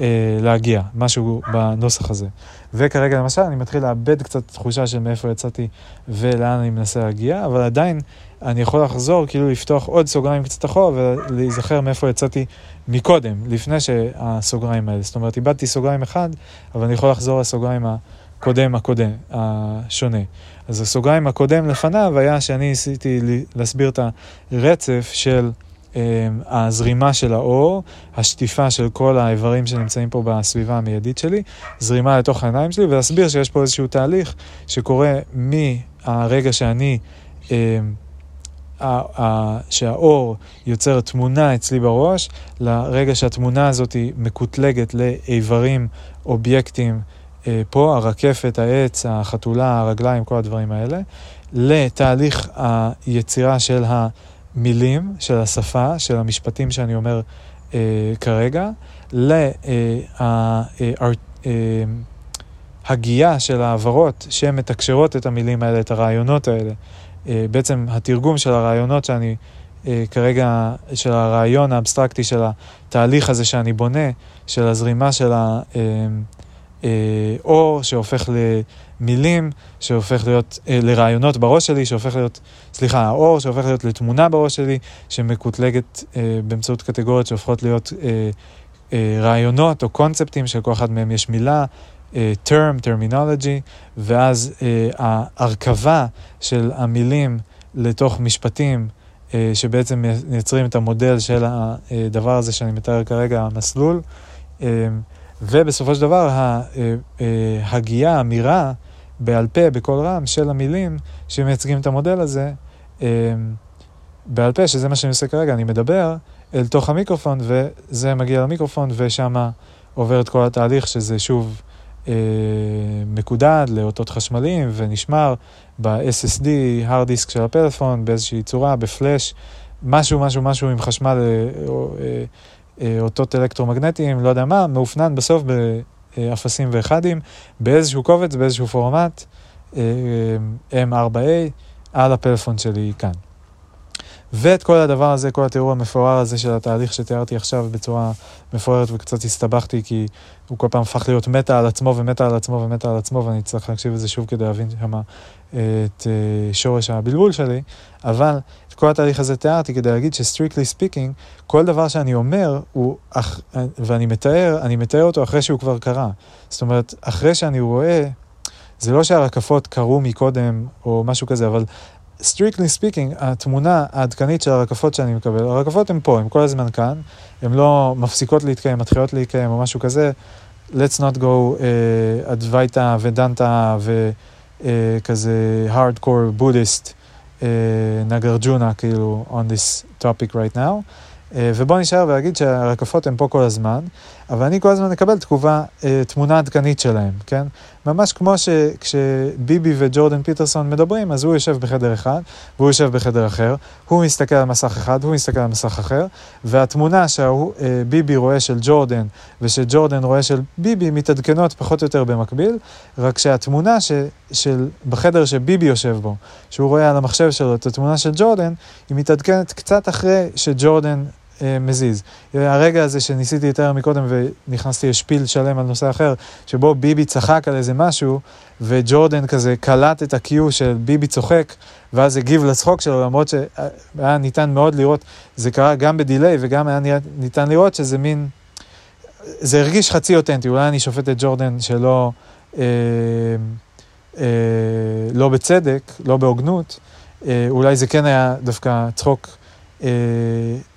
אה, להגיע, משהו בנוסח הזה. וכרגע למשל אני מתחיל לאבד קצת תחושה של מאיפה יצאתי ולאן אני מנסה להגיע, אבל עדיין אני יכול לחזור, כאילו לפתוח עוד סוגריים קצת אחורה ולהיזכר מאיפה יצאתי מקודם, לפני שהסוגריים האלה. זאת אומרת, איבדתי סוגריים אחד, אבל אני יכול לחזור לסוגריים הקודם הקודם, השונה. אז הסוגריים הקודם לפניו היה שאני ניסיתי להסביר את הרצף של um, הזרימה של האור, השטיפה של כל האיברים שנמצאים פה בסביבה המיידית שלי, זרימה לתוך העיניים שלי, ולהסביר שיש פה איזשהו תהליך שקורה מהרגע שאני... Um, שהאור יוצר תמונה אצלי בראש, לרגע שהתמונה הזאת מקוטלגת לאיברים, אובייקטים, אה, פה, הרקפת, העץ, החתולה, הרגליים, כל הדברים האלה, לתהליך היצירה של המילים, של השפה, של המשפטים שאני אומר אה, כרגע, להגייה אה, של העברות שמתקשרות את המילים האלה, את הרעיונות האלה. אה, בעצם התרגום של הרעיונות שאני אה, כרגע, של הרעיון האבסטרקטי של התהליך הזה שאני בונה, של הזרימה של האור אה, שהופך למילים, שהופך להיות, לרעיונות בראש שלי, שהופך להיות, סליחה, האור שהופך להיות לתמונה בראש שלי, שמקוטלגת באמצעות קטגוריות שהופכות להיות רעיונות או קונספטים, שלכל אחד מהם יש מילה, term, terminology, ואז uh, ההרכבה של המילים לתוך משפטים uh, שבעצם מייצרים את המודל של הדבר הזה שאני מתאר כרגע, המסלול. ובסופו של דבר ההגייה, האמירה בעל פה, בקול רם, של המילים שמייצגים את המודל הזה, בעל פה, שזה מה שאני עושה כרגע, אני מדבר אל תוך המיקרופון, וזה מגיע למיקרופון, ושם עובר את כל התהליך, שזה שוב אה, מקודד לאותות חשמליים ונשמר ב-SSD, hard disk של הפלאפון, באיזושהי צורה, בפלאש, משהו, משהו, משהו עם חשמל, אה, אה, אה, אותות אלקטרומגנטיים, לא יודע מה, מאופנן בסוף באפסים ואחדים, באיזשהו קובץ, באיזשהו פורמט, אה, M4A, על הפלאפון שלי כאן. ואת כל הדבר הזה, כל התיאור המפואר הזה של התהליך שתיארתי עכשיו בצורה מפוארת וקצת הסתבכתי, כי הוא כל פעם הפך להיות מטה על עצמו ומטה על עצמו ומטה על עצמו, ואני צריך להקשיב לזה שוב כדי להבין שמה את אה, שורש הבלבול שלי, אבל את כל התהליך הזה תיארתי כדי להגיד ש strictly speaking, כל דבר שאני אומר, הוא, ואני מתאר, אני מתאר אותו אחרי שהוא כבר קרה. זאת אומרת, אחרי שאני רואה... זה לא שהרקפות קרו מקודם או משהו כזה, אבל strictly speaking, התמונה העדכנית של הרקפות שאני מקבל, הרקפות הן פה, הן כל הזמן כאן, הן לא מפסיקות להתקיים, מתחילות להתקיים או משהו כזה. let's not go Advaita Vedanta וכזה hardcore Buddhist נגרג'ונה כאילו on this topic right now. אה, ובוא נשאר ולהגיד שהרקפות הן פה כל הזמן, אבל אני כל הזמן אקבל תגובה, אה, תמונה עדכנית שלהם, כן? ממש כמו שכשביבי וג'ורדן פיטרסון מדברים, אז הוא יושב בחדר אחד, והוא יושב בחדר אחר, הוא מסתכל על מסך אחד, הוא מסתכל על מסך אחר, והתמונה שביבי אה, רואה של ג'ורדן ושג'ורדן רואה של ביבי מתעדכנות פחות או יותר במקביל, רק שהתמונה ש, של, בחדר שביבי יושב בו, שהוא רואה על המחשב שלו את התמונה של ג'ורדן, היא מתעדכנת קצת אחרי שג'ורדן מזיז. הרגע הזה שניסיתי לתאר מקודם ונכנסתי לשפיל שלם על נושא אחר, שבו ביבי צחק על איזה משהו, וג'ורדן כזה קלט את ה-Q של ביבי צוחק, ואז הגיב לצחוק שלו, למרות שהיה ניתן מאוד לראות, זה קרה גם בדיליי וגם היה ניתן לראות שזה מין, זה הרגיש חצי אותנטי, אולי אני שופט את ג'ורדן שלא, אה, אה, לא בצדק, לא בהוגנות, אה, אולי זה כן היה דווקא צחוק. אה,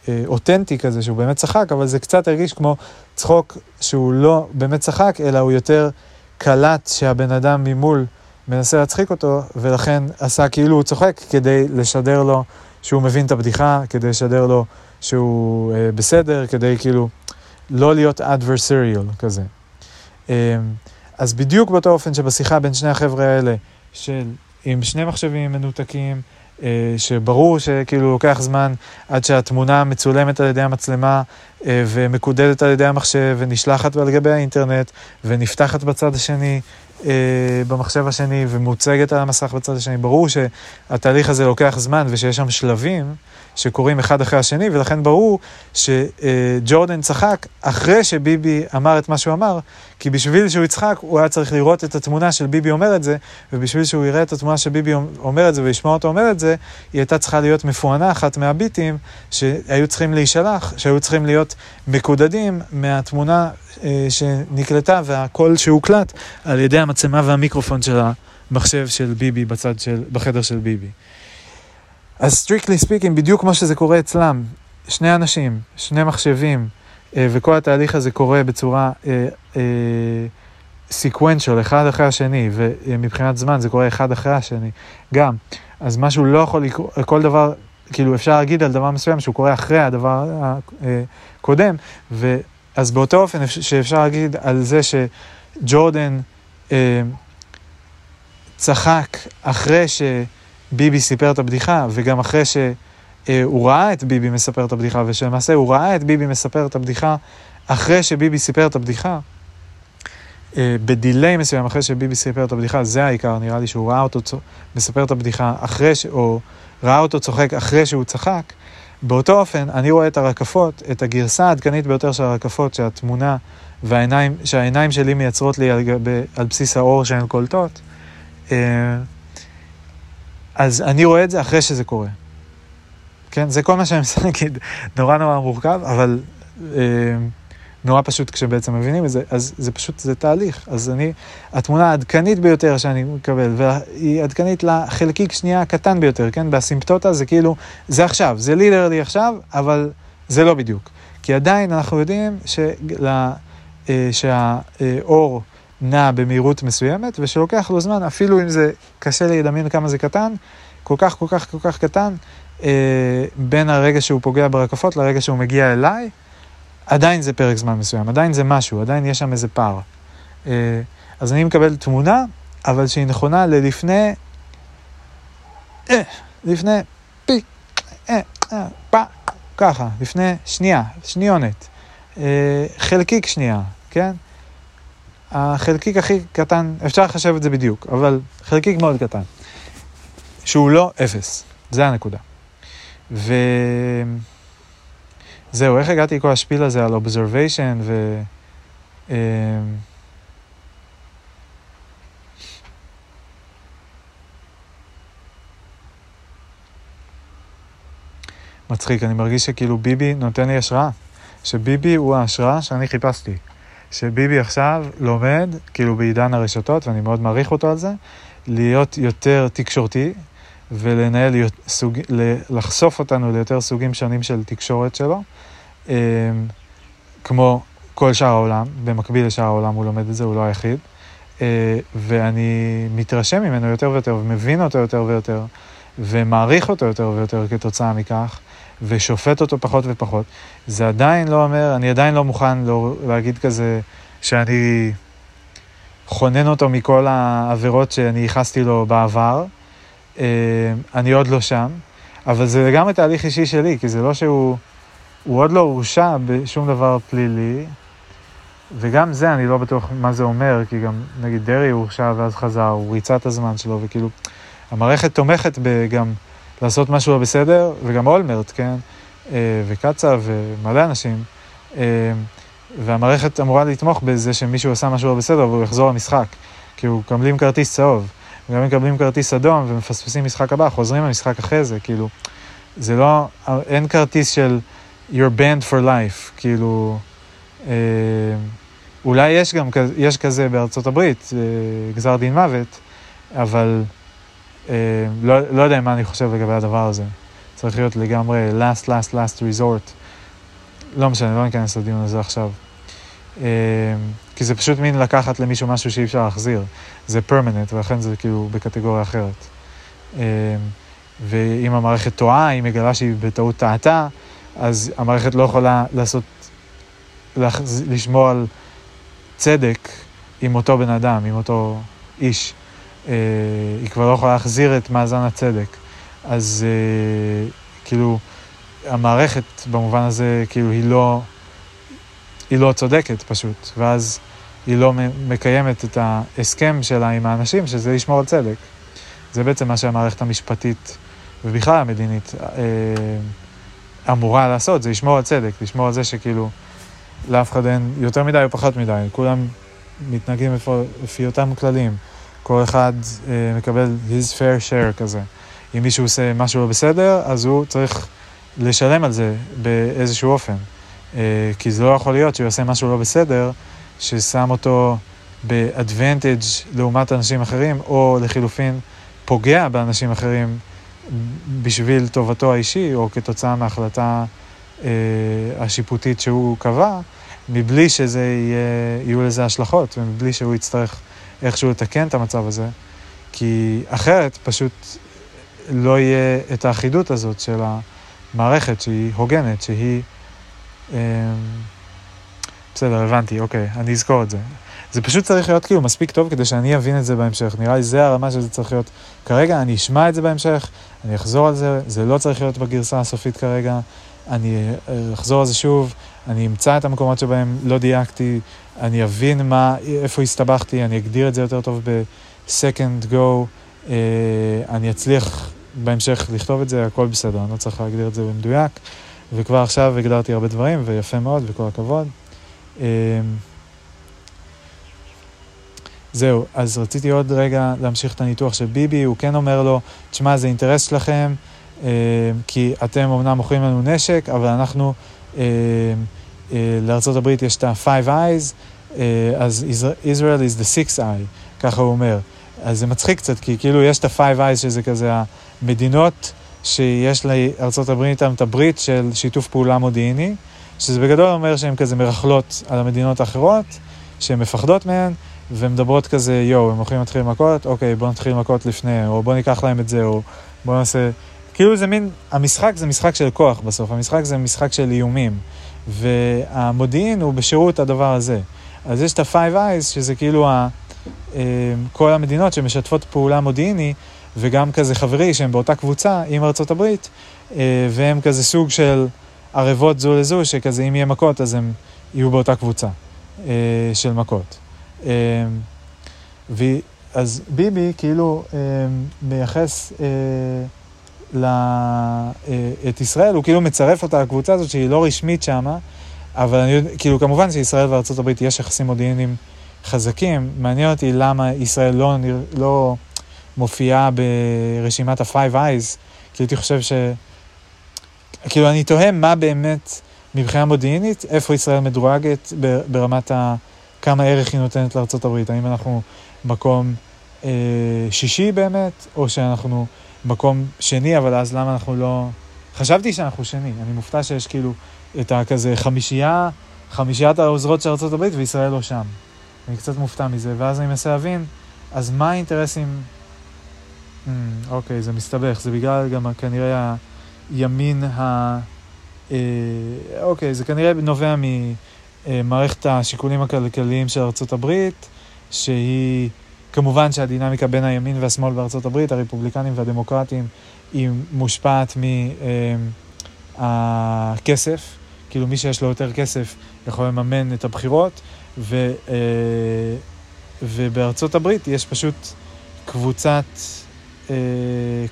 אה, אותנטי כזה, שהוא באמת צחק, אבל זה קצת הרגיש כמו צחוק שהוא לא באמת צחק, אלא הוא יותר קלט שהבן אדם ממול מנסה להצחיק אותו, ולכן עשה כאילו הוא צוחק כדי לשדר לו שהוא מבין את הבדיחה, כדי לשדר לו שהוא אה, בסדר, כדי כאילו לא להיות adversarial כזה. אה, אז בדיוק באותו אופן שבשיחה בין שני החבר'ה האלה, של עם שני מחשבים מנותקים, שברור שכאילו לוקח זמן עד שהתמונה מצולמת על ידי המצלמה אה, ומקודדת על ידי המחשב ונשלחת על גבי האינטרנט ונפתחת בצד השני אה, במחשב השני ומוצגת על המסך בצד השני. ברור שהתהליך הזה לוקח זמן ושיש שם שלבים שקורים אחד אחרי השני, ולכן ברור שג'ורדן צחק אחרי שביבי אמר את מה שהוא אמר, כי בשביל שהוא יצחק הוא היה צריך לראות את התמונה של ביבי אומר את זה, ובשביל שהוא יראה את התמונה של ביבי אומר את זה וישמע אותו אומר את זה, היא הייתה צריכה להיות מפוענחת מהביטים שהיו צריכים להישלח, שהיו צריכים להיות מקודדים מהתמונה אה, שנקלטה והקול שהוקלט על ידי המצלמה והמיקרופון של המחשב של ביבי בצד של, בחדר של ביבי. אז strictly speaking, בדיוק כמו שזה קורה אצלם, שני אנשים, שני מחשבים, אה, וכל התהליך הזה קורה בצורה sequential, אה, אחד אחרי השני, ומבחינת זמן זה קורה אחד אחרי השני, גם. אז משהו לא יכול לקרות, כל דבר, כאילו אפשר להגיד על דבר מסוים שהוא קורה אחרי הדבר הקודם, ואז באותו אופן שאפשר להגיד על זה שג'ורדן אה, צחק אחרי ש... ביבי סיפר את הבדיחה, וגם אחרי שהוא ראה את ביבי מספר את הבדיחה, ושלמעשה הוא ראה את ביבי מספר את הבדיחה אחרי שביבי סיפר את הבדיחה, אה, בדיליי מסוים אחרי שביבי סיפר את הבדיחה, זה העיקר, נראה לי שהוא ראה אותו מספר את הבדיחה אחרי ש... או ראה אותו צוחק אחרי שהוא צחק. באותו אופן, אני רואה את הרקפות, את הגרסה העדכנית ביותר של הרקפות, שהתמונה והעיניים, שהעיניים שלי מייצרות לי על, על בסיס האור שהן קולטות. אה, אז אני רואה את זה אחרי שזה קורה. כן, זה כל מה שאני מנסה להגיד, נורא נורא מורכב, אבל אה, נורא פשוט כשבעצם מבינים את זה, אז זה פשוט, זה תהליך. אז אני, התמונה העדכנית ביותר שאני מקבל, והיא עדכנית לחלקיק שנייה הקטן ביותר, כן, באסימפטוטה זה כאילו, זה עכשיו, זה לידרלי עכשיו, אבל זה לא בדיוק. כי עדיין אנחנו יודעים שלה, אה, שהאור... נע במהירות מסוימת, ושלוקח לו זמן, אפילו אם זה קשה לדמיין כמה זה קטן, כל כך כל כך כל כך קטן, אה, בין הרגע שהוא פוגע ברקפות לרגע שהוא מגיע אליי, עדיין זה פרק זמן מסוים, עדיין זה משהו, עדיין יש שם איזה פער. אה, אז אני מקבל תמונה, אבל שהיא נכונה ללפני, אה, לפני פי, אה, פא, ככה, לפני שנייה, שניונת, חלקיק שנייה, כן? החלקיק הכי קטן, אפשר לחשב את זה בדיוק, אבל חלקיק מאוד קטן, שהוא לא אפס, זה הנקודה. וזהו, איך הגעתי לכל השפיל הזה על אובזרוויישן ו... אמ, מצחיק, אני מרגיש שכאילו ביבי נותן לי השראה. שביבי הוא ההשראה שאני חיפשתי. שביבי עכשיו לומד, כאילו בעידן הרשתות, ואני מאוד מעריך אותו על זה, להיות יותר תקשורתי ולנהל, סוג, לחשוף אותנו ליותר סוגים שונים של תקשורת שלו, אמ, כמו כל שאר העולם, במקביל לשאר העולם הוא לומד את זה, הוא לא היחיד, אה, ואני מתרשם ממנו יותר ויותר, ומבין אותו יותר ויותר, ומעריך אותו יותר ויותר כתוצאה מכך. ושופט אותו פחות ופחות, זה עדיין לא אומר, אני עדיין לא מוכן לא, להגיד כזה שאני חונן אותו מכל העבירות שאני ייחסתי לו בעבר. אה, אני עוד לא שם, אבל זה לגמרי תהליך אישי שלי, כי זה לא שהוא, הוא עוד לא הורשע בשום דבר פלילי, וגם זה אני לא בטוח מה זה אומר, כי גם נגיד דרעי הורשע ואז חזר, הוא ריצה את הזמן שלו, וכאילו, המערכת תומכת גם לעשות משהו לא בסדר, וגם אולמרט, כן, אה, וקצב ומלא אנשים, אה, והמערכת אמורה לתמוך בזה שמישהו עשה משהו לא בסדר והוא יחזור למשחק, כי הוא מקבלים כרטיס צהוב, וגם מקבלים כרטיס אדום ומפספסים משחק הבא, חוזרים למשחק אחרי זה, כאילו, זה לא, אין כרטיס של you're banned for life, כאילו, אה, אולי יש גם, יש כזה בארצות הברית, גזר דין מוות, אבל אה, לא, לא יודע מה אני חושב לגבי הדבר הזה. צריך להיות לגמרי last, last, last resort. לא משנה, לא ניכנס לדיון הזה עכשיו. אה, כי זה פשוט מין לקחת למישהו משהו שאי אפשר להחזיר. זה permanent, ולכן זה כאילו בקטגוריה אחרת. אה, ואם המערכת טועה, היא מגלה שהיא בטעות טעתה, אז המערכת לא יכולה לעשות, לשמור על צדק עם אותו בן אדם, עם אותו איש. אה, היא כבר לא יכולה להחזיר את מאזן הצדק. אז אה, כאילו, המערכת במובן הזה, כאילו, היא לא, היא לא צודקת פשוט, ואז היא לא מקיימת את ההסכם שלה עם האנשים, שזה לשמור על צדק. זה בעצם מה שהמערכת המשפטית ובכלל המדינית אה, אמורה לעשות, זה לשמור על צדק, לשמור על זה שכאילו לאף אחד אין יותר מדי או פחות מדי, כולם מתנהגים לפי אותם כללים, כל אחד אה, מקבל his fair share כזה. אם מישהו עושה משהו לא בסדר, אז הוא צריך לשלם על זה באיזשהו אופן. אה, כי זה לא יכול להיות שהוא יעשה משהו לא בסדר, ששם אותו באדוונטג' לעומת אנשים אחרים, או לחילופין פוגע באנשים אחרים בשביל טובתו האישי, או כתוצאה מההחלטה אה, השיפוטית שהוא קבע, מבלי שזה יהיה, יהיו לזה השלכות, ומבלי שהוא יצטרך איכשהו לתקן את המצב הזה, כי אחרת פשוט לא יהיה את האחידות הזאת של המערכת שהיא הוגנת, שהיא... אה, בסדר, הבנתי, אוקיי, אני אזכור את זה. זה פשוט צריך להיות כאילו מספיק טוב כדי שאני אבין את זה בהמשך. נראה לי זה הרמה שזה צריך להיות כרגע, אני אשמע את זה בהמשך, אני אחזור על זה, זה לא צריך להיות בגרסה הסופית כרגע, אני אה, אחזור על זה שוב, אני אמצא את המקומות שבהם לא דייקתי, אני אבין מה, איפה הסתבכתי, אני אגדיר את זה יותר טוב ב-second go, אה, אני אצליח בהמשך לכתוב את זה, הכל בסדר, אני לא צריך להגדיר את זה במדויק, וכבר עכשיו הגדרתי הרבה דברים, ויפה מאוד, וכל הכבוד. אה, זהו, אז רציתי עוד רגע להמשיך את הניתוח של ביבי, הוא כן אומר לו, תשמע, זה אינטרס שלכם, אה, כי אתם אמנם מוכרים לנו נשק, אבל אנחנו, אה, אה, לארה"ב יש את ה-Five Eyes, אה, אז Israel is the sixth eye, ככה הוא אומר. אז זה מצחיק קצת, כי כאילו יש את ה-Five Eyes, שזה כזה המדינות שיש לארה"ב איתן את הברית של שיתוף פעולה מודיעיני, שזה בגדול אומר שהן כזה מרכלות על המדינות האחרות, שהן מפחדות מהן. ומדברות כזה, יואו, הם הולכים להתחיל מכות, אוקיי, בוא נתחיל מכות לפני, או בוא ניקח להם את זה, או בוא נעשה... כאילו זה מין, המשחק זה משחק של כוח בסוף, המשחק זה משחק של איומים, והמודיעין הוא בשירות הדבר הזה. אז יש את ה-Five Eyes, שזה כאילו ה, אה, כל המדינות שמשתפות פעולה מודיעיני, וגם כזה חברי שהם באותה קבוצה עם ארצות הברית, אה, והם כזה סוג של ערבות זו לזו, שכזה אם יהיה מכות אז הם יהיו באותה קבוצה אה, של מכות. אמ, אז ביבי כאילו אמ, מייחס אה, אה, את ישראל, הוא כאילו מצרף אותה לקבוצה הזאת שהיא לא רשמית שמה, אבל אני יודע, כאילו כמובן שישראל וארצות הברית יש יחסים מודיעיניים חזקים, מעניין אותי למה ישראל לא, לא מופיעה ברשימת ה-Five Eyes, כי הייתי חושב ש... כאילו אני תוהה מה באמת מבחינה מודיעינית, איפה ישראל מדורגת ברמת ה... כמה ערך היא נותנת לארה"ב, האם אנחנו מקום אה, שישי באמת, או שאנחנו מקום שני, אבל אז למה אנחנו לא... חשבתי שאנחנו שני, אני מופתע שיש כאילו את הכזה חמישייה, חמישיית העוזרות של ארה"ב וישראל לא שם. אני קצת מופתע מזה, ואז אני מנסה להבין, אז מה האינטרסים... Mm, אוקיי, זה מסתבך, זה בגלל גם כנראה הימין ה... אה, אוקיי, זה כנראה נובע מ... אה, מערכת השיקולים הכלכליים של ארה"ב, שהיא, כמובן שהדינמיקה בין הימין והשמאל בארה"ב, הרפובליקנים והדמוקרטים, היא מושפעת מהכסף, כאילו מי שיש לו יותר כסף יכול לממן את הבחירות, ו, אה, ובארצות הברית יש פשוט קבוצת אה,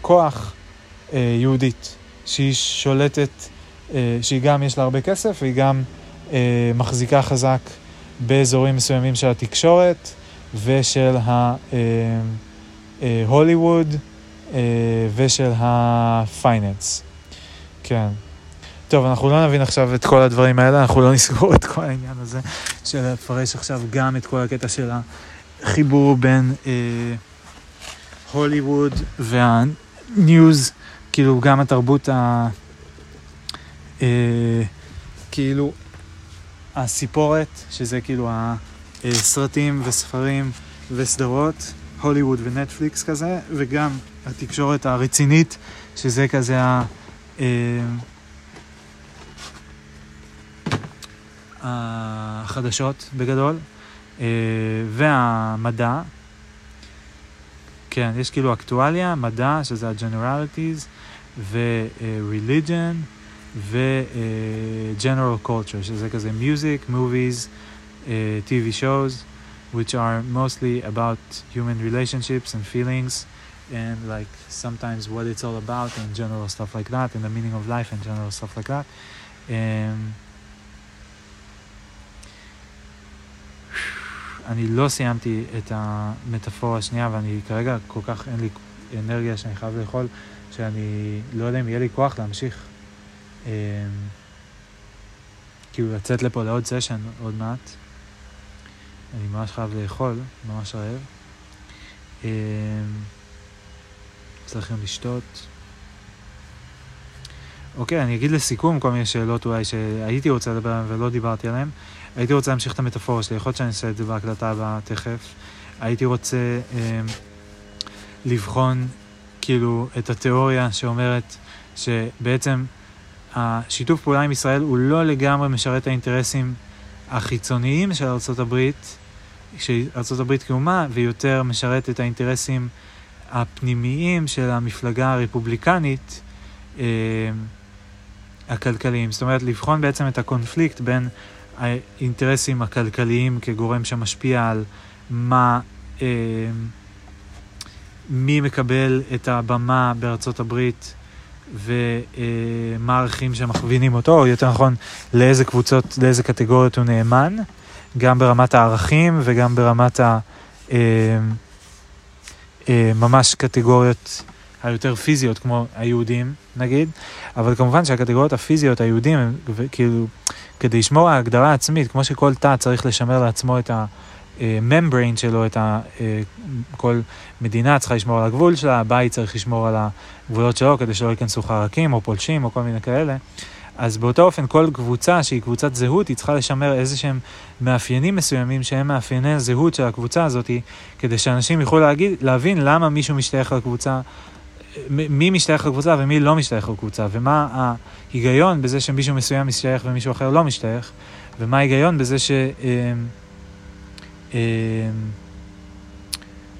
כוח יהודית, שהיא שולטת, שהיא גם יש לה הרבה כסף והיא גם אה, מחזיקה חזק באזורים מסוימים של התקשורת ושל ההוליווד אה, אה, ושל הפייננס. כן. טוב, אנחנו לא נבין עכשיו את כל הדברים האלה, אנחנו לא נסגור את כל העניין הזה של לפרש עכשיו גם את כל הקטע של החיבור בין אה, הוליווד והניוז, כאילו גם התרבות ה... אה, כאילו הסיפורת, שזה כאילו הסרטים וספרים וסדרות, הוליווד ונטפליקס כזה, וגם התקשורת הרצינית, שזה כזה ה... אה, החדשות בגדול, אה, והמדע. כן, יש כאילו אקטואליה, מדע, שזה ה-generalities, ו-religion, ו-general culture, שזה כזה music, movies, uh, TV shows, which are mostly about human relationships and feelings, and like sometimes what it's all about and general stuff like that, and the meaning of life and general stuff like that. Um, אני לא סיימתי את המטאפורה השנייה, ואני כרגע כל כך אין לי אנרגיה שאני חייב לאכול, שאני לא יודע אם יהיה לי כוח להמשיך. אמ, כאילו לצאת לפה לעוד סשן עוד מעט. אני ממש חייב לאכול, ממש רעב. אמ, צריכים לשתות. אוקיי, אני אגיד לסיכום כל מיני שאלות אולי שהייתי רוצה לדבר עליהן ולא דיברתי עליהן. הייתי רוצה להמשיך את המטאפורה שלי, יכול להיות שאני אעשה את זה בהקלטה הבאה תכף. הייתי רוצה אה, לבחון כאילו את התיאוריה שאומרת שבעצם השיתוף פעולה עם ישראל הוא לא לגמרי משרת את האינטרסים החיצוניים של ארה"ב, שארה"ב כאומה, ויותר משרת את האינטרסים הפנימיים של המפלגה הרפובליקנית אה, הכלכליים. זאת אומרת, לבחון בעצם את הקונפליקט בין האינטרסים הכלכליים כגורם שמשפיע על מה, אה, מי מקבל את הבמה בארצות הברית ומה הערכים שמכווינים אותו, או יותר נכון, לאיזה קבוצות, לאיזה קטגוריות הוא נאמן, גם ברמת הערכים וגם ברמת ה... אה, אה, ממש קטגוריות היותר פיזיות, כמו היהודים, נגיד, אבל כמובן שהקטגוריות הפיזיות, היהודים, הם כאילו, כדי לשמור על ההגדרה העצמית, כמו שכל תא צריך לשמר לעצמו את ה-membrane שלו, את ה... אה, כל מדינה צריכה לשמור על הגבול שלה, הבית צריך לשמור על הגבולות שלו כדי שלא ייכנסו חרקים או פולשים או כל מיני כאלה. אז באותו אופן כל קבוצה שהיא קבוצת זהות, היא צריכה לשמר איזה שהם מאפיינים מסוימים שהם מאפייני הזהות של הקבוצה הזאת, כדי שאנשים יוכלו להגיד, להבין למה מישהו משתייך לקבוצה מי משתייך לקבוצה ומי לא משתייך לקבוצה, ומה ההיגיון בזה שמישהו מסוים משתייך ומישהו אחר לא משתייך, ומה ההיגיון בזה ש... אה, אה,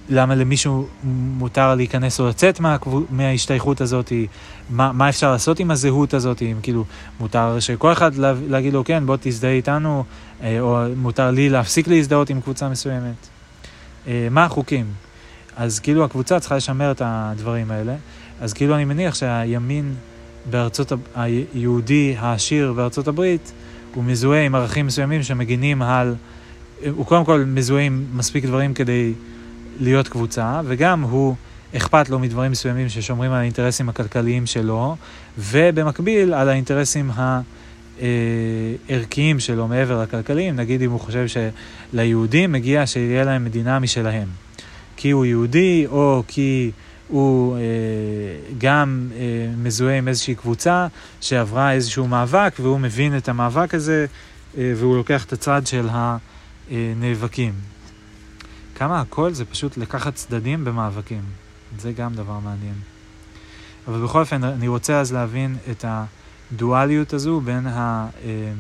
למה למישהו מותר להיכנס או לצאת מה, מההשתייכות הזאת, מה, מה אפשר לעשות עם הזהות הזאת, אם כאילו מותר שכל אחד לה, להגיד לו כן בוא תזדהה איתנו, אה, או מותר לי להפסיק להזדהות עם קבוצה מסוימת. מה החוקים? אז כאילו הקבוצה צריכה לשמר את הדברים האלה. אז כאילו אני מניח שהימין בארצות, היהודי העשיר בארצות הברית, הוא מזוהה עם ערכים מסוימים שמגינים על, הוא קודם כל מזוהה עם מספיק דברים כדי להיות קבוצה, וגם הוא אכפת לו מדברים מסוימים ששומרים על האינטרסים הכלכליים שלו, ובמקביל על האינטרסים הערכיים שלו מעבר לכלכליים, נגיד אם הוא חושב שליהודים מגיע שיהיה להם מדינה משלהם. כי הוא יהודי, או כי הוא אה, גם אה, מזוהה עם איזושהי קבוצה שעברה איזשהו מאבק, והוא מבין את המאבק הזה, אה, והוא לוקח את הצד של הנאבקים. כמה הכל זה פשוט לקחת צדדים במאבקים. זה גם דבר מעניין. אבל בכל אופן, אני רוצה אז להבין את הדואליות הזו בין ה... אה,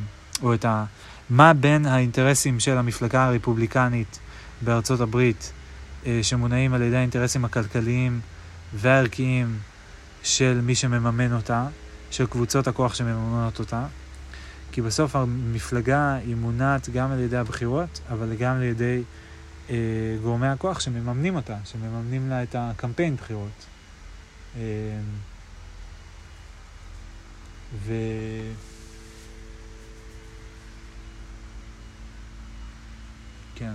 או את ה... מה בין האינטרסים של המפלגה הרפובליקנית בארצות הברית אה, שמונעים על ידי האינטרסים הכלכליים והערכיים של מי שמממן אותה, של קבוצות הכוח שמממנות אותה. כי בסוף המפלגה היא מונעת גם על ידי הבחירות, אבל גם על ידי אה, גורמי הכוח שמממנים אותה, שמממנים לה את הקמפיין בחירות. אה, ו... כן.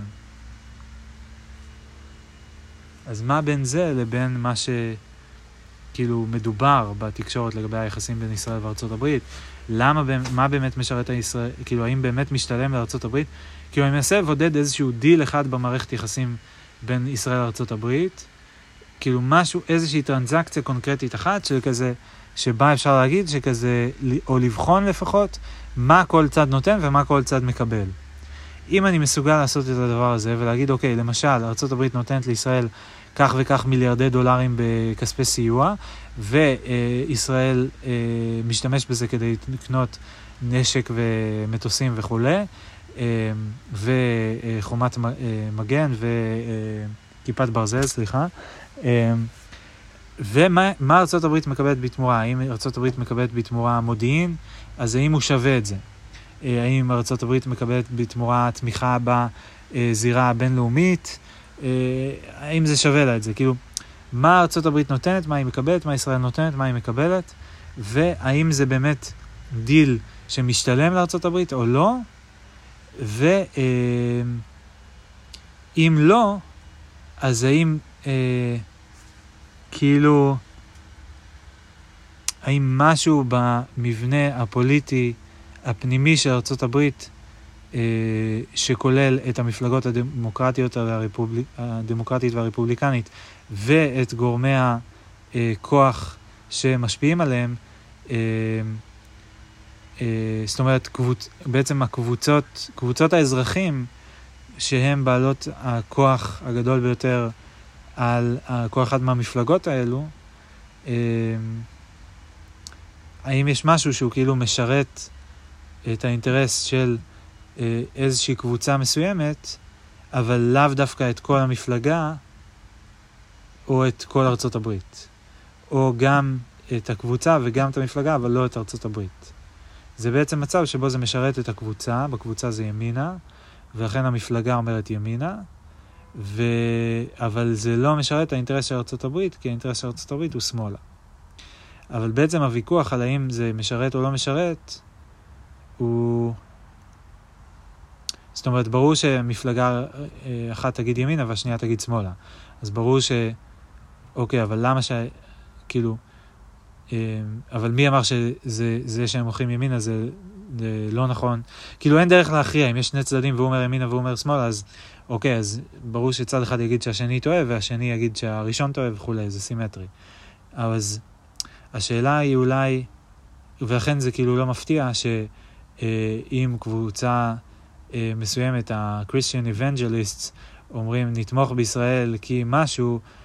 אז מה בין זה לבין מה שכאילו מדובר בתקשורת לגבי היחסים בין ישראל וארצות הברית? למה, מה באמת משרת הישראל, כאילו האם באמת משתלם לארצות הברית? כאילו אני מנסה לבודד איזשהו דיל אחד במערכת יחסים בין ישראל לארצות הברית, כאילו משהו, איזושהי טרנזקציה קונקרטית אחת של כזה, שבה אפשר להגיד שכזה, או לבחון לפחות, מה כל צד נותן ומה כל צד מקבל. אם אני מסוגל לעשות את הדבר הזה ולהגיד, אוקיי, למשל, ארה"ב נותנת לישראל כך וכך מיליארדי דולרים בכספי סיוע, וישראל אה, משתמש בזה כדי לקנות נשק ומטוסים וכולי, אה, וחומת אה, מגן כיפת ברזל, סליחה. ומה הברית מקבלת בתמורה? האם הברית מקבלת בתמורה מודיעין? אז האם הוא שווה את זה? האם הברית מקבלת בתמורה תמיכה בזירה הבינלאומית? האם זה שווה לה את זה? כאילו, מה ארצות הברית נותנת, מה היא מקבלת, מה ישראל נותנת, מה היא מקבלת, והאם זה באמת דיל שמשתלם לארצות הברית או לא, ואם אה, לא, אז האם אה, כאילו, האם משהו במבנה הפוליטי הפנימי של ארצות הברית, אה, שכולל את המפלגות הדמוקרטיות והרפובליק, הדמוקרטית והרפובליקנית ואת גורמי הכוח שמשפיעים עליהם, אה, אה, זאת אומרת. בעצם הקבוצות, קבוצות האזרחים שהן בעלות הכוח הגדול ביותר על כל אחת מהמפלגות האלו, אה, האם יש משהו שהוא כאילו משרת את האינטרס של איזושהי קבוצה מסוימת, אבל לאו דווקא את כל המפלגה או את כל ארצות הברית, או גם את הקבוצה וגם את המפלגה, אבל לא את ארצות הברית. זה בעצם מצב שבו זה משרת את הקבוצה, בקבוצה זה ימינה, ולכן המפלגה אומרת ימינה, ו... אבל זה לא משרת את האינטרס של ארצות הברית, כי האינטרס של ארצות הברית הוא שמאלה. אבל בעצם הוויכוח על האם זה משרת או לא משרת, הוא... זאת אומרת, ברור שמפלגה אה, אחת תגיד ימינה והשנייה תגיד שמאלה. אז ברור ש... אוקיי, אבל למה ש... כאילו... אה, אבל מי אמר שזה שהם הולכים ימינה זה, לא נכון? כאילו אין דרך להכריע, אם יש שני צדדים והוא אומר ימינה והוא אומר שמאלה, אז אוקיי, אז ברור שצד אחד יגיד שהשני טועה והשני יגיד שהראשון טועה וכולי, זה סימטרי. אז השאלה היא אולי, ולכן זה כאילו לא מפתיע שאם קבוצה אה, מסוימת, ה-Christian Evangelists, אומרים נתמוך בישראל כי משהו, אה,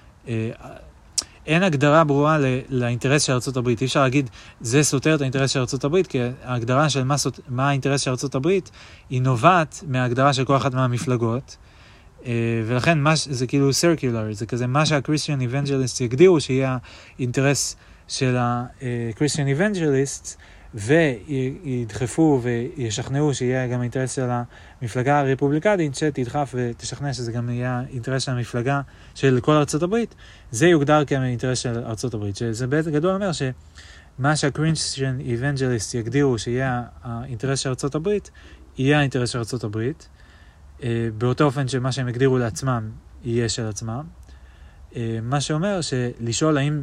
אין הגדרה ברורה לאינטרס של ארה"ב. אי אפשר להגיד, זה סותר את האינטרס של ארה"ב, כי ההגדרה של מה, סות, מה האינטרס של ארה"ב היא נובעת מההגדרה של כל אחת מהמפלגות. אה, ולכן מה, זה כאילו circular, זה כזה מה שה-Christian Evangelists יגדירו שיהיה האינטרס של ה-Christian Evangelists, וידחפו וישכנעו שיהיה גם אינטרס של המפלגה הרפובליקנית שתדחף ותשכנע שזה גם יהיה אינטרס של המפלגה של כל ארצות הברית, זה יוגדר כאינטרס של ארצות הברית. שזה בעצם גדול אומר שמה שהקרינסטיאן איבנג'ליסט יגדירו שיהיה האינטרס של ארצות הברית, יהיה האינטרס של ארצות הברית, אה, באותו אופן שמה שהם יגדירו לעצמם יהיה של עצמם. אה, מה שאומר שלשאול האם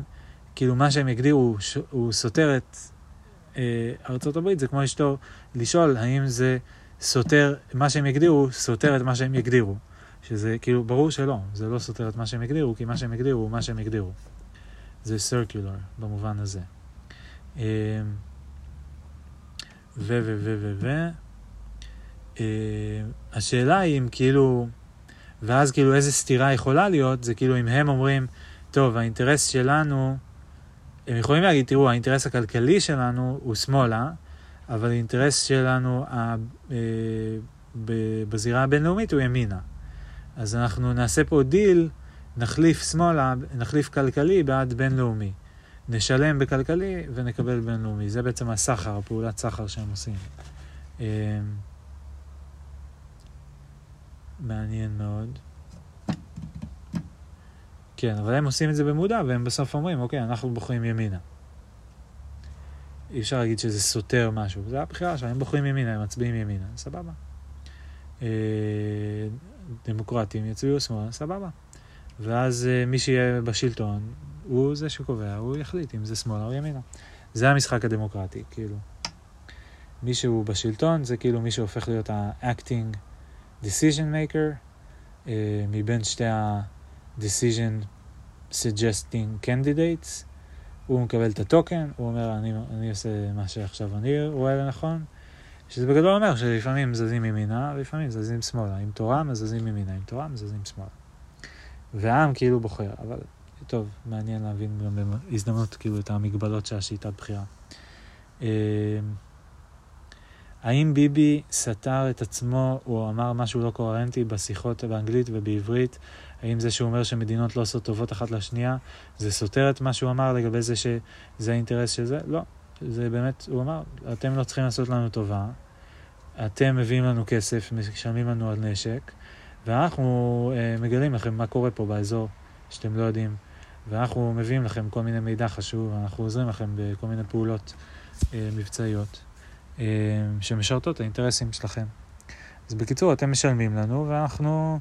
כאילו מה שהם יגדירו הוא סותר את ארצות הברית, זה כמו אשתו לשאול האם זה סותר, מה שהם יגדירו, סותר את מה שהם יגדירו. שזה כאילו, ברור שלא, זה לא סותר את מה שהם יגדירו, כי מה שהם יגדירו הוא מה שהם יגדירו. זה circular במובן הזה. אה, ו, ו, ו, ו, ו. אה, השאלה היא אם כאילו, ואז כאילו איזה סתירה יכולה להיות, זה כאילו אם הם אומרים, טוב, האינטרס שלנו, הם יכולים להגיד, תראו, האינטרס הכלכלי שלנו הוא שמאלה, אבל האינטרס שלנו ה, אה, בזירה הבינלאומית הוא ימינה. אז אנחנו נעשה פה דיל, נחליף שמאלה, נחליף כלכלי בעד בינלאומי. נשלם בכלכלי ונקבל בינלאומי. זה בעצם הסחר, הפעולת סחר שהם עושים. אה, מעניין מאוד. כן, אבל הם עושים את זה במודע, והם בסוף אומרים, אוקיי, אנחנו בוחרים ימינה. אי אפשר להגיד שזה סותר משהו, זה הבחירה שלהם, הם בוחרים ימינה, הם מצביעים ימינה, סבבה. אה, דמוקרטים יצביעו שמאלה, סבבה. ואז אה, מי שיהיה בשלטון, הוא זה שקובע, הוא יחליט אם זה שמאלה או ימינה. זה המשחק הדמוקרטי, כאילו. מי שהוא בשלטון זה כאילו מי שהופך להיות ה-acting decision maker אה, מבין שתי ה-decision suggesting candidates, הוא מקבל את הטוקן, הוא אומר, אני, אני עושה מה שעכשיו אני רואה לנכון, שזה בגדול אומר שלפעמים זזים ימינה, ולפעמים זזים שמאלה. עם תורה מזזים ימינה, עם תורה מזזים שמאלה. והעם כאילו בוחר, אבל טוב, מעניין להבין גם בהזדמנות כאילו את המגבלות של השיטת בחירה. אה, האם ביבי סתר את עצמו או אמר משהו לא קוהרנטי בשיחות באנגלית ובעברית האם זה שהוא אומר שמדינות לא עושות טובות אחת לשנייה, זה סותר את מה שהוא אמר לגבי זה שזה האינטרס של זה? לא. זה באמת, הוא אמר, אתם לא צריכים לעשות לנו טובה, אתם מביאים לנו כסף, משלמים לנו על נשק, ואנחנו אה, מגלים לכם מה קורה פה באזור שאתם לא יודעים, ואנחנו מביאים לכם כל מיני מידע חשוב, אנחנו עוזרים לכם בכל מיני פעולות אה, מבצעיות אה, שמשרתות את האינטרסים שלכם. אז בקיצור, אתם משלמים לנו, ואנחנו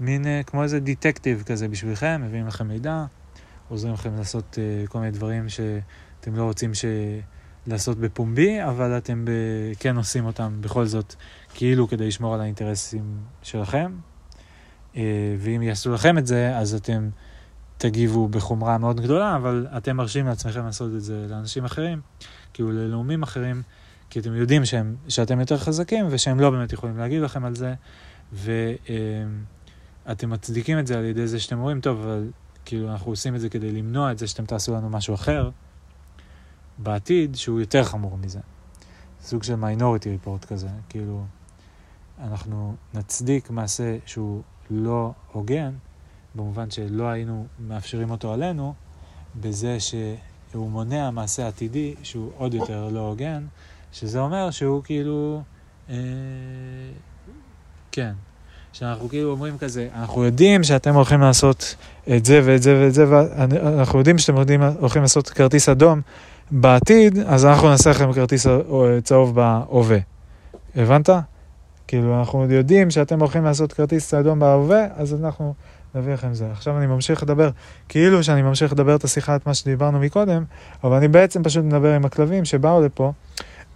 מין אה, כמו איזה דיטקטיב כזה בשבילכם, מביאים לכם מידע, עוזרים לכם לעשות אה, כל מיני דברים שאתם לא רוצים ש... לעשות בפומבי, אבל אתם ב... כן עושים אותם בכל זאת, כאילו כדי לשמור על האינטרסים שלכם. אה, ואם יעשו לכם את זה, אז אתם תגיבו בחומרה מאוד גדולה, אבל אתם מרשים לעצמכם לעשות את זה לאנשים אחרים, כאילו ללאומים אחרים, כי אתם יודעים שהם, שאתם יותר חזקים ושהם לא באמת יכולים להגיב לכם על זה, ואתם מצדיקים את זה על ידי זה שאתם אומרים, טוב, אבל כאילו אנחנו עושים את זה כדי למנוע את זה שאתם תעשו לנו משהו אחר. בעתיד שהוא יותר חמור מזה. סוג של מיינוריטי ריפורט כזה, כאילו, אנחנו נצדיק מעשה שהוא לא הוגן, במובן שלא היינו מאפשרים אותו עלינו, בזה שהוא מונע מעשה עתידי שהוא עוד יותר לא הוגן, שזה אומר שהוא כאילו, אה, כן, שאנחנו כאילו אומרים כזה, אנחנו יודעים שאתם הולכים לעשות את זה ואת זה ואת זה, ואנחנו יודעים שאתם הולכים לעשות כרטיס אדום בעתיד, אז אנחנו נעשה לכם כרטיס צהוב בהווה. הבנת? כאילו, אנחנו יודעים שאתם הולכים לעשות כרטיס אדום בהווה, אז אנחנו נביא לכם זה. עכשיו אני ממשיך לדבר, כאילו שאני ממשיך לדבר את השיחה, את מה שדיברנו מקודם, אבל אני בעצם פשוט מדבר עם הכלבים שבאו לפה,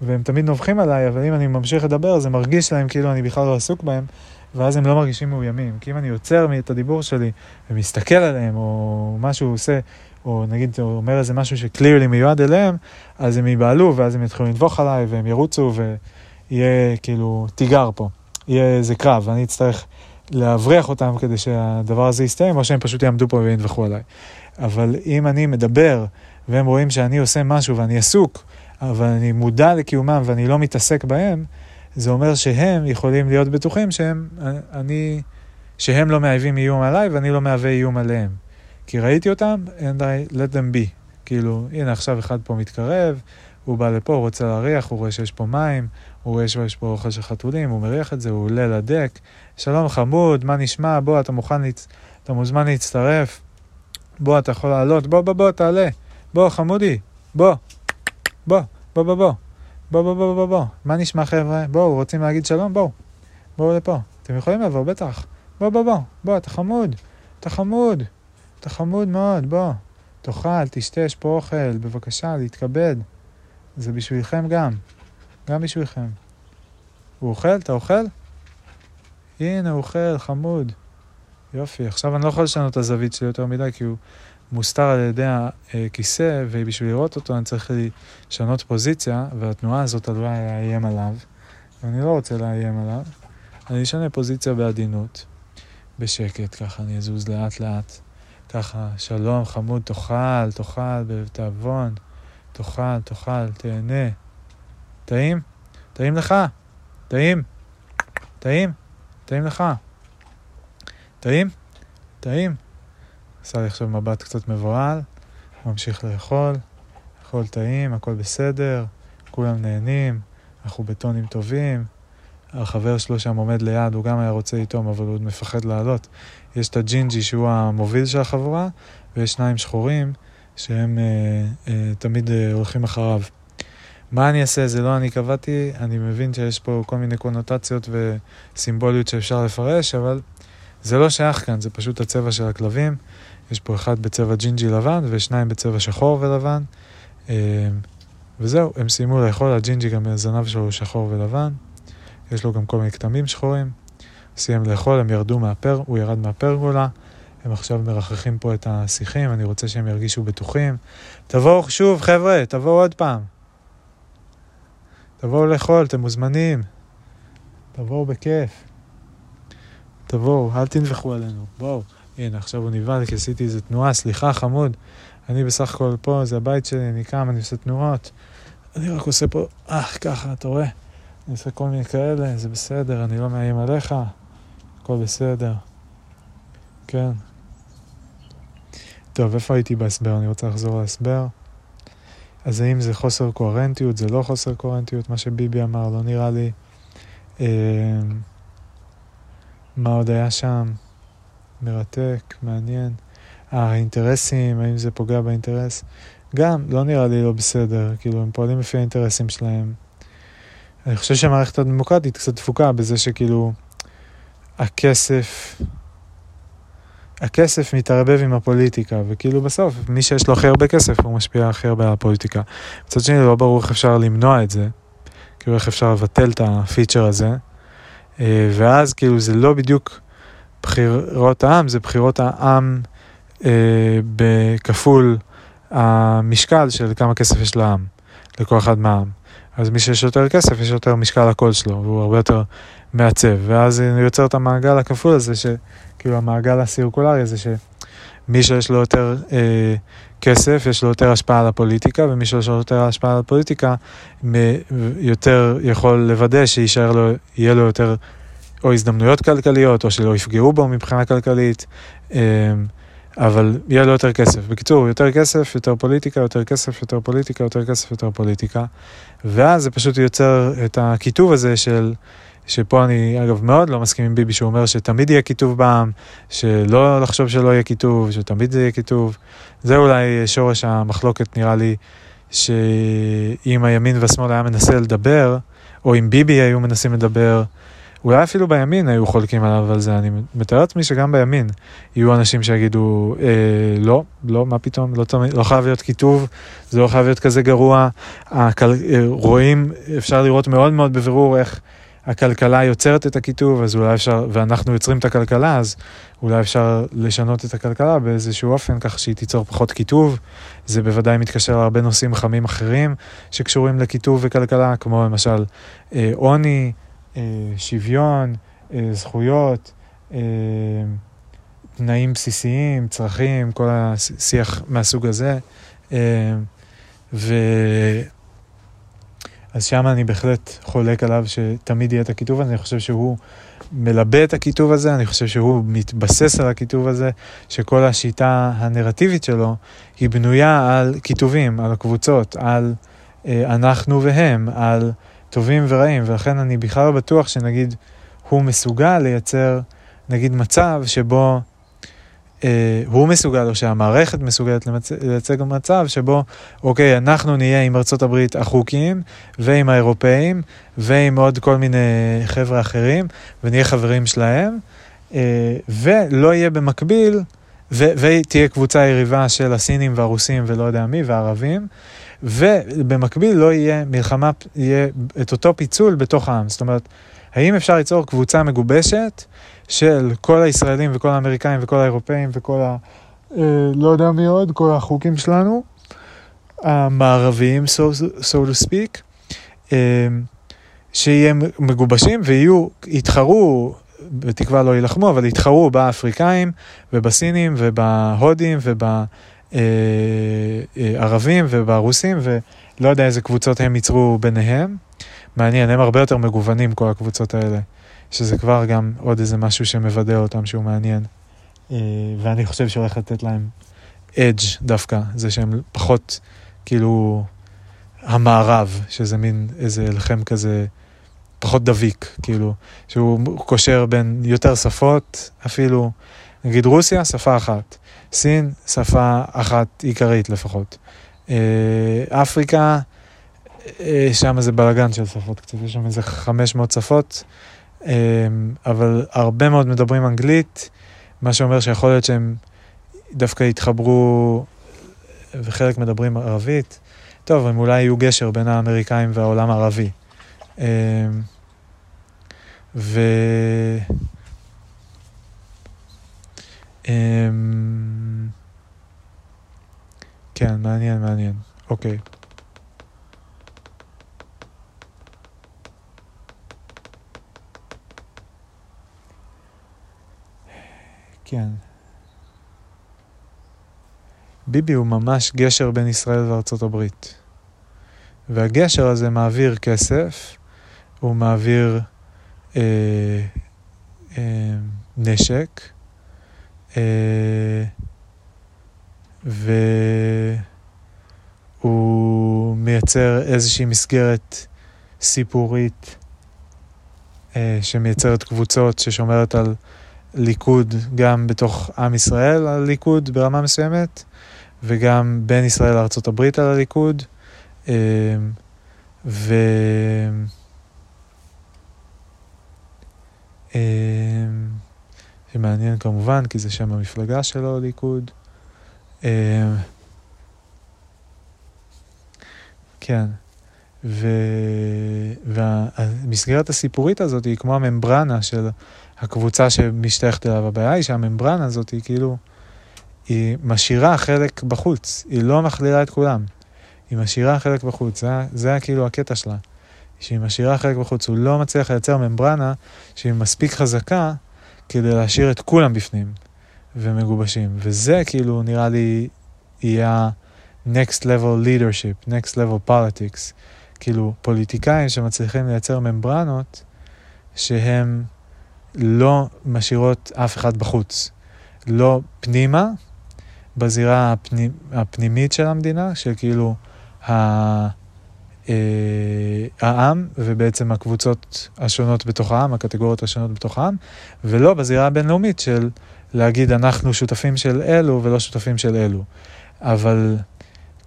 והם תמיד נובחים עליי, אבל אם אני ממשיך לדבר, זה מרגיש להם כאילו אני בכלל לא עסוק בהם, ואז הם לא מרגישים מאוימים. כי אם אני עוצר את הדיבור שלי ומסתכל עליהם, או מה שהוא עושה, או נגיד הוא אומר איזה משהו שקלירלי מיועד אליהם, אז הם ייבהלו, ואז הם יתחילו לנבוך עליי, והם ירוצו, ויהיה כאילו תיגר פה. יהיה איזה קרב, ואני אצטרך להבריח אותם כדי שהדבר הזה יסתיים, או שהם פשוט יעמדו פה וינבחו עליי. אבל אם אני מדבר, והם רואים שאני עושה משהו ואני עסוק, אבל אני מודע לקיומם ואני לא מתעסק בהם, זה אומר שהם יכולים להיות בטוחים שהם, אני, שהם לא מהווים איום עליי ואני לא מהווה איום עליהם. כי ראיתי אותם, and I let them be. כאילו, הנה עכשיו אחד פה מתקרב, הוא בא לפה, הוא רוצה להריח, הוא רואה שיש פה מים, הוא רואה שיש פה אוכל של חתולים, הוא מריח את זה, הוא עולה לדק. שלום חמוד, מה נשמע? בוא, אתה מוכן, להצ... אתה מוזמן להצטרף. בוא, אתה יכול לעלות, בוא, בוא, בוא, תעלה. בוא, חמודי, בוא. בוא, בוא, בוא, בוא. בוא, בוא, בוא, בוא, בוא. מה נשמע, חבר'ה? בואו, רוצים להגיד שלום? בואו. בואו לפה. אתם יכולים לבוא, בטח. בוא, בוא, בוא. בוא, אתה חמוד. אתה חמוד. אתה חמוד מאוד, בוא. תאכל, תשתה, יש פה אוכל, בבקשה, להתכבד. זה בשבילכם גם. גם בשבילכם. הוא אוכל? אתה אוכל? הנה, הוא אוכל, חמוד. יופי, עכשיו אני לא יכול לשנות את הזווית שלי יותר מדי, כי הוא מוסתר על ידי הכיסא, ובשביל לראות אותו אני צריך לשנות פוזיציה, והתנועה הזאת עלולה לאיים עליו, ואני לא רוצה לאיים עליו. אני אשנה פוזיציה בעדינות, בשקט, ככה אני אזוז לאט לאט. ככה, שלום, חמוד, תאכל, תאכל בתיאבון, תאכל, תאכל, תהנה. טעים? טעים לך? טעים? טעים? טעים לך? טעים? טעים? עשה לי עכשיו מבט קצת מבוהל, ממשיך לאכול, הכל טעים, הכל בסדר, כולם נהנים, אנחנו בטונים טובים. החבר שלו שם עומד ליד, הוא גם היה רוצה איתו, אבל הוא מפחד לעלות. יש את הג'ינג'י שהוא המוביל של החבורה, ויש שניים שחורים שהם אה, אה, תמיד אה, הולכים אחריו. מה אני אעשה? זה לא אני קבעתי, אני מבין שיש פה כל מיני קונוטציות וסימבוליות שאפשר לפרש, אבל זה לא שייך כאן, זה פשוט הצבע של הכלבים. יש פה אחד בצבע ג'ינג'י לבן ושניים בצבע שחור ולבן. אה, וזהו, הם סיימו לאכול, הג'ינג'י גם הזנב שלו שחור ולבן. יש לו גם כל מיני כתמים שחורים. סיים לאכול, הם ירדו מהפר, הוא ירד מהפרגולה. הם עכשיו מרחכים פה את השיחים, אני רוצה שהם ירגישו בטוחים. תבואו שוב, חבר'ה, תבואו עוד פעם. תבואו לאכול, אתם מוזמנים. תבואו בכיף. תבואו, אל תנבחו עלינו, בואו. הנה, עכשיו הוא נבהל כי עשיתי איזה תנועה, סליחה, חמוד. אני בסך הכל פה, זה הבית שלי, אני קם, אני עושה תנועות. אני רק עושה פה, אה, ככה, אתה רואה? אני עושה כל מיני כאלה, זה בסדר, אני לא מאיים עליך, הכל בסדר. כן. טוב, איפה הייתי בהסבר? אני רוצה לחזור להסבר. אז האם זה חוסר קוהרנטיות? זה לא חוסר קוהרנטיות, מה שביבי אמר, לא נראה לי. אה, מה עוד היה שם? מרתק, מעניין. האינטרסים, האם זה פוגע באינטרס? גם, לא נראה לי לא בסדר, כאילו, הם פועלים לפי האינטרסים שלהם. אני חושב שהמערכת הדמוקרטית קצת דפוקה בזה שכאילו, הכסף, הכסף מתערבב עם הפוליטיקה, וכאילו בסוף, מי שיש לו הכי הרבה כסף, הוא משפיע הכי הרבה על הפוליטיקה. מצד שני, לא ברור איך אפשר למנוע את זה, כאילו איך אפשר לבטל את הפיצ'ר הזה, אה, ואז כאילו זה לא בדיוק בחירות העם, זה בחירות העם אה, בכפול המשקל של כמה כסף יש לעם, לכל אחד מהעם. אז מי שיש יותר כסף, יש יותר משקל לקול שלו, והוא הרבה יותר מעצב. ואז יוצר את המעגל הכפול הזה, שכאילו המעגל הסירקולרי הזה, שמי שיש לו יותר אה, כסף, יש לו יותר השפעה על הפוליטיקה, ומי שיש לו יותר השפעה על הפוליטיקה, יותר יכול לוודא שיהיה לו יותר או הזדמנויות כלכליות, או שלא יפגעו בו מבחינה כלכלית. אה, אבל יהיה לו יותר כסף. בקיצור, יותר כסף, יותר פוליטיקה, יותר כסף, יותר פוליטיקה, יותר כסף, יותר פוליטיקה. ואז זה פשוט יוצר את הקיטוב הזה של, שפה אני אגב מאוד לא מסכים עם ביבי שהוא אומר שתמיד יהיה קיטוב בעם, שלא לחשוב שלא יהיה קיטוב, שתמיד זה יהיה קיטוב. זה אולי שורש המחלוקת נראה לי, שאם הימין והשמאל היה מנסה לדבר, או אם ביבי היו מנסים לדבר, אולי אפילו בימין היו חולקים עליו על זה, אני מתאר לעצמי שגם בימין יהיו אנשים שיגידו, אה, לא, לא, מה פתאום, לא, לא חייב להיות כיתוב, זה לא חייב להיות כזה גרוע. הכל, אה, רואים, אפשר לראות מאוד מאוד בבירור איך הכלכלה יוצרת את הכיתוב, אז אולי אפשר, ואנחנו יוצרים את הכלכלה, אז אולי אפשר לשנות את הכלכלה באיזשהו אופן, כך שהיא תיצור פחות כיתוב. זה בוודאי מתקשר להרבה נושאים חמים אחרים שקשורים לכיתוב וכלכלה, כמו למשל אה, עוני. אה, שוויון, אה, זכויות, אה, תנאים בסיסיים, צרכים, כל השיח מהסוג הזה. ו... אז שם אני בהחלט חולק עליו שתמיד יהיה את הכיתוב הזה, אני חושב שהוא מלבה את הכיתוב הזה, אני חושב שהוא מתבסס על הכיתוב הזה, שכל השיטה הנרטיבית שלו היא בנויה על כיתובים, על קבוצות, על אנחנו והם, על טובים ורעים, ולכן אני בכלל לא בטוח שנגיד הוא מסוגל לייצר נגיד מצב שבו אה, הוא מסוגל או שהמערכת מסוגלת למצ... לייצג מצב שבו אוקיי, אנחנו נהיה עם ארצות הברית החוקיים ועם האירופאים ועם עוד כל מיני חבר'ה אחרים ונהיה חברים שלהם אה, ולא יהיה במקביל ו- ותהיה קבוצה יריבה של הסינים והרוסים ולא יודע מי והערבים ובמקביל לא יהיה מלחמה, יהיה את אותו פיצול בתוך העם. זאת אומרת, האם אפשר ליצור קבוצה מגובשת של כל הישראלים וכל האמריקאים וכל האירופאים וכל ה... אה, לא יודע מי עוד, כל החוקים שלנו, המערביים, so, so to speak, אה, שיהיה מגובשים ויהיו, יתחרו, בתקווה לא יילחמו, אבל יתחרו באפריקאים ובסינים ובהודים וב... בערבים וברוסים, ולא יודע איזה קבוצות הם ייצרו ביניהם. מעניין, הם הרבה יותר מגוונים כל הקבוצות האלה, שזה כבר גם עוד איזה משהו שמוודא אותם שהוא מעניין. אה, ואני חושב שהולך לתת להם אדג' דווקא, זה שהם פחות כאילו המערב, שזה מין איזה לחם כזה פחות דביק, כאילו, שהוא קושר בין יותר שפות אפילו, נגיד רוסיה, שפה אחת. סין, שפה אחת עיקרית לפחות. אה, אפריקה, אה, שם זה בלאגן של שפות קצת, יש שם איזה 500 שפות, אה, אבל הרבה מאוד מדברים אנגלית, מה שאומר שיכול להיות שהם דווקא יתחברו, וחלק מדברים ערבית. טוב, הם אולי יהיו גשר בין האמריקאים והעולם הערבי. ו... אמ... כן, מעניין, מעניין. אוקיי. כן. ביבי הוא ממש גשר בין ישראל וארצות הברית. והגשר הזה מעביר כסף, הוא מעביר אה, אה, נשק, והוא מייצר איזושהי מסגרת סיפורית שמייצרת קבוצות ששומרת על ליכוד גם בתוך עם ישראל, על ליכוד ברמה מסוימת, וגם בין ישראל לארה"ב על הליכוד. ו... שמעניין כמובן, כי זה שם המפלגה שלו, ליכוד. כן. ו... והמסגרת הסיפורית הזאת היא כמו הממברנה של הקבוצה שמשתייכת אליו. הבעיה היא שהממברנה הזאת היא כאילו, היא משאירה חלק בחוץ, היא לא מכלילה את כולם. היא משאירה חלק בחוץ, זה, זה כאילו הקטע שלה. שהיא משאירה חלק בחוץ, הוא לא מצליח לייצר ממברנה שהיא מספיק חזקה כדי להשאיר את כולם בפנים ומגובשים. וזה כאילו נראה לי יהיה next level leadership, next level politics. כאילו פוליטיקאים שמצליחים לייצר ממברנות שהם לא משאירות אף אחד בחוץ. לא פנימה, בזירה הפנימ, הפנימית של המדינה, שכאילו ה, העם ובעצם הקבוצות השונות בתוך העם, הקטגוריות השונות בתוך העם, ולא בזירה הבינלאומית של להגיד אנחנו שותפים של אלו ולא שותפים של אלו. אבל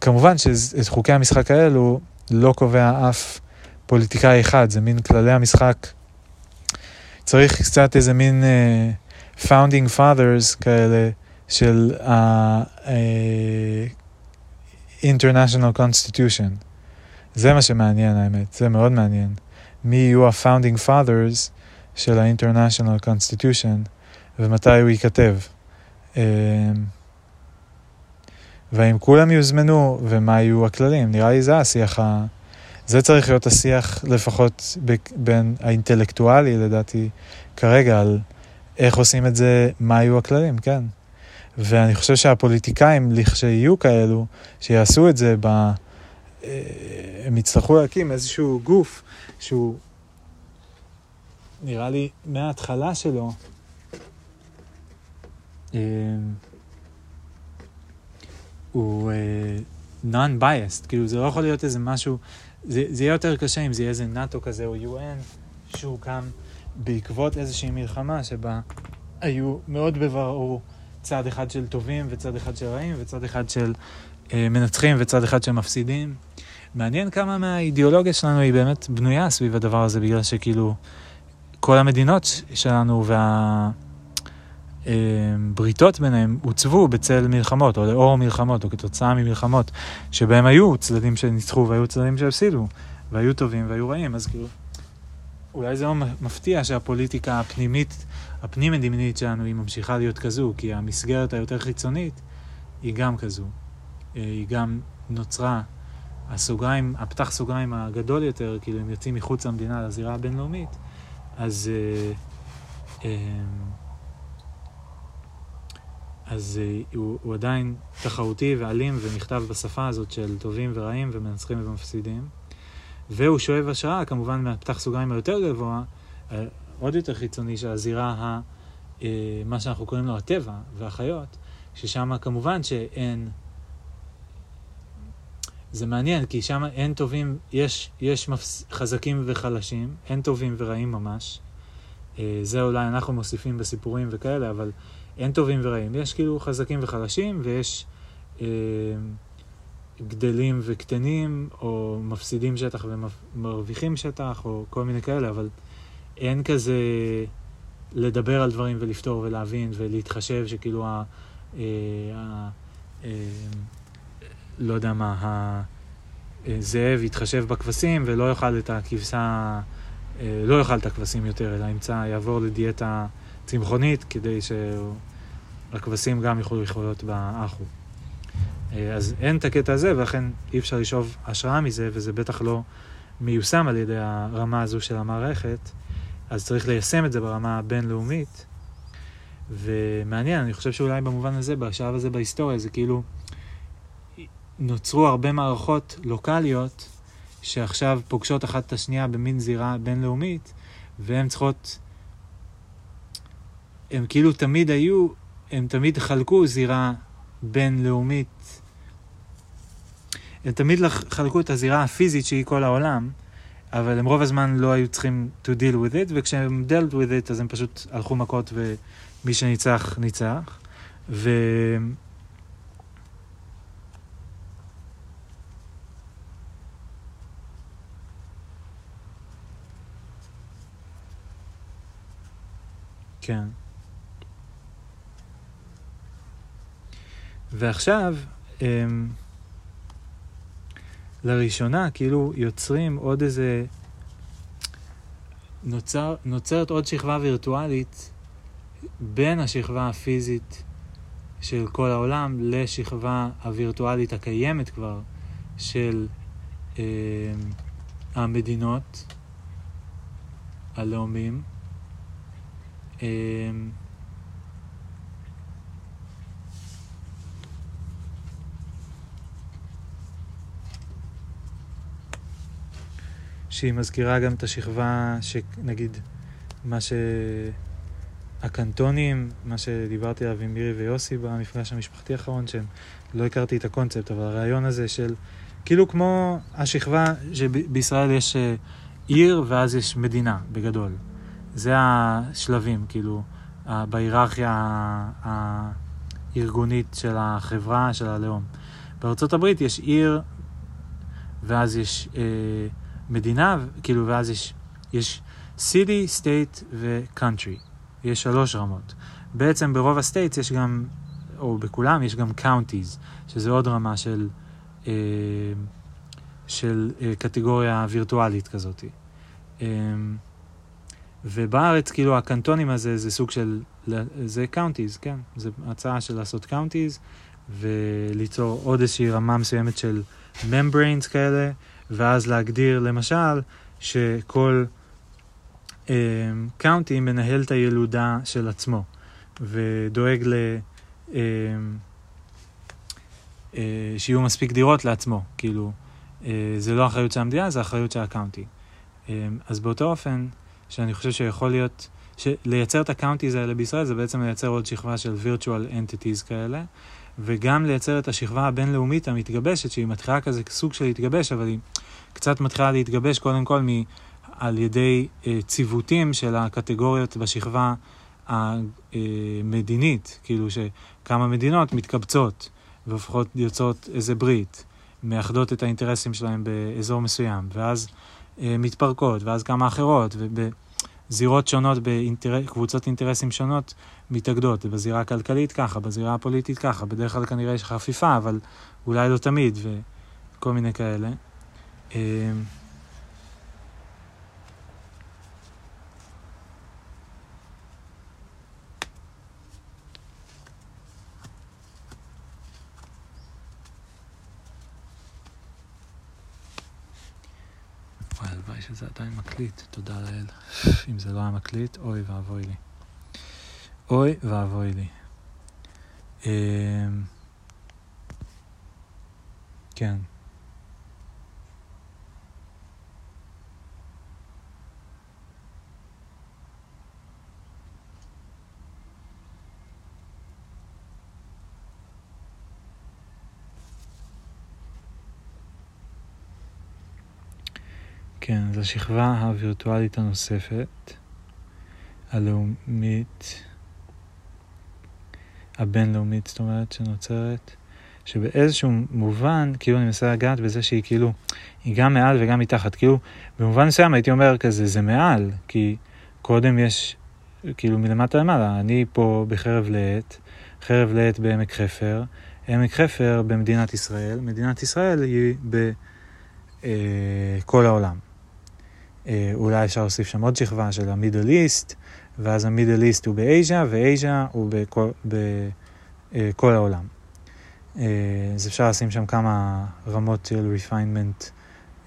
כמובן שאת חוקי המשחק האלו לא קובע אף פוליטיקאי אחד, זה מין כללי המשחק. צריך קצת איזה מין uh, founding fathers כאלה של ה-international uh, constitution. זה מה שמעניין האמת, זה מאוד מעניין. מי יהיו ה-founding fathers של ה-international constitution ומתי הוא ייכתב. Uh, והאם כולם יוזמנו ומה יהיו הכללים. נראה לי זה השיח ה... זה צריך להיות השיח לפחות בין האינטלקטואלי לדעתי כרגע על איך עושים את זה, מה יהיו הכללים, כן. ואני חושב שהפוליטיקאים, לכשיהיו כאלו, שיעשו את זה, ב... אה, הם יצטרכו להקים איזשהו גוף שהוא נראה לי מההתחלה שלו, אה, הוא uh, non-biased, כאילו זה לא יכול להיות איזה משהו, זה, זה יהיה יותר קשה אם זה יהיה איזה נאטו כזה או UN שהוקם בעקבות איזושהי מלחמה שבה היו מאוד בברור צד אחד של טובים וצד אחד של רעים וצד אחד של uh, מנצחים וצד אחד של מפסידים. מעניין כמה מהאידיאולוגיה שלנו היא באמת בנויה סביב הדבר הזה, בגלל שכאילו כל המדינות שלנו וה... בריתות ביניהם עוצבו בצל מלחמות, או לאור מלחמות, או כתוצאה ממלחמות, שבהם היו צדדים שניצחו והיו צדדים שהפסידו, והיו טובים והיו רעים, אז כאילו, אולי זה לא מפתיע שהפוליטיקה הפנימית, הפנים-מדינית שלנו, היא ממשיכה להיות כזו, כי המסגרת היותר חיצונית היא גם כזו. אה, היא גם נוצרה, הסוגריים, הפתח סוגריים הגדול יותר, כאילו הם יוצאים מחוץ למדינה, לזירה הבינלאומית, אז... אה, אה, אז uh, הוא, הוא עדיין תחרותי ואלים ונכתב בשפה הזאת של טובים ורעים ומנצחים ומפסידים. והוא שואב השראה, כמובן, מהפתח סוגריים היותר גבוה, עוד יותר חיצוני, של הזירה, ה, מה שאנחנו קוראים לו הטבע והחיות, ששם כמובן שאין... זה מעניין, כי שם אין טובים, יש, יש מפס, חזקים וחלשים, אין טובים ורעים ממש. Uh, זה אולי אנחנו מוסיפים בסיפורים וכאלה, אבל... אין טובים ורעים. יש כאילו חזקים וחלשים, ויש אה, גדלים וקטנים, או מפסידים שטח ומרוויחים שטח, או כל מיני כאלה, אבל אין כזה לדבר על דברים ולפתור ולהבין ולהתחשב שכאילו ה... אה, אה, לא יודע מה, הזאב יתחשב בכבשים ולא יאכל את הכבשה, אה, לא יאכל את הכבשים יותר, אלא ימצא, יעבור לדיאטה צמחונית כדי שהכבשים גם יוכלו לחיות באחו. אה, אז אין את הקטע הזה, ולכן אי אפשר לשאוב השראה מזה, וזה בטח לא מיושם על ידי הרמה הזו של המערכת, אז צריך ליישם את זה ברמה הבינלאומית. ומעניין, אני חושב שאולי במובן הזה, בשלב הזה בהיסטוריה, זה כאילו נוצרו הרבה מערכות לוקאליות שעכשיו פוגשות אחת את השנייה במין זירה בינלאומית, והן צריכות הם כאילו תמיד היו הם תמיד חלקו זירה בינלאומית. הם תמיד חלקו את הזירה הפיזית שהיא כל העולם, אבל הם רוב הזמן לא היו צריכים to deal with it, וכשהם dealt with it אז הם פשוט הלכו מכות ומי שניצח, ניצח. ו... כן. ועכשיו, הם, לראשונה, כאילו, יוצרים עוד איזה... נוצר, נוצרת עוד שכבה וירטואלית בין השכבה הפיזית של כל העולם לשכבה הווירטואלית הקיימת כבר של אה, המדינות, הלאומים. אה, שהיא מזכירה גם את השכבה שנגיד מה ש... הקנטונים, מה שדיברתי עליו עם מירי ויוסי במפגש המשפחתי האחרון, שהם לא הכרתי את הקונספט, אבל הרעיון הזה של כאילו כמו השכבה שבישראל יש אה, עיר ואז יש מדינה, בגדול. זה השלבים, כאילו, בהיררכיה הארגונית של החברה, של הלאום. בארצות הברית יש עיר, ואז יש אה, מדינה, כאילו, ואז יש, יש city, state ו-country. יש שלוש רמות. בעצם ברוב ה states יש גם, או בכולם יש גם counties, שזה עוד רמה של, אה, של אה, קטגוריה וירטואלית כזאת. אה, ובארץ, כאילו, הקנטונים הזה זה סוג של, זה counties, כן? זה הצעה של לעשות counties, וליצור עוד איזושהי רמה מסוימת של membranes כאלה, ואז להגדיר, למשל, שכל... קאונטי מנהל את הילודה של עצמו, ודואג ל... אמ, אה, שיהיו מספיק דירות לעצמו, כאילו, אה, זה לא אחריות של המדינה, זה אחריות של ה county. אמ, אז באותו אופן, שאני חושב שיכול להיות, לייצר את ה counties האלה בישראל זה בעצם לייצר עוד שכבה של virtual entities כאלה, וגם לייצר את השכבה הבינלאומית המתגבשת, שהיא מתחילה כזה סוג של להתגבש, אבל היא קצת מתחילה להתגבש קודם כל מ... על ידי אה, ציוותים של הקטגוריות בשכבה המדינית, כאילו שכמה מדינות מתקבצות והופכות, יוצאות איזה ברית, מאחדות את האינטרסים שלהם באזור מסוים, ואז מתפרקות, ואז כמה אחרות, ובזירות שונות, בקבוצות אינטרסים שונות, מתאגדות. בזירה הכלכלית ככה, בזירה הפוליטית ככה, בדרך כלל כנראה יש חפיפה, אבל אולי לא תמיד, וכל מיני כאלה. אה, שזה עדיין מקליט, תודה לאל. אם זה לא היה מקליט, אוי ואבוי לי. אוי ואבוי לי. אמ, כן. כן, אז השכבה הווירטואלית הנוספת, הלאומית, הבינלאומית, זאת אומרת, שנוצרת, שבאיזשהו מובן, כאילו אני מנסה לגעת בזה שהיא כאילו, היא גם מעל וגם מתחת. כאילו, במובן מסוים הייתי אומר כזה, זה מעל, כי קודם יש, כאילו מלמטה למעלה, אני פה בחרב לעת, חרב לעת בעמק חפר, עמק חפר במדינת ישראל, מדינת ישראל היא בכל אה, העולם. אה, אולי אפשר להוסיף שם עוד שכבה של המידל איסט, ואז המידל איסט הוא באייז'ה, ואייז'ה הוא בכל, בכל העולם. אה, אז אפשר לשים שם כמה רמות של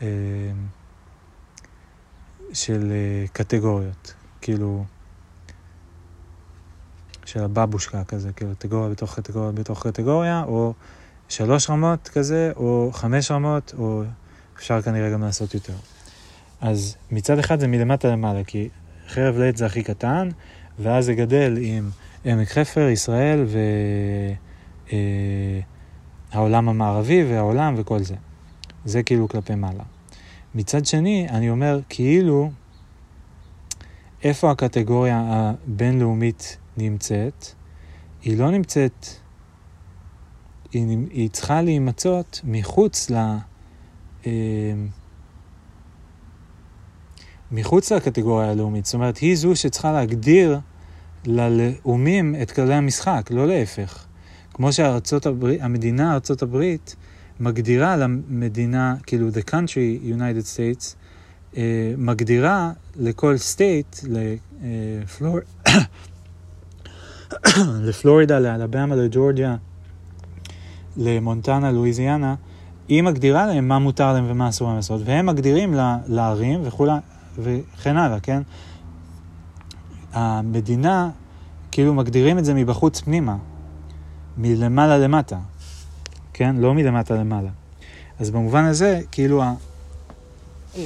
אה, של קטגוריות, כאילו, של הבבושקה כזה, כאילו קטגוריה בתוך קטגוריה בתוך קטגוריה, או שלוש רמות כזה, או חמש רמות, או אפשר כנראה גם לעשות יותר. אז מצד אחד זה מלמטה למעלה, כי חרב לעת זה הכי קטן, ואז זה גדל עם עמק חפר, ישראל והעולם אה, המערבי והעולם וכל זה. זה כאילו כלפי מעלה. מצד שני, אני אומר, כאילו, איפה הקטגוריה הבינלאומית נמצאת? היא לא נמצאת, היא, היא צריכה להימצאות מחוץ ל... אה, מחוץ לקטגוריה הלאומית. זאת אומרת, היא זו שצריכה להגדיר ללאומים את כללי המשחק, לא להפך. כמו שהמדינה, ארצות הברית, מגדירה למדינה, כאילו the country, United States, אה, מגדירה לכל state, לפלור... [coughs] לפלורידה, לאלבמה, לג'ורג'יה, למונטנה, לואיזיאנה, היא מגדירה להם מה מותר להם ומה אסור להם לעשות, והם מגדירים לערים וכולי, וכן הלאה, כן? המדינה, כאילו מגדירים את זה מבחוץ פנימה, מלמעלה למטה, כן? לא מלמטה למעלה. אז במובן הזה, כאילו, אמ,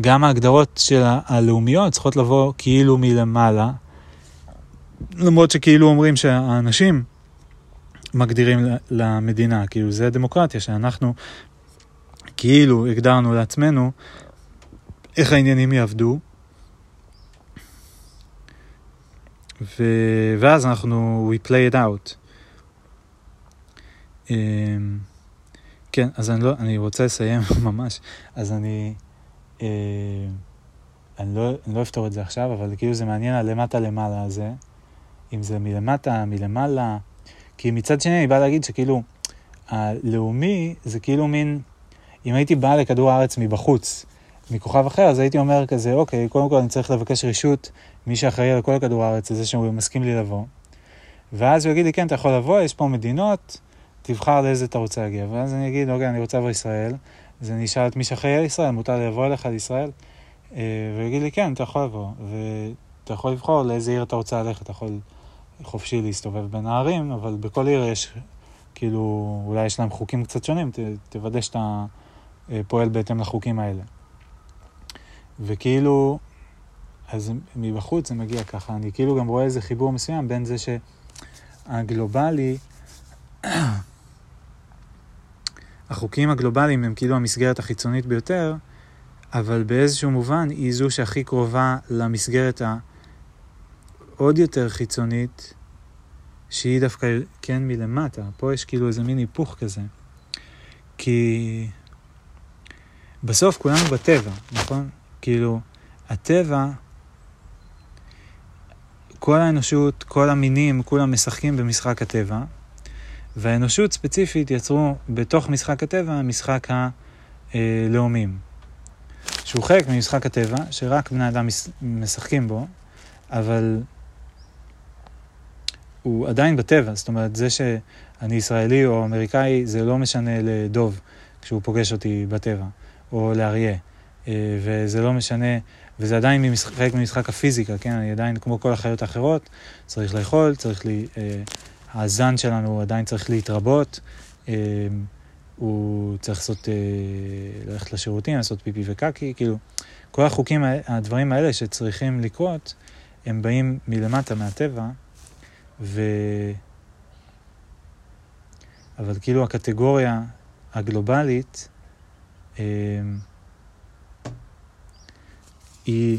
גם ההגדרות של הלאומיות צריכות לבוא כאילו מלמעלה, למרות שכאילו אומרים שהאנשים מגדירים למדינה, כאילו זה דמוקרטיה, שאנחנו כאילו הגדרנו לעצמנו איך העניינים יעבדו, ו... ואז אנחנו, we play it out. Um, כן, אז אני, לא, אני רוצה לסיים [laughs] ממש, אז אני, uh, אני, לא, אני לא אפתור את זה עכשיו, אבל כאילו זה מעניין הלמטה למעלה הזה, אם זה מלמטה, מלמעלה, כי מצד שני אני בא להגיד שכאילו, הלאומי זה כאילו מין, אם הייתי בא לכדור הארץ מבחוץ, מכוכב אחר, אז הייתי אומר כזה, אוקיי, קודם כל אני צריך לבקש רשות מי שאחראי על כל הכדור הארץ, זה שהוא מסכים לי לבוא. ואז הוא יגיד לי, כן, אתה יכול לבוא, יש פה מדינות, תבחר לאיזה אתה רוצה להגיע. ואז אני אגיד, אוקיי, אני רוצה לבוא לישראל. אז אני אשאל את מי שאחראי על ישראל, מותר לבוא אליך לישראל? אה, והוא יגיד לי, כן, אתה יכול לבוא. ואתה יכול לבחור לאיזה עיר אתה רוצה ללכת, אתה יכול חופשי להסתובב בין הערים, אבל בכל עיר יש, כאילו, אולי יש להם חוקים קצת שונים, ת, תוודא שאתה פועל בהתאם לחוקים האלה. וכאילו, אז מבחוץ זה מגיע ככה. אני כאילו גם רואה איזה חיבור מסוים בין זה שהגלובלי, [coughs] החוקים הגלובליים הם כאילו המסגרת החיצונית ביותר, אבל באיזשהו מובן היא זו שהכי קרובה למסגרת העוד יותר חיצונית, שהיא דווקא כן מלמטה. פה יש כאילו איזה מין היפוך כזה. כי בסוף כולנו בטבע, נכון? כאילו, הטבע, כל האנושות, כל המינים, כולם משחקים במשחק הטבע, והאנושות ספציפית יצרו בתוך משחק הטבע משחק הלאומים, שהוא חלק ממשחק הטבע, שרק בני אדם משחקים בו, אבל הוא עדיין בטבע, זאת אומרת, זה שאני ישראלי או אמריקאי, זה לא משנה לדוב כשהוא פוגש אותי בטבע, או לאריה. אה, וזה לא משנה, וזה עדיין חלק ממשחק הפיזיקה, כן? אני עדיין, כמו כל החיות האחרות, צריך לאכול, צריך לי... אה, הזן שלנו עדיין צריך להתרבות, אה, הוא צריך לעשות, ללכת לשירותים, לעשות פיפי וקקי, כאילו, כל החוקים, הדברים האלה שצריכים לקרות, הם באים מלמטה, מהטבע, ו... אבל כאילו הקטגוריה הגלובלית, היא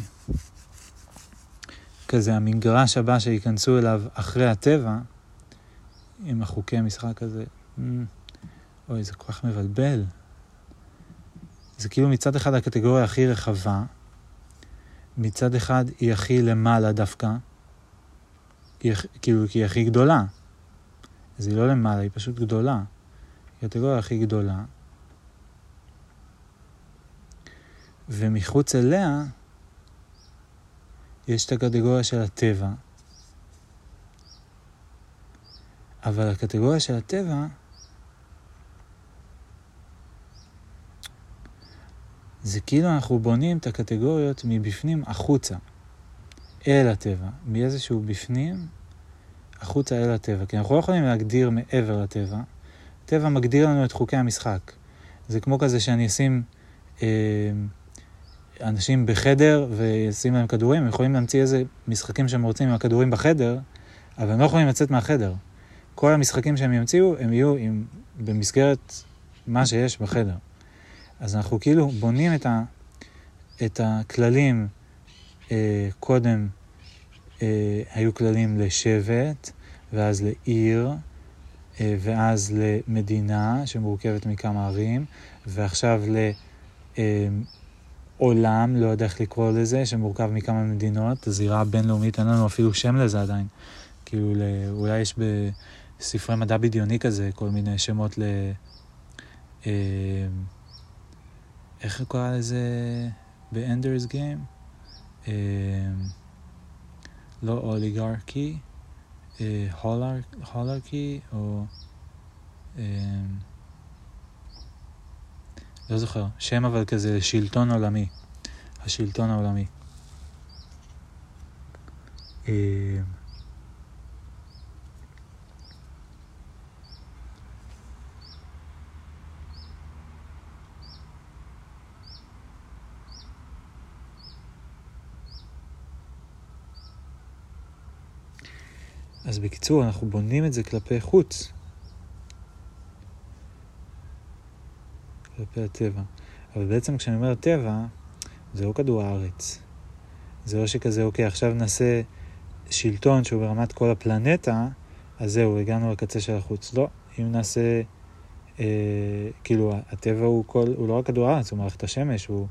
כזה המגרש הבא שייכנסו אליו אחרי הטבע, עם החוקי המשחק הזה. Mm, אוי, זה כל כך מבלבל. זה כאילו מצד אחד הקטגוריה הכי רחבה, מצד אחד היא הכי למעלה דווקא, היא, כאילו כי היא הכי גדולה. אז היא לא למעלה, היא פשוט גדולה. היא הקטגוריה הכי גדולה. ומחוץ אליה יש את הקטגוריה של הטבע, אבל הקטגוריה של הטבע זה כאילו אנחנו בונים את הקטגוריות מבפנים החוצה, אל הטבע, מאיזשהו בפנים החוצה אל הטבע, כי אנחנו לא יכולים להגדיר מעבר לטבע, הטבע מגדיר לנו את חוקי המשחק. זה כמו כזה שאני אשים אה, אנשים בחדר וישים להם כדורים, הם יכולים להמציא איזה משחקים שהם רוצים עם הכדורים בחדר, אבל הם לא יכולים לצאת מהחדר. כל המשחקים שהם ימציאו, הם יהיו עם, במסגרת מה שיש בחדר. אז אנחנו כאילו בונים את, ה, את הכללים, אה, קודם אה, היו כללים לשבט, ואז לעיר, אה, ואז למדינה שמורכבת מכמה ערים, ועכשיו לעולם, לא יודע איך לקרוא לזה, שמורכב מכמה מדינות, הזירה הבינלאומית, אין לנו אפילו שם לזה עדיין. כאילו, אולי יש בספרי מדע בדיוני כזה כל מיני שמות ל... אה, איך קורא לזה באנדרס גיים? אה, לא אוליגרקי, הולרקי או... לא זוכר, שם אבל כזה שלטון עולמי, השלטון העולמי. אז בקיצור, אנחנו בונים את זה כלפי חוץ. כלפי הטבע. אבל בעצם כשאני אומר טבע, זה לא כדור הארץ. זה לא שכזה, אוקיי, עכשיו נעשה שלטון שהוא ברמת כל הפלנטה, אז זהו, הגענו לקצה של החוץ. לא, אם נעשה, אה, כאילו, הטבע הוא, כל, הוא לא רק כדור הארץ, הוא מערכת השמש, הוא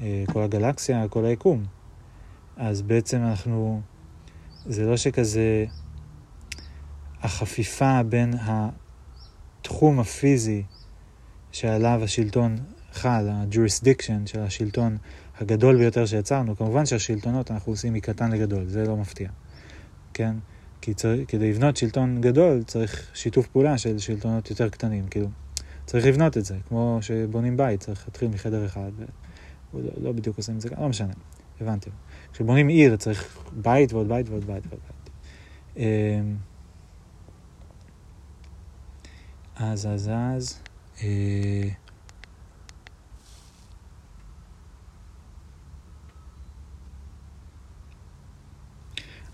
אה, כל הגלקסיה, כל היקום. אז בעצם אנחנו, זה לא שכזה, החפיפה בין התחום הפיזי שעליו השלטון חל, ה-jurisdiction של השלטון הגדול ביותר שיצרנו, כמובן שהשלטונות אנחנו עושים מקטן לגדול, זה לא מפתיע, כן? כי צר... כדי לבנות שלטון גדול צריך שיתוף פעולה של שלטונות יותר קטנים, כאילו, צריך לבנות את זה, כמו שבונים בית, צריך להתחיל מחדר אחד, ולא לא בדיוק עושים את זה, לא משנה, הבנתם. כשבונים עיר צריך בית ועוד בית ועוד בית ועוד בית. אמ, אז, אז, אז. אה,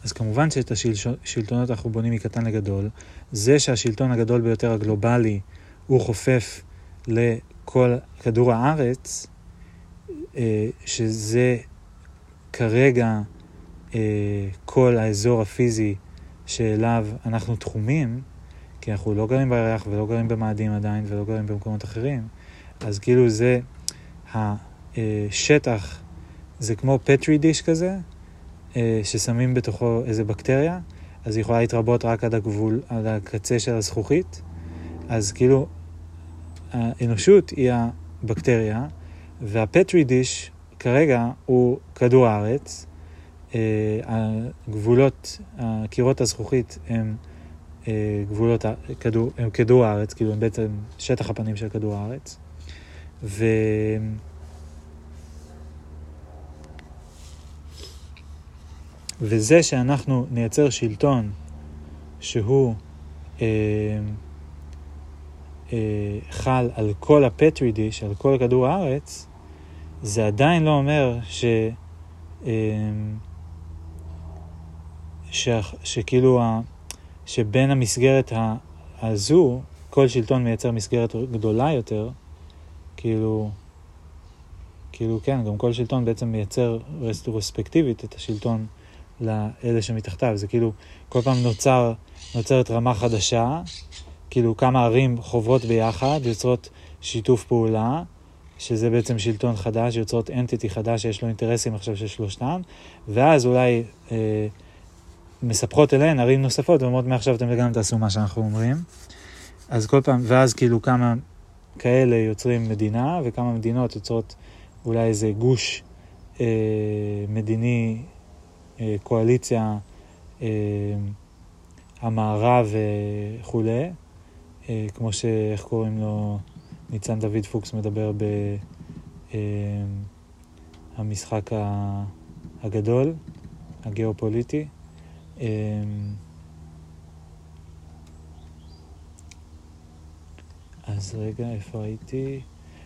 אז כמובן שאת השלטונות אנחנו בונים מקטן לגדול. זה שהשלטון הגדול ביותר הגלובלי הוא חופף לכל כדור הארץ, אה, שזה כרגע אה, כל האזור הפיזי שאליו אנחנו תחומים, כי אנחנו לא גרים בירח ולא גרים במאדים עדיין ולא גרים במקומות אחרים, אז כאילו זה, השטח זה כמו פטרי דיש כזה, אה, ששמים בתוכו איזה בקטריה, אז היא יכולה להתרבות רק עד הגבול, עד הקצה של הזכוכית, אז כאילו האנושות היא הבקטריה, והפטרי דיש כרגע הוא כדור הארץ, אה, הגבולות, קירות הזכוכית הם אה, גבולות כדור, הם כדור הארץ, כאילו הם בעצם שטח הפנים של כדור הארץ. ו... וזה שאנחנו נייצר שלטון שהוא אה, אה, חל על כל הפטרי דיש, על כל כדור הארץ, זה עדיין לא אומר ש... אה, ש... שכאילו שבין המסגרת הזו, כל שלטון מייצר מסגרת גדולה יותר, כאילו, כאילו כן, גם כל שלטון בעצם מייצר רספקטיבית את השלטון לאלה שמתחתיו. זה כאילו, כל פעם נוצר, נוצרת רמה חדשה, כאילו כמה ערים חוברות ביחד, יוצרות שיתוף פעולה, שזה בעצם שלטון חדש, יוצרות אנטיטי חדש שיש לו אינטרסים עכשיו של שלושתם, ואז אולי אה, מספחות אליהן ערים נוספות ואומרות מעכשיו אתם לגמרי תעשו מה שאנחנו אומרים. אז כל פעם, ואז כאילו כמה כאלה יוצרים מדינה וכמה מדינות יוצרות אולי איזה גוש אה, מדיני, אה, קואליציה, אה, המערב וכולי, אה, כמו שאיך קוראים לו, ניצן דוד פוקס מדבר במשחק אה, הגדול, הגיאופוליטי. אמ, אז רגע, איפה הייתי?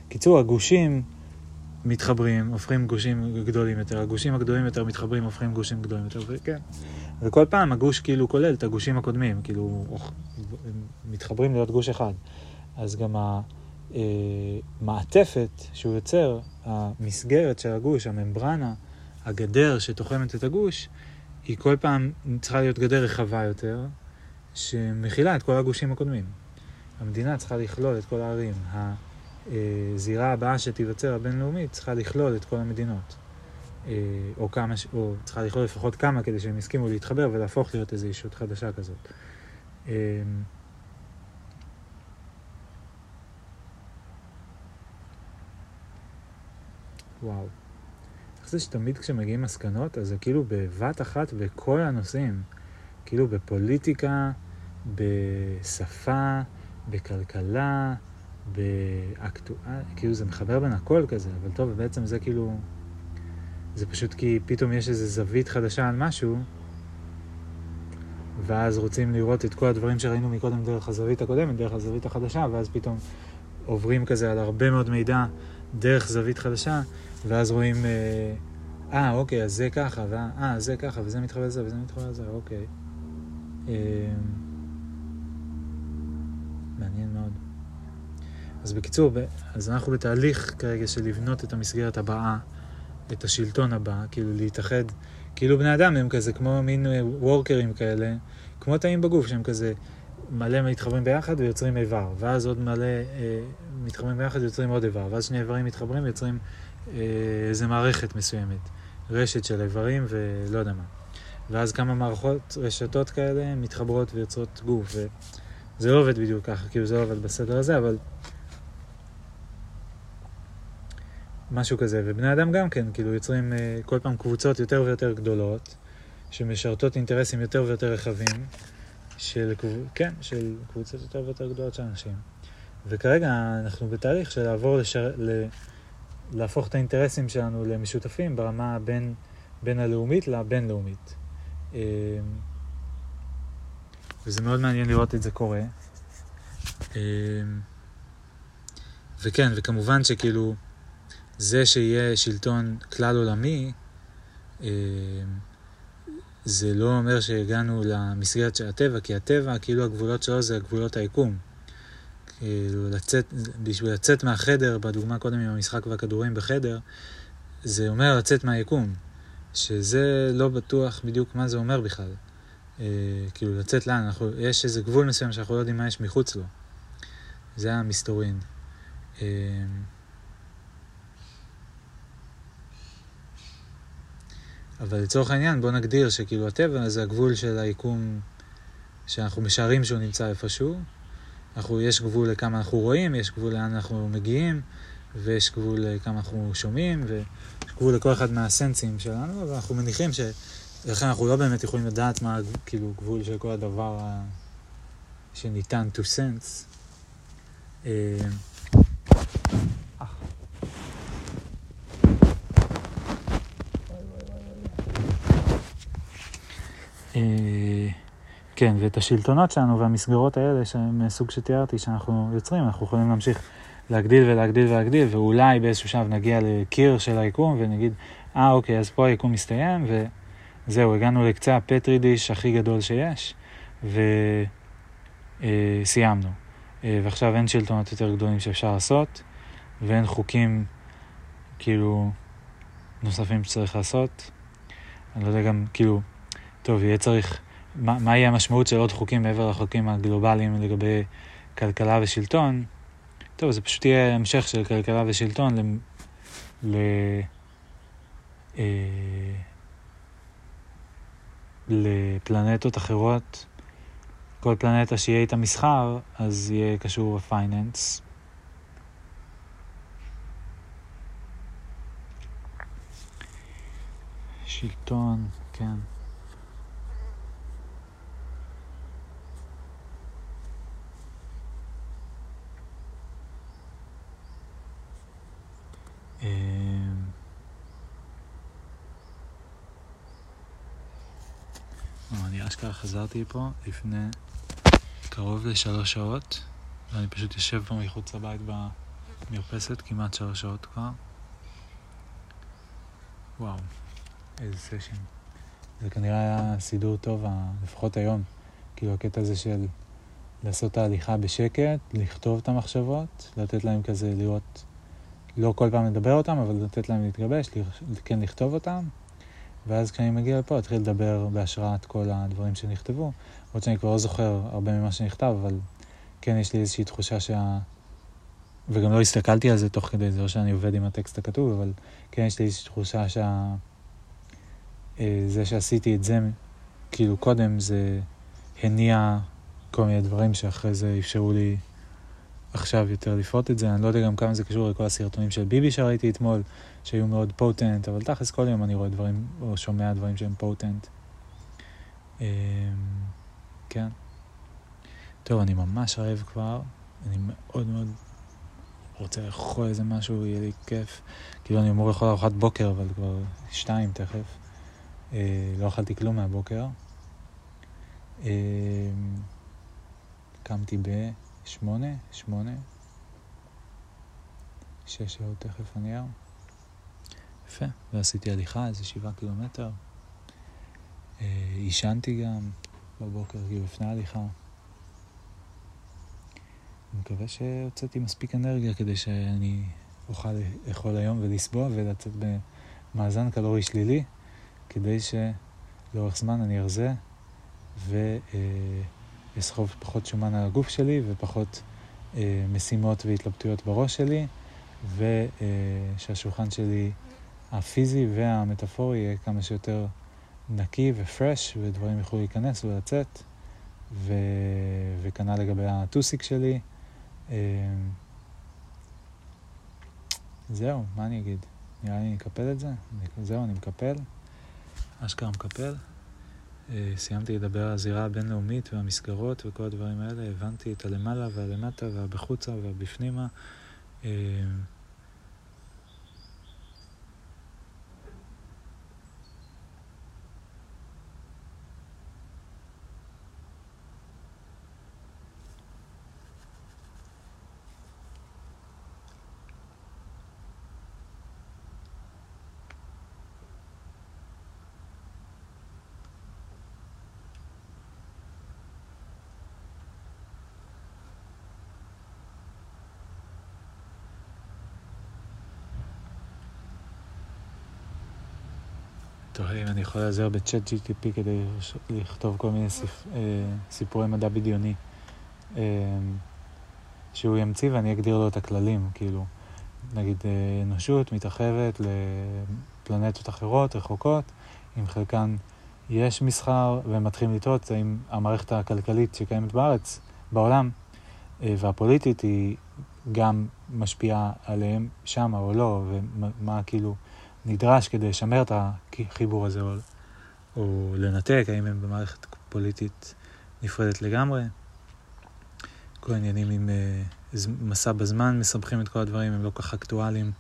קיצור, הגושים מתחברים, הופכים גושים גדולים יותר, הגושים הגדולים יותר מתחברים, הופכים גושים גדולים יותר, וכן. וכל פעם הגוש כאילו כולל את הגושים הקודמים, כאילו מתחברים להיות גוש אחד. אז גם המעטפת שהוא יוצר, המסגרת של הגוש, הממברנה, הגדר שתוחמת את הגוש, היא כל פעם צריכה להיות גדר רחבה יותר, שמכילה את כל הגושים הקודמים. המדינה צריכה לכלול את כל הערים. הזירה הבאה שתיווצר הבינלאומית צריכה לכלול את כל המדינות. אה, או כמה, או צריכה לכלול לפחות כמה כדי שהם יסכימו להתחבר ולהפוך להיות איזו אישות חדשה כזאת. אה, וואו. איך זה שתמיד כשמגיעים מסקנות, אז זה כאילו בבת אחת בכל הנושאים. כאילו בפוליטיקה, בשפה, בכלכלה, באקטואל, כאילו זה מחבר בין הכל כזה, אבל טוב, בעצם זה כאילו, זה פשוט כי פתאום יש איזו זווית חדשה על משהו, ואז רוצים לראות את כל הדברים שראינו מקודם דרך הזווית הקודמת, דרך הזווית החדשה, ואז פתאום עוברים כזה על הרבה מאוד מידע דרך זווית חדשה, ואז רואים, אה, אה אוקיי, אז זה ככה, ואה, זה ככה, וזה מתחבר לזה, וזה מתחבר לזה, אוקיי. אה, מעניין מאוד. אז בקיצור, אז אנחנו בתהליך כרגע של לבנות את המסגרת הבאה, את השלטון הבא, כאילו להתאחד, כאילו בני אדם הם כזה כמו מין וורקרים כאלה, כמו תאים בגוף שהם כזה מלא מתחברים ביחד ויוצרים איבר, ואז עוד מלא אה, מתחברים ביחד ויוצרים עוד איבר, ואז שני איברים מתחברים ויוצרים אה, איזה מערכת מסוימת, רשת של איברים ולא יודע מה. ואז כמה מערכות, רשתות כאלה מתחברות ויוצרות גוף, וזה לא עובד בדיוק ככה, כאילו זה לא עובד בסדר הזה, אבל משהו כזה, ובני אדם גם כן, כאילו יוצרים אה, כל פעם קבוצות יותר ויותר גדולות, שמשרתות אינטרסים יותר ויותר רחבים, של, כן, של קבוצות יותר ויותר גדולות של אנשים. וכרגע אנחנו בתהליך של לעבור לשר... ל... להפוך את האינטרסים שלנו למשותפים ברמה בין, בין הלאומית לבינלאומית. אה, וזה מאוד מעניין לראות את זה קורה. אה, וכן, וכמובן שכאילו, זה שיהיה שלטון כלל עולמי, אה, זה לא אומר שהגענו למסגרת של הטבע, כי הטבע, כאילו הגבולות שלו זה גבולות היקום. כאילו לצאת, בשביל לצאת מהחדר, בדוגמה קודם עם המשחק והכדורים בחדר, זה אומר לצאת מהיקום, שזה לא בטוח בדיוק מה זה אומר בכלל. אה, כאילו לצאת לאן, אנחנו, יש איזה גבול מסוים שאנחנו לא יודעים מה יש מחוץ לו. זה המסתורין. אה, אבל לצורך העניין בוא נגדיר שכאילו הטבע זה הגבול של היקום שאנחנו משערים שהוא נמצא איפשהו. אנחנו, יש גבול לכמה אנחנו רואים, יש גבול לאן אנחנו מגיעים, ויש גבול לכמה אנחנו שומעים, ויש גבול לכל אחד מהסנסים שלנו, ואנחנו מניחים ש... לכן אנחנו לא באמת יכולים לדעת מה כאילו גבול של כל הדבר ה... שניתן to sense. אה, אה, כן, ואת השלטונות שלנו והמסגרות האלה, שהם סוג שתיארתי, שאנחנו יוצרים, אנחנו יכולים להמשיך להגדיל ולהגדיל ולהגדיל, ואולי באיזשהו שלב נגיע לקיר של היקום ונגיד, אה, אוקיי, אז פה היקום מסתיים, וזהו, הגענו לקצה הפטרידיש הכי גדול שיש, וסיימנו. אה, ועכשיו אין שלטונות יותר גדולים שאפשר לעשות, ואין חוקים, כאילו, נוספים שצריך לעשות. אני לא יודע גם, כאילו, טוב, יהיה צריך, מה, יהיה המשמעות של עוד חוקים מעבר לחוקים הגלובליים לגבי כלכלה ושלטון? טוב, זה פשוט יהיה המשך של כלכלה ושלטון ל... ל... אה, לפלנטות אחרות. כל פלנטה שיהיה איתה מסחר, אז יהיה קשור לפייננס. שלטון, כן. אני אשכרה חזרתי פה לפני קרוב לשלוש שעות, ואני פשוט יושב פה מחוץ לבית במרפסת כמעט שלוש שעות כבר. וואו, איזה סשן. זה כנראה היה סידור טוב, לפחות היום. כאילו הקטע הזה של לעשות את ההליכה בשקט, לכתוב את המחשבות, לתת להם כזה לראות, לא כל פעם לדבר אותם, אבל לתת להם להתגבש, כן לכתוב אותם. ואז כשאני מגיע לפה, אתחיל לדבר בהשראת כל הדברים שנכתבו. למרות שאני כבר לא זוכר הרבה ממה שנכתב, אבל כן יש לי איזושהי תחושה שה... וגם לא הסתכלתי על זה תוך כדי זה, לא שאני עובד עם הטקסט הכתוב, אבל כן יש לי איזושהי תחושה שה... אה, זה שעשיתי את זה, כאילו קודם, זה הניע כל מיני דברים שאחרי זה אפשרו לי עכשיו יותר לפרוט את זה. אני לא יודע גם כמה זה קשור לכל הסרטונים של ביבי שראיתי אתמול, שהיו מאוד פוטנט, אבל תכלס כל יום אני רואה דברים, או שומע דברים שהם פוטנט. אמ, כן. טוב, אני ממש רעב כבר, אני מאוד מאוד רוצה לאכול איזה משהו, יהיה לי כיף. כאילו אני אמור לאכול ארוחת בוקר, אבל כבר שתיים תכף. אה, לא אכלתי כלום מהבוקר. אה, קמתי בשמונה, שמונה, שש שעות תכף אני ארם. יפה, ועשיתי הליכה איזה שבעה קילומטר. אה, עישנתי גם בבוקר, כאילו לפני ההליכה. אני מקווה שהוצאתי מספיק אנרגיה כדי שאני אוכל לאכול היום ולסבוע ולצאת במאזן קלורי שלילי, כדי שלאורך זמן אני ארזה ואסחוב פחות שומן על הגוף שלי ופחות אה, משימות והתלבטויות בראש שלי, ושהשולחן שלי הפיזי והמטאפורי יהיה כמה שיותר נקי ופרש, ודברים יוכלו להיכנס ולצאת, ו... וכנ"ל לגבי הטוסיק שלי. אה, זהו, מה אני אגיד? נראה לי אני אקפל את זה? זהו, אני מקפל. אשכרה מקפל. אה, סיימתי לדבר על הזירה הבינלאומית והמסגרות וכל הדברים האלה, הבנתי את הלמעלה והלמטה והבחוצה והבפנימה. אם אני יכול להיעזר בצ'אט GTP כדי לכתוב כל מיני סיפ... אה, סיפורי מדע בדיוני אה, שהוא ימציא ואני אגדיר לו את הכללים, כאילו, נגיד אה, אנושות מתרחבת לפלנטות אחרות, רחוקות, עם חלקן יש מסחר, והם מתחילים לטעות האם המערכת הכלכלית שקיימת בארץ, בעולם, והפוליטית היא גם משפיעה עליהם שם או לא, ומה כאילו... נדרש כדי לשמר את החיבור הזה, או, או לנתק, האם הם במערכת פוליטית נפרדת לגמרי. כל העניינים עם uh, מסע בזמן מסבכים את כל הדברים, הם לא כך אקטואליים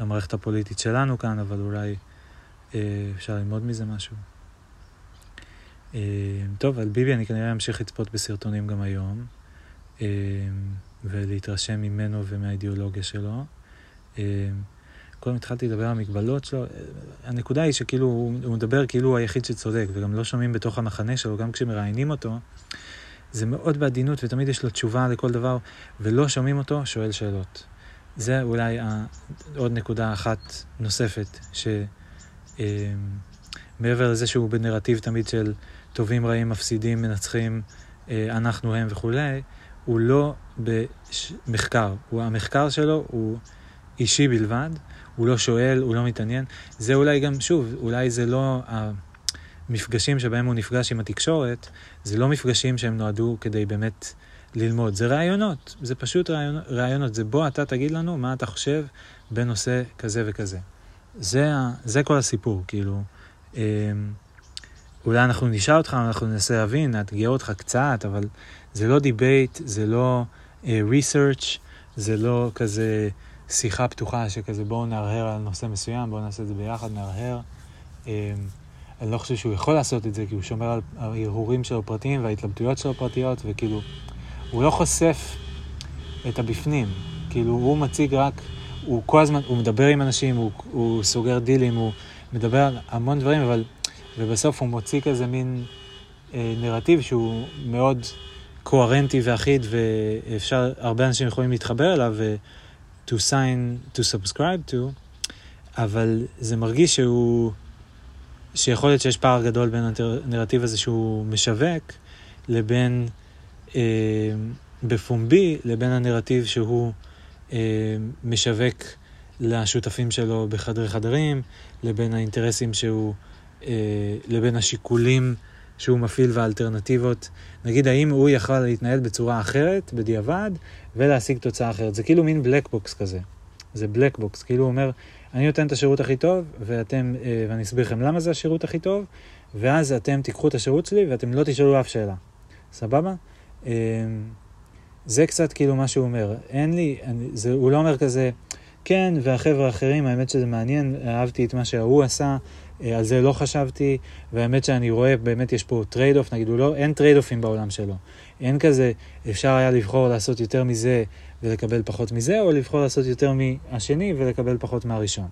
למערכת הפוליטית שלנו כאן, אבל אולי uh, אפשר ללמוד מזה משהו. Uh, טוב, על ביבי אני כנראה אמשיך לצפות בסרטונים גם היום, uh, ולהתרשם ממנו ומהאידיאולוגיה שלו. קודם התחלתי לדבר על המגבלות שלו, הנקודה היא שכאילו הוא, מדבר כאילו הוא היחיד שצודק, וגם לא שומעים בתוך המחנה שלו, גם כשמראיינים אותו, זה מאוד בעדינות ו תמיד יש לו תשובה לכל דבר, ולא שומעים אותו, שואל שאלות. זה אולי. עוד נקודה אחת נוספת, שמעבר אה, לזה שהוא בנרטיב תמיד של טובים, רעים, מפסידים, מנצחים, אה, אנחנו הם וכולי, הוא לא במחקר. הוא, המחקר שלו הוא אישי בלבד, הוא לא שואל, הוא לא מתעניין. זה אולי גם, שוב, אולי זה לא המפגשים שבהם הוא נפגש עם התקשורת, זה לא מפגשים שהם נועדו כדי באמת ללמוד, זה רעיונות, זה פשוט רעיונות, רעיונות. זה בוא אתה תגיד לנו מה אתה חושב בנושא כזה וכזה. זה, זה כל הסיפור, כאילו. אמ, אולי אנחנו נשאל אותך, אנחנו ננסה להבין, נאתגר אותך קצת, אבל זה לא debate, זה לא אה, research, זה לא כזה שיחה פתוחה שכזה בואו נהרהר על נושא מסוים, בואו נעשה את זה ביחד, נהרהר. אמ, אני לא חושב שהוא יכול לעשות את זה, כי הוא שומר על ההרהורים שלו פרטיים וההתלבטויות שלו פרטיות, וכאילו, הוא לא חושף את הבפנים. כאילו, הוא מציג רק, הוא כל הזמן, הוא מדבר עם אנשים, הוא, הוא סוגר דילים, הוא מדבר על המון דברים, אבל... ובסוף הוא מוציא כזה מין אה, נרטיב שהוא מאוד קוהרנטי ואחיד, ואפשר, הרבה אנשים יכולים להתחבר אליו, ו- to sign, to subscribe to, אבל זה מרגיש שהוא, שיכול להיות שיש פער גדול בין הנרטיב הזה שהוא משווק, לבין, אה, בפומבי, לבין הנרטיב שהוא אה, משווק לשותפים שלו בחדרי חדרים, לבין האינטרסים שהוא, אה, לבין השיקולים שהוא מפעיל והאלטרנטיבות. נגיד, האם הוא יכל להתנהל בצורה אחרת, בדיעבד, ולהשיג תוצאה אחרת. זה כאילו מין black box כזה. זה black box, כאילו הוא אומר, אני נותן את השירות הכי טוב, ואתם, אה, ואני אסביר לכם למה זה השירות הכי טוב, ואז אתם תיקחו את השירות שלי ואתם לא תשאלו אף שאלה. סבבה? אה, זה קצת כאילו מה שהוא אומר. אין לי, אני, זה, הוא לא אומר כזה, כן, והחבר'ה האחרים, האמת שזה מעניין, אהבתי את מה שההוא עשה, על זה לא חשבתי, והאמת שאני רואה, באמת יש פה trade-off, נגיד, לא, אין trade-off ים בעולם שלו. אין כזה, אפשר היה לבחור לעשות יותר מזה ולקבל פחות מזה, או לבחור לעשות יותר מהשני ולקבל פחות מהראשון.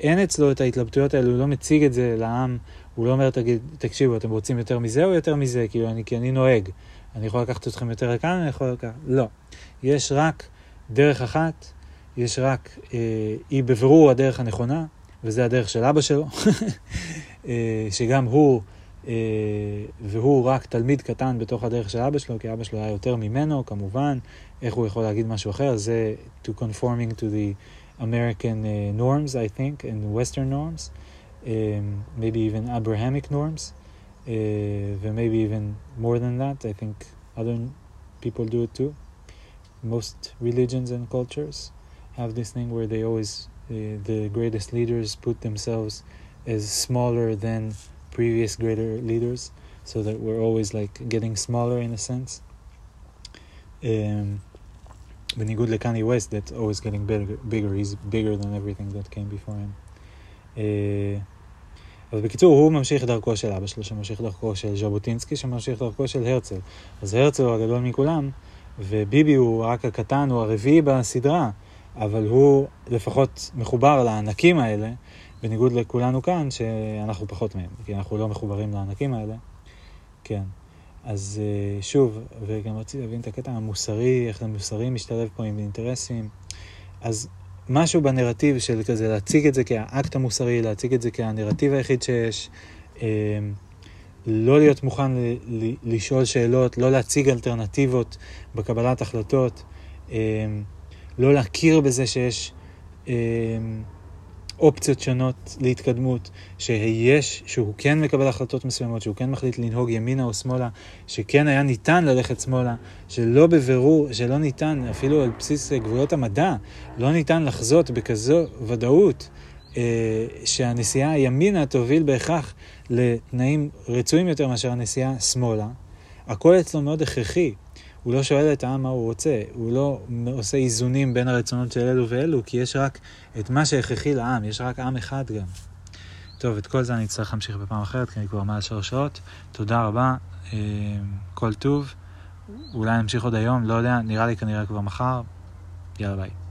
אין אצלו את ההתלבטויות האלה, הוא לא מציג את זה לעם, הוא לא אומר, תקשיבו, אתם רוצים יותר מזה או יותר מזה? כאילו, אני, כי אני נוהג. אני יכול לקחת אתכם יותר לכאן, אני יכול לקחת... לא. יש רק דרך אחת, יש רק, אה, היא בבירור הדרך הנכונה, וזה הדרך של אבא שלו, [laughs] אה, שגם הוא, אה, והוא רק תלמיד קטן בתוך הדרך של אבא שלו, כי אבא שלו היה יותר ממנו, כמובן, איך הוא יכול להגיד משהו אחר? זה to conforming to the American uh, norms, I think, and Western norms, um, maybe even Abrahamic norms, uh, and maybe even more than that. I think other people do it too. Most religions and cultures have this thing where they always the greatest leaders put themselves as smaller than previous greater leaders, so that we're always like getting smaller in a sense. Um, בניגוד לקני ווסט, that's always getting bigger, bigger, he's bigger than everything that came before him. Uh, אבל בקיצור, הוא ממשיך דרכו של אבא שלו, שממשיך דרכו של ז'בוטינסקי, שממשיך דרכו של הרצל. אז הרצל הוא הגדול מכולם, וביבי הוא רק הקטן, הוא הרביעי בסדרה. אבל הוא לפחות מחובר לענקים האלה, בניגוד לכולנו כאן, שאנחנו פחות מהם, כי אנחנו לא מחוברים לענקים האלה. כן. אז אה, שוב, וגם רציתי להבין את הקטע המוסרי, איך המוסרי משתלב פה עם אינטרסים. אז משהו בנרטיב של כזה להציג את זה כאקט המוסרי, להציג את זה כהנרטיב היחיד שיש, אה, לא להיות מוכן לשאול שאלות, לא להציג אלטרנטיבות בקבלת החלטות. אה, לא להכיר בזה שיש אה, אופציות שונות להתקדמות, שיש, שהוא כן מקבל החלטות מסוימות, שהוא כן מחליט לנהוג ימינה או שמאלה, שכן היה ניתן ללכת שמאלה, שלא בבירור, שלא ניתן, אפילו על בסיס גבולות המדע, לא ניתן לחזות בכזו ודאות. אה, שהנסיעה ימינה תוביל בהכרח לתנאים רצויים יותר מאשר הנסיעה שמאלה. הכל אצלו מאוד הכרחי. הוא לא שואל את העם מה הוא רוצה, הוא לא עושה איזונים בין הרצונות של אלו ואלו, כי יש רק את מה שהכרחי לעם, יש רק עם אחד גם. טוב, את כל זה אני אצטרך להמשיך בפעם אחרת, כי אני כבר מעל שלוש שעות. תודה רבה, אה, כל טוב. אולי נמשיך עוד היום, לא יודע, נראה לי כנראה כבר מחר. יאללה ביי.